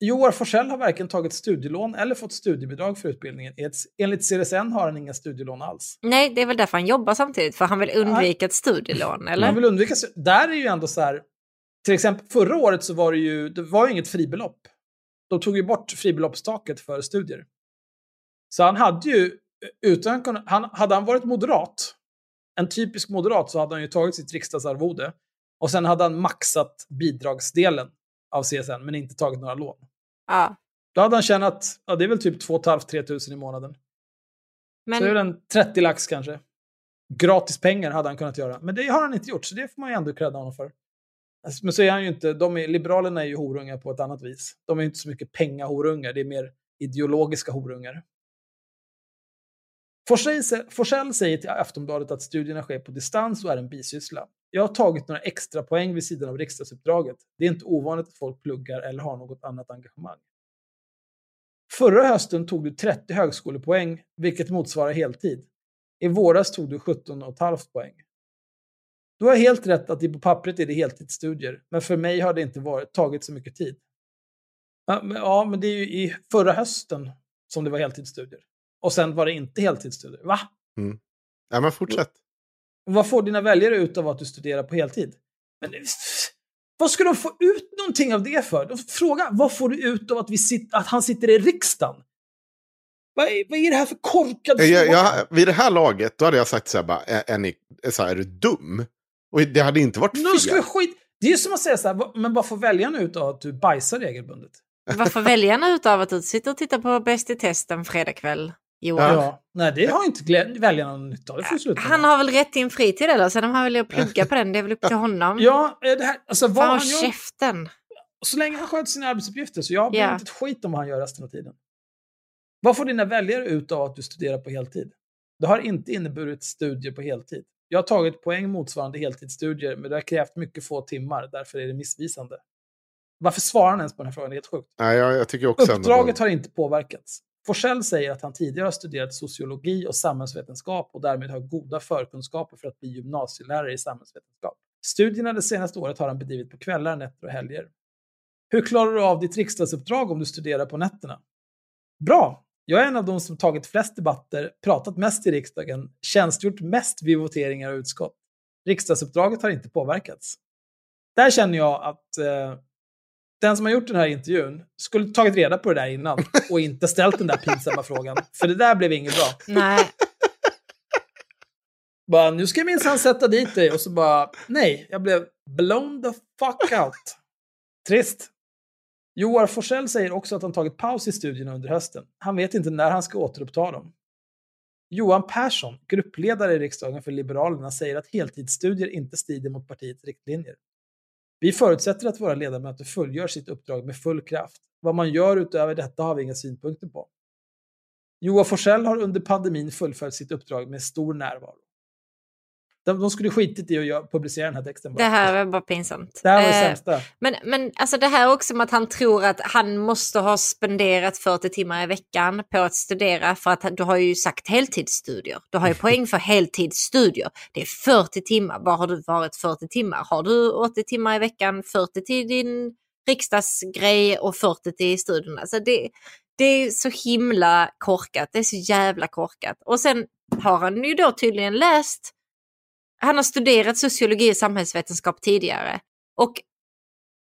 Joar Forsell har varken tagit studielån eller fått studiebidrag för utbildningen. Ett- Enligt CSN har han inga studielån alls. Nej, det är väl därför han jobbar samtidigt, för han vill undvika ett studielån, eller? Han vill undvika... Där är ju ändå så här... Till exempel förra året så var det ju, det var ju inget fribelopp. De tog ju bort fribeloppstaket för studier. Så han hade ju, utan han, hade han varit moderat, en typisk moderat, så hade han ju tagit sitt riksdagsarvode och sen hade han maxat bidragsdelen av CSN, men inte tagit några lån. Ja. Då hade han tjänat, ja det är väl typ 2 500-3 tusen i månaden. Men, Så det är väl en 30 lax kanske. Gratis pengar hade han kunnat göra. Men det har han inte gjort, så det får man ju ändå credda honom för. Alltså, Men så är han ju inte, de är, Liberalerna är ju horungar på ett annat vis. De är ju inte så mycket pengahorungar, det är mer ideologiska horungar. Forsell, säger till Aftonbladet att studierna sker på distans och är en bisyssla. Jag har tagit några extra poäng vid sidan av riksdagsuppdraget. Det är inte ovanligt att folk pluggar eller har något annat engagemang. Förra hösten tog du 30 högskolepoäng, vilket motsvarar heltid. I våras tog du 17,5 poäng. Du har helt rätt att det på pappret är det heltidsstudier, men för mig har det inte varit, tagit så mycket tid. Ja, men det är ju i förra hösten som det var heltidsstudier. Och sen var det inte heltidsstudier. Va? Mm. Ja, men fortsätt. Vad får dina väljare ut av att du studerar på heltid? Men, vad ska de få ut någonting av det för? De frågar, vad får du ut av att, vi sit, att han sitter i riksdagen? Vad är, vad är det här för korkad Jag, fråga? jag, vid det här laget, då hade jag sagt så här, bara, är, är, ni, så här, är du dum? Och det hade inte varit Nu ska vi fel. skit... Det är ju som att säga så här, men vad får väljarna ut av att du bajsar regelbundet? vad får väljarna ut av att du sitter och tittar på Bäst i test en Johan. Ja. Nej, det har inte glä- väljarna någon nytta av. Det får du sluta med. Han har väl rätt till en fritid eller? Sen om han vill plugga på den, det är väl upp till honom. Ja, eh, det här, alltså vad Fan han gör, käften. så länge han sköter sina arbetsuppgifter, så jag bryr mig Ja. inte ett skit om vad han gör resten av tiden. Vad får dina väljare ut av att du studerar på heltid? Det har inte inneburit studier på heltid. Jag har tagit poäng motsvarande heltidsstudier, men det har krävt mycket få timmar, därför är det missvisande. Varför svarar han ens på den här frågan? Det är helt sjukt. Nej, jag, jag tycker också ändå- Uppdraget har inte påverkats. Forsell säger att han tidigare har studerat sociologi och samhällsvetenskap och därmed har goda förkunskaper för att bli gymnasielärare i samhällsvetenskap. Studierna det senaste året har han bedrivit på kvällar, nätter och helger. Hur klarar du av ditt riksdagsuppdrag om du studerar på nätterna? Bra! Jag är en av de som tagit flest debatter, pratat mest i riksdagen, tjänstgjort mest vid voteringar och utskott. Riksdagsuppdraget har inte påverkats. Där känner jag att eh, den som har gjort den här intervjun skulle tagit reda på det där innan och inte ställt den där pinsamma frågan. För det där blev inget bra. Nej. Bara, nu ska jag minsann sätta dit dig. Och så bara, nej, jag blev blown the fuck out. Trist. Joar Forsell säger också att han tagit paus i studierna under hösten. Han vet inte när han ska återuppta dem. Johan Persson, gruppledare i riksdagen för Liberalerna, säger att heltidsstudier inte strider mot partiets riktlinjer. Vi förutsätter att våra ledamöter fullgör sitt uppdrag med full kraft. Vad man gör utöver detta har vi inga synpunkter på. Joa Forsell har under pandemin fullföljt sitt uppdrag med stor närvaro. De, de skulle skitit i att publicera den här texten. Bara. Det här var bara pinsamt. Det här var det Eh, sämsta. Men, men alltså det här också med att han tror att han måste ha spenderat 40 timmar i veckan på att studera för att du har ju sagt heltidsstudier. Du har ju poäng för heltidsstudier. Det är 40 timmar. Var har du varit 40 timmar? Har du 80 timmar i veckan, 40 till din riksdagsgrej och 40 till studierna? Alltså det, det är så himla korkat. Det är så jävla korkat. Och sen har han ju då tydligen läst han har studerat sociologi och samhällsvetenskap tidigare. Och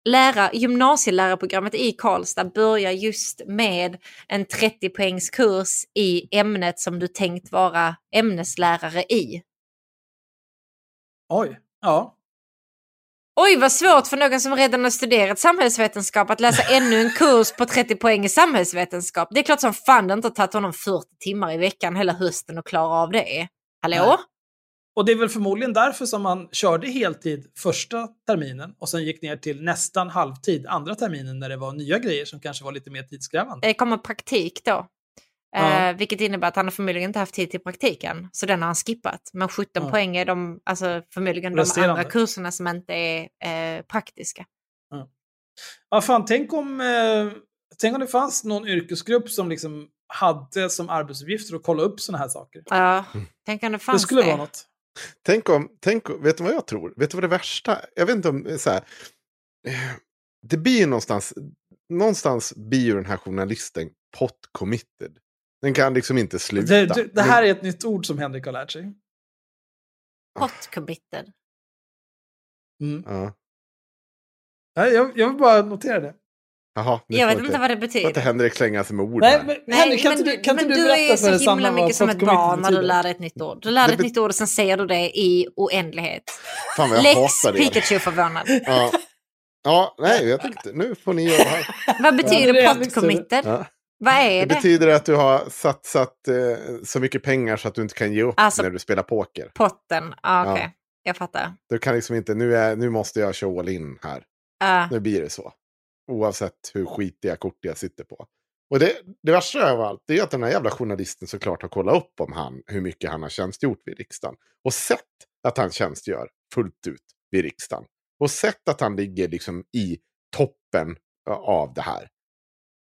lära, gymnasielärarprogrammet i Karlstad börjar just med en 30 poängs kurs i ämnet som du tänkt vara ämneslärare i. Oj, ja. Oj, vad svårt för någon som redan har studerat samhällsvetenskap att läsa ännu en kurs på 30 poäng i samhällsvetenskap. Det är klart som fan det inte har tagit honom 40 timmar i veckan hela hösten att klara av det. Hallå? Nej. Och det är väl förmodligen därför som man körde heltid första terminen och sen gick ner till nästan halvtid andra terminen när det var nya grejer som kanske var lite mer tidskrävande. Det kommer praktik då. Ja. Eh, vilket innebär att han har förmodligen inte haft tid till praktiken. Så den har han skippat. Men 17 Ja. poäng är de, alltså förmodligen de Resterande. andra kurserna som inte är eh, praktiska. Ja, fan, tänk om, eh, tänk om det fanns någon yrkesgrupp som liksom hade som arbetsuppgifter att kolla upp sådana här saker. Ja, tänk om det Det fanns skulle det. vara något. Tänk om, tänk, vet du vad jag tror? Vet du vad det värsta? Jag vet inte om, eh, så här, eh, det blir ju någonstans, någonstans blir ju den här journalisten pot committed. Den kan liksom inte sluta. Det, det, det här är ett nytt ord som Henrik har lärt sig. Hot committed. Mm. Ja. Nej, Jag, jag vill bara notera det. Jaha, Jag vet inte vad det betyder. Får inte Henrik slänga sig med ord Nej, men, Nej, Henrik, kan men du, kan men du du är så himla vad mycket som ett barn när du lär dig ett nytt ord. Du lär dig ett nytt ord och sen säger du det i oändlighet. Fan vad jag Lex hatar det. Pikachu förvånad. Ja. ja, nej, jag tänkte, nu får ni göra det här. Vad betyder är pot Henriks tur. committed? Ja. Vad är Det det? betyder att du har satsat eh, så mycket pengar så att du inte kan ge upp Alltså- när du spelar poker. Potten, ah, okej. Ja. Jag fattar. Du kan liksom inte, nu, är, nu måste jag köra all in här. Ah, Nu blir det så. Oavsett hur skitiga kort jag sitter på. Och det, det värsta av allt det är att den här jävla journalisten såklart har kollat upp om han, hur mycket han har tjänstgjort vid riksdagen. Och sett att han tjänstgör fullt ut vid riksdagen. Och sett att han ligger liksom i toppen av det här.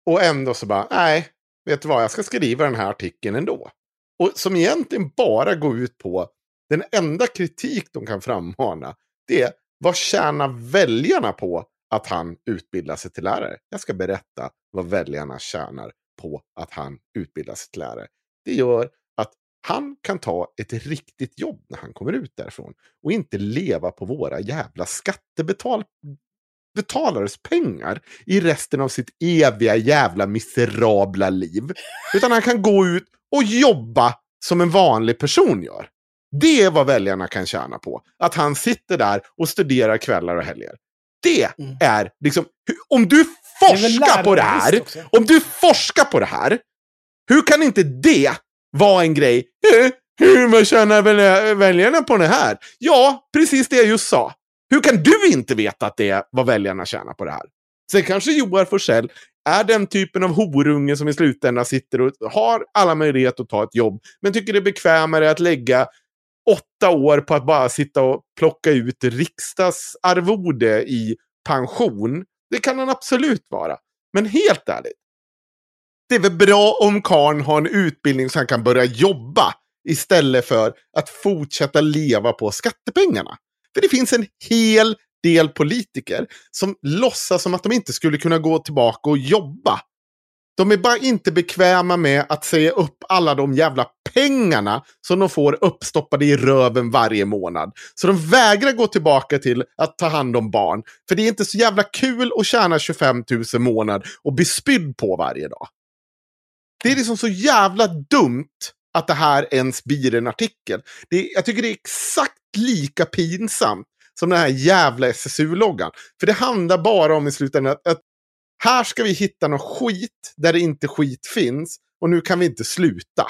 Och ändå så bara, nej, vet du vad, jag ska skriva den här artikeln ändå. Och som egentligen bara går ut på, den enda kritik de kan frammana, det är vad tjänar väljarna på att han utbildar sig till lärare? Jag ska berätta vad väljarna tjänar på att han utbildar sig till lärare. Det gör att han kan ta ett riktigt jobb när han kommer ut därifrån. Och inte leva på våra jävla skattebetalares pengar i resten av sitt eviga jävla miserabla liv. Utan han kan gå ut och jobba som en vanlig person gör. Det är vad väljarna kan tjäna på. Att han sitter där och studerar kvällar och helger. Det Mm. är liksom, om du forskar på det här, om du forskar på det här, hur kan inte det vara en grej? Eh, Hur vad tjänar väl- väljarna på det här? Ja, precis det jag just sa. Hur kan du inte veta att det är vad väljarna tjänar på det här? Sen kanske Joar Forsell är den typen av horunge som i slutändan sitter och har alla möjligheter att ta ett jobb, men tycker det är bekvämare att lägga åtta år på att bara sitta och plocka ut riksdagsarvode i pension. Det kan han absolut vara. Men helt ärligt. Det är väl bra om karn har en utbildning så han kan börja jobba istället för att fortsätta leva på skattepengarna. För det finns en hel del politiker som låtsas som att de inte skulle kunna gå tillbaka och jobba. De är bara inte bekväma med att säga upp alla de jävla pengarna som de får uppstoppade i röven varje månad. Så de vägrar gå tillbaka till att ta hand om barn. För det är inte så jävla kul att tjäna 25 000 månad och bli spydd på varje dag. Det är liksom så jävla dumt att det här ens blir en artikel. Det är, jag tycker det är exakt lika pinsamt som den här jävla SSU-loggan. För det handlar bara om i slutändan att, att här ska vi hitta någon skit där det inte skit finns. Och nu kan vi inte sluta.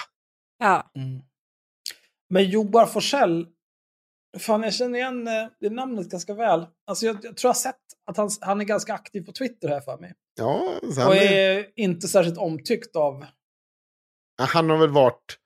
Ja. Mm. Men Joar Forsell, fan jag känner igen eh, det namnet ganska väl. Alltså jag, jag tror jag har sett att han, han är ganska aktiv på Twitter här för mig. Ja, Och är, är inte särskilt omtyckt av... han har väl varit...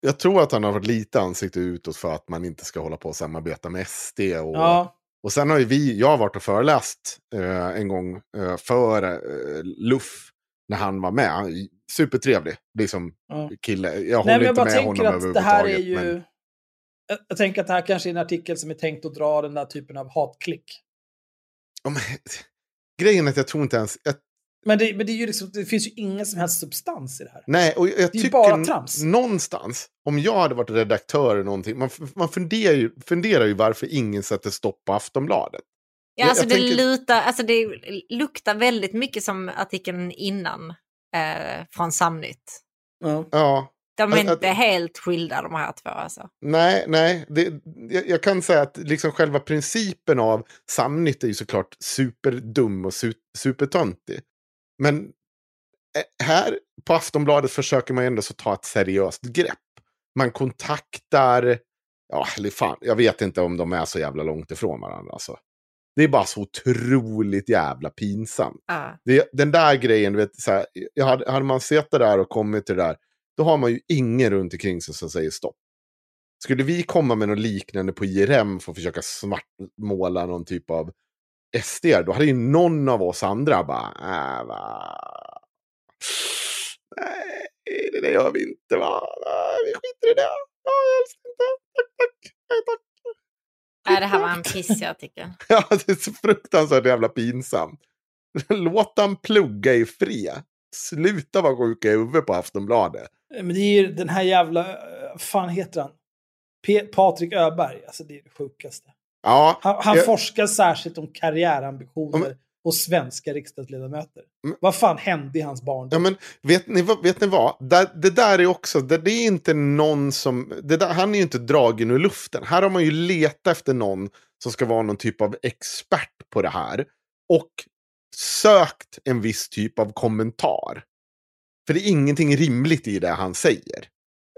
Jag tror att han har varit lite ansikte utåt för att man inte ska hålla på och samarbeta med SD. Och, Ja, och sen har ju vi, jag har varit och föreläst eh, en gång eh, för eh, Luff när han var med. Supertrevlig, liksom ja. kille. Jag Nej, håller men jag inte bara med tänker honom att det här är ju... Men, Jag, jag tänker att det här kanske är en artikel som är tänkt att dra den där typen av hatklick. Ja, men, grejen är att jag tror inte ens... Jag, Men det, men det, är ju liksom, det finns ju ingen som helst substans i det här. nej, och jag är ju tycker bara trams. någonstans, om jag hade varit redaktör eller någonting, man, man funderar, ju, funderar ju varför ingen sätter stopp på Aftonbladet. Ja, Jag- alltså jag det, tänker- lutar, alltså det luktar väldigt mycket som artikeln innan eh, från Samnytt. Ja. Ja, De är Att- inte att- helt skilda de här två alltså. Nej, nej. Det, jag, jag kan säga att liksom själva principen av Samnytt är ju såklart superdum och su, supertöntig. Men eh, här på Aftonbladet försöker man ändå så ta ett seriöst grepp. Man kontaktar, ja, eller fan, jag vet inte om de är så jävla långt ifrån varandra. Alltså. Det är bara så otroligt jävla pinsamt. Ja. Det, den där grejen, du vet, så här, hade, hade man sett det där och kommit till det där, då har man ju ingen runt omkring sig som säger stopp. Skulle vi komma med något liknande på IRM för att försöka svartmåla någon typ av SD, då hade ju någon av oss andra bara, äh, va? Nej, det där gör vi inte va? Nej, vi skiter i det. Ja, helst inte. Tack, tack. Nej, tack. Nej, det här var en pissig artikel. Ja, det är så fruktansvärt jävla pinsamt. Låt han plugga i fred. Sluta vara sjuka i huvudet på Aftonbladet. Men det är ju den här jävla... eh, fan heter han? P- Patrik Öberg. Alltså det är det sjukaste. Ja, Han, han jag- forskar särskilt om karriärambitioner Ja, hos svenska riksdagsledamöter. Men- Vad fan hände i hans barndom? Ja, men vet ni, vad- vet ni vad? Det, det där är också, det, det är inte någon som, det där, han är ju inte dragen ur luften. Här har man ju letat efter någon som ska vara någon typ av expert på det här. Och sökt en viss typ av kommentar. För det är ingenting rimligt i det han säger.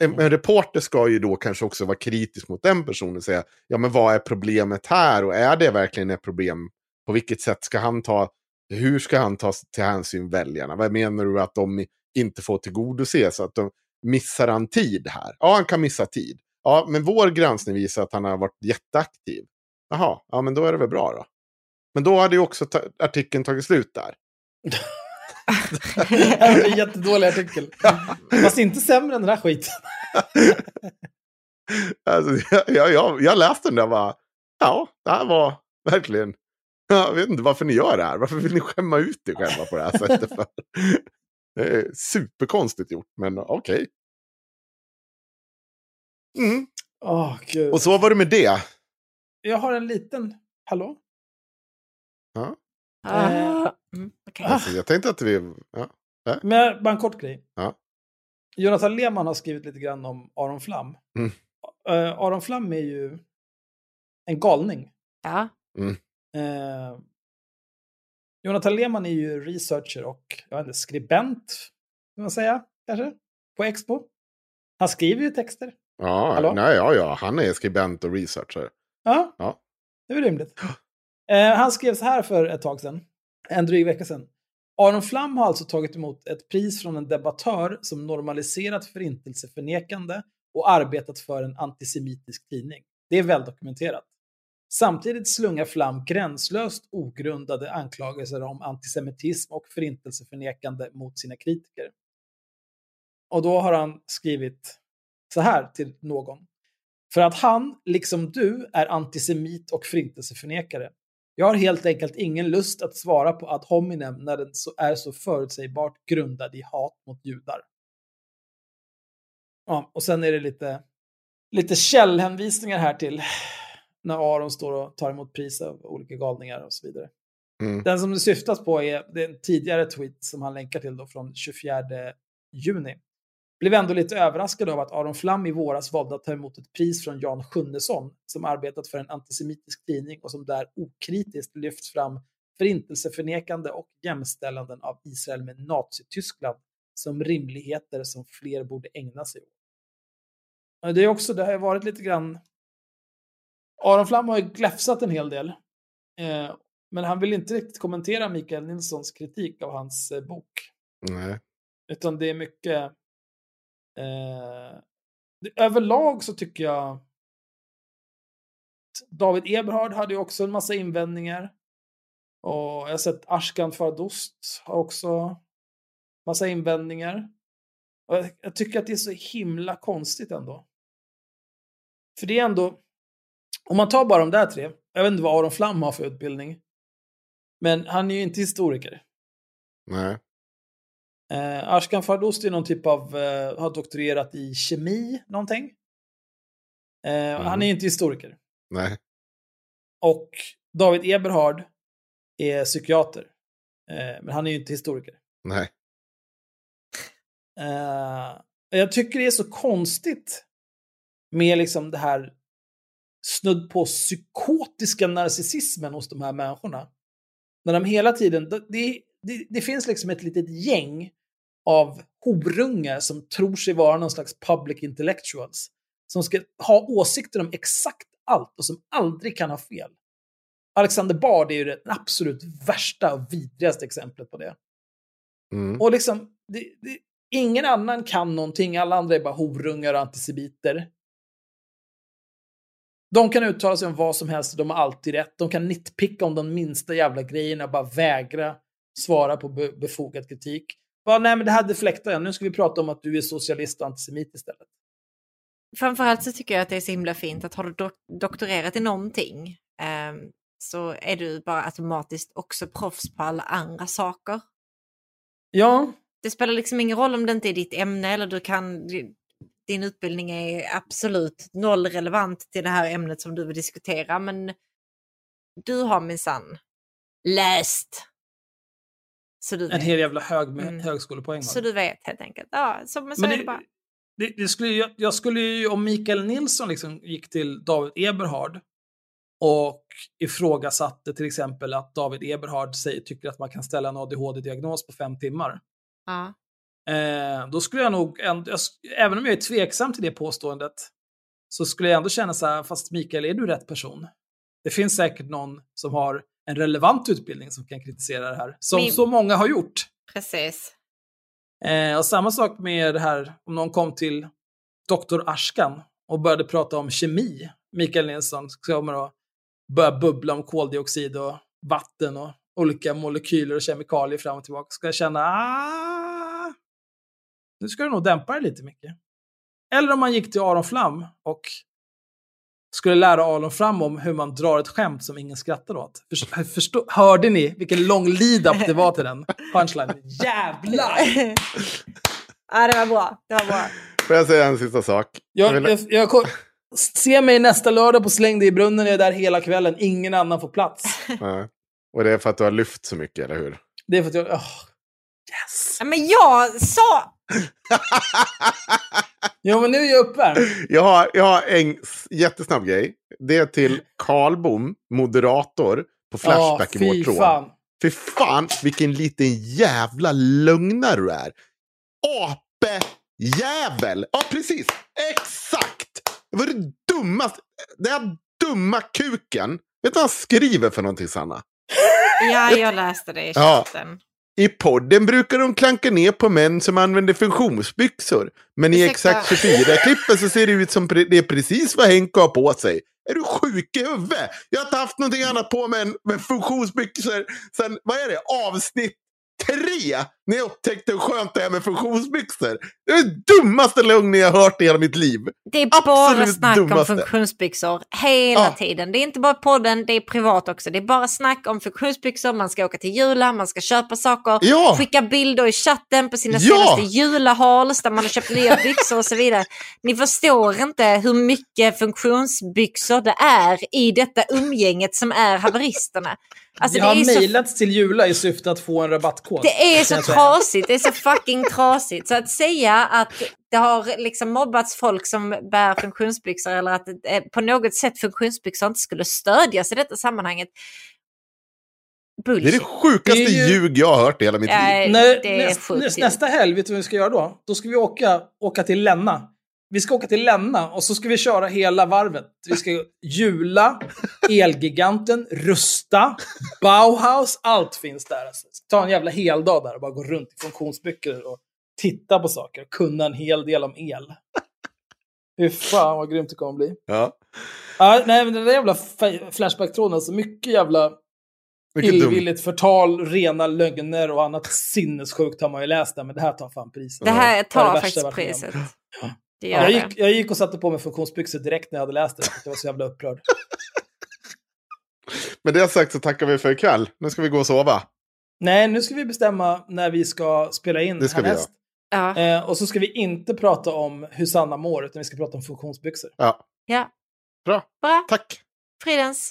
En, en reporter ska ju då kanske också vara kritisk mot den personen och säga, ja men vad är problemet här och är det verkligen ett problem? På vilket sätt ska han ta, hur ska han ta till hänsyn väljarna? Vad menar du att de inte får tillgodose så att de missar han tid här? Ja, han kan missa tid. Ja, men vår granskning visar att han har varit jätteaktiv. Jaha, ja men då är det väl bra då. Men då hade ju också ta artikeln tagit slut där. det här var en jättedålig artikel. Fast inte sämre än den här skiten. Alltså, jag, jag, jag, läste den där och bara, ja, det här var verkligen, jag vet inte varför ni gör det här. Varför vill ni skämma ut er själva på det här sättet? För? Det är superkonstigt gjort, men okej. Mm. Åh, gud. Och så var det med det. Jag har en liten... Hallå? Ja. Ah, Eh. mm, okej. Alltså, jag tänkte att vi... Ja. Men bara en kort grej. Ja. Jonathan Lehmann har skrivit lite grann om Aron Flam. Mm. Eh, Aron Flam är ju en galning. Ja. Eh, Jonathan Lehmann är ju researcher och jag vet inte, skribent, kan man säga, kanske, på Expo. Han skriver ju texter. Ja, Hallå? nej, ja, ja, han är skribent och researcher. Ja, Ja. det är väl rimligt. Eh, han skrev så här för ett tag sedan, en dryg vecka sedan. Aron Flam har alltså tagit emot ett pris från en debattör som normaliserat förintelseförnekande och arbetat för en antisemitisk tidning. Det är väldokumenterat. Samtidigt slungar Flam gränslöst ogrundade anklagelser om antisemitism och förintelseförnekande mot sina kritiker. Och då har han skrivit så här till någon. För att han, liksom du, är antisemit och förintelseförnekare. Jag har helt enkelt ingen lust att svara på ad hominem när den så är så förutsägbart grundad i hat mot judar. Ja, och sen är det lite, lite källhänvisningar här till när Aron står och tar emot pris av olika galningar och så vidare. Mm. Den som det syftas på är, det är en tidigare tweet som han länkar till då från 24 juni. Blev ändå lite överraskad av att Aron Flam i våras valde att ta emot ett pris från Jan Sjunnesson som arbetat för en antisemitisk tidning och som där okritiskt lyft fram förintelseförnekande och jämställanden av Israel med Nazityskland som rimligheter som fler borde ägna sig åt. Det är också, det har varit lite grann... Aron Flam har ju gläfsat en hel del. Eh, men han vill inte riktigt kommentera Mikael Nilssons kritik av hans eh, bok. Nej. Utan det är mycket... Eh, det, överlag så tycker jag... David Eberhard hade ju också en massa invändningar. Och jag har sett Ashkan Fardost har också massa invändningar. Och jag, jag tycker att det är så himla konstigt ändå. För det är ändå... Om man tar bara de där tre. Jag vet inte vad Aron Flam har för utbildning. Men han är ju inte historiker. Nej. Eh, Ashkan Fardost är någon typ av, eh, har doktorerat i kemi, någonting. Eh, Han är inte historiker. Nej. Och David Eberhard är psykiater. Eh, men han är ju inte historiker. Nej. Eh, jag tycker det är så konstigt med liksom det här snudd på psykotiska narcissismen hos de här människorna. När de hela tiden, det, det, det finns liksom ett litet gäng av horungar som tror sig vara någon slags public intellectuals. Som ska ha åsikter om exakt allt och som aldrig kan ha fel. Alexander Bard är ju det absolut värsta och vidrigaste exemplet på det. Mm. Och liksom, det, det, ingen annan kan någonting, alla andra är bara horungar och antisemiter. De kan uttala sig om vad som helst, de har alltid rätt. De kan nitpicka om de minsta jävla grejerna och bara vägra svara på be befogad kritik. Bara, nej men det här deflektar jag, nu ska vi prata om att du är socialist och antisemit istället. Framförallt så tycker jag att det är så himla fint att har du dok doktorerat i någonting eh, så är du bara automatiskt också proffs på alla andra saker. Ja. Det spelar liksom ingen roll om det inte är ditt ämne eller du kan, din utbildning är absolut noll relevant till det här ämnet som du vill diskutera men du har minsann läst. Så du En hel jävla hög med Mm. högskolepoäng. Så du vet helt enkelt. Ja, så, men så Men är det- det bara. det, det skulle, jag, jag skulle ju, om Mikael Nilsson liksom gick till David Eberhard och ifrågasatte till exempel att David Eberhard säger, tycker att man kan ställa en ADHD-diagnos på fem timmar. Ja. Eh, då skulle jag nog, ändå, jag, även om jag är tveksam till det påståendet, så skulle jag ändå känna så här, fast Mikael, är du rätt person? Det finns säkert någon som har en relevant utbildning som kan kritisera det här, som Min- så många har gjort. Precis. Eh, och samma sak med det här, om någon kom till Dr. Ashkan och började prata om kemi, Mikael Nilsson kommer att börja bubbla om koldioxid och vatten och olika molekyler och kemikalier fram och tillbaka. Ska jag känna, ah, nu ska du nog dämpa det lite mycket. Eller om man gick till Aron Flam och skulle lära Aron Flam om hur man drar ett skämt som ingen skrattar åt. Förstå, förstå, hörde ni vilken lång lead-up det var till den punchlinen? Jävlar! ja, det var bra. Det var bra. Får jag säga en sista sak? Jag, vill- jag, jag, ko- se mig nästa lördag på Släng dig i brunnen, jag är där hela kvällen. Ingen annan får plats. Ja. Och det är för att du har lyft så mycket, eller hur? Det är för att jag... åh, yes! Men jag sa... Jo, men nu är jag uppvärmd. Jag har, jag har en jättesnabb grej. Det är till Karl Bom, moderator på Flashback Ja, i vår tråd. fan. Fy fan, vilken liten jävla lögnare du är. Apejävel! Ja, precis. Exakt! Det var det dummaste. Den här dumma kuken. Vet du vad han skriver för någonting, Sanna? Ja, jag läste det i Ja. I podden brukar de klanka ner på män som använder funktionsbyxor. Men i. Exakt 24-klippen så ser det ut som det är precis vad Henke har på sig. Är du sjuk i huvudet? Jag har inte haft någonting annat på mig än med funktionsbyxor sen, vad är det, avsnitt tre? Jag upptäckte hur skönt det är med funktionsbyxor. Det är det dummaste lögnen jag har hört i hela mitt liv. Det är bara Absolut snack dummaste. om funktionsbyxor hela Ja. tiden. Det är inte bara podden, det är privat också. Det är bara snack om funktionsbyxor, man ska åka till Jula, man ska köpa saker, Ja. skicka bilder i chatten på sina Ja. senaste julahauls där man har köpt nya byxor och så vidare. Ni förstår inte hur mycket funktionsbyxor det är i detta umgänget som är haveristerna. Alltså, det har är så mejlats till Jula i syfte att få en rabattkod. det är så jag. Trasigt, det är så fucking trasigt. Så att säga att det har liksom mobbats folk som bär funktionsbyxor eller att eh, på något sätt funktionsbyxor inte skulle stödjas i detta sammanhanget. Det är Bullshit. det sjukaste Det är ju- ljug jag har hört i hela mitt liv. Nej, är näst, nästa helg, vet du vad vi ska göra då? Då ska vi åka, åka till Länna. Vi ska åka till Länna och så ska vi köra hela varvet. Vi ska Jula, Elgiganten, Rusta, Bauhaus, allt finns där. Alltså. Ta en jävla heldag där och bara gå runt i funktionsbyxor och titta på saker och kunna en hel del om el. Hur fan vad grymt det kommer bli. Ja. Ja, nej, men den där jävla Flashback-tråden, alltså mycket jävla Mycket illvilligt förtal, rena lögner och annat sinnessjukt har man ju läst där, men det här tar fan priset. Det här tar det faktiskt priset. Det gör Jag det. gick, jag gick och satte på mig funktionsbyxor direkt när jag hade läst det, jag var så jävla upprörd. Med det sagt så tackar vi för ikväll. Nu ska vi gå och sova. Nej, nu ska vi bestämma när vi ska spela in Det ska vi härnäst. Ja. Eh, och så ska vi inte prata om hur Sanna mår, utan vi ska prata om funktionsbyxor. Ja, ja. bra. Bra. Tack. Fridens.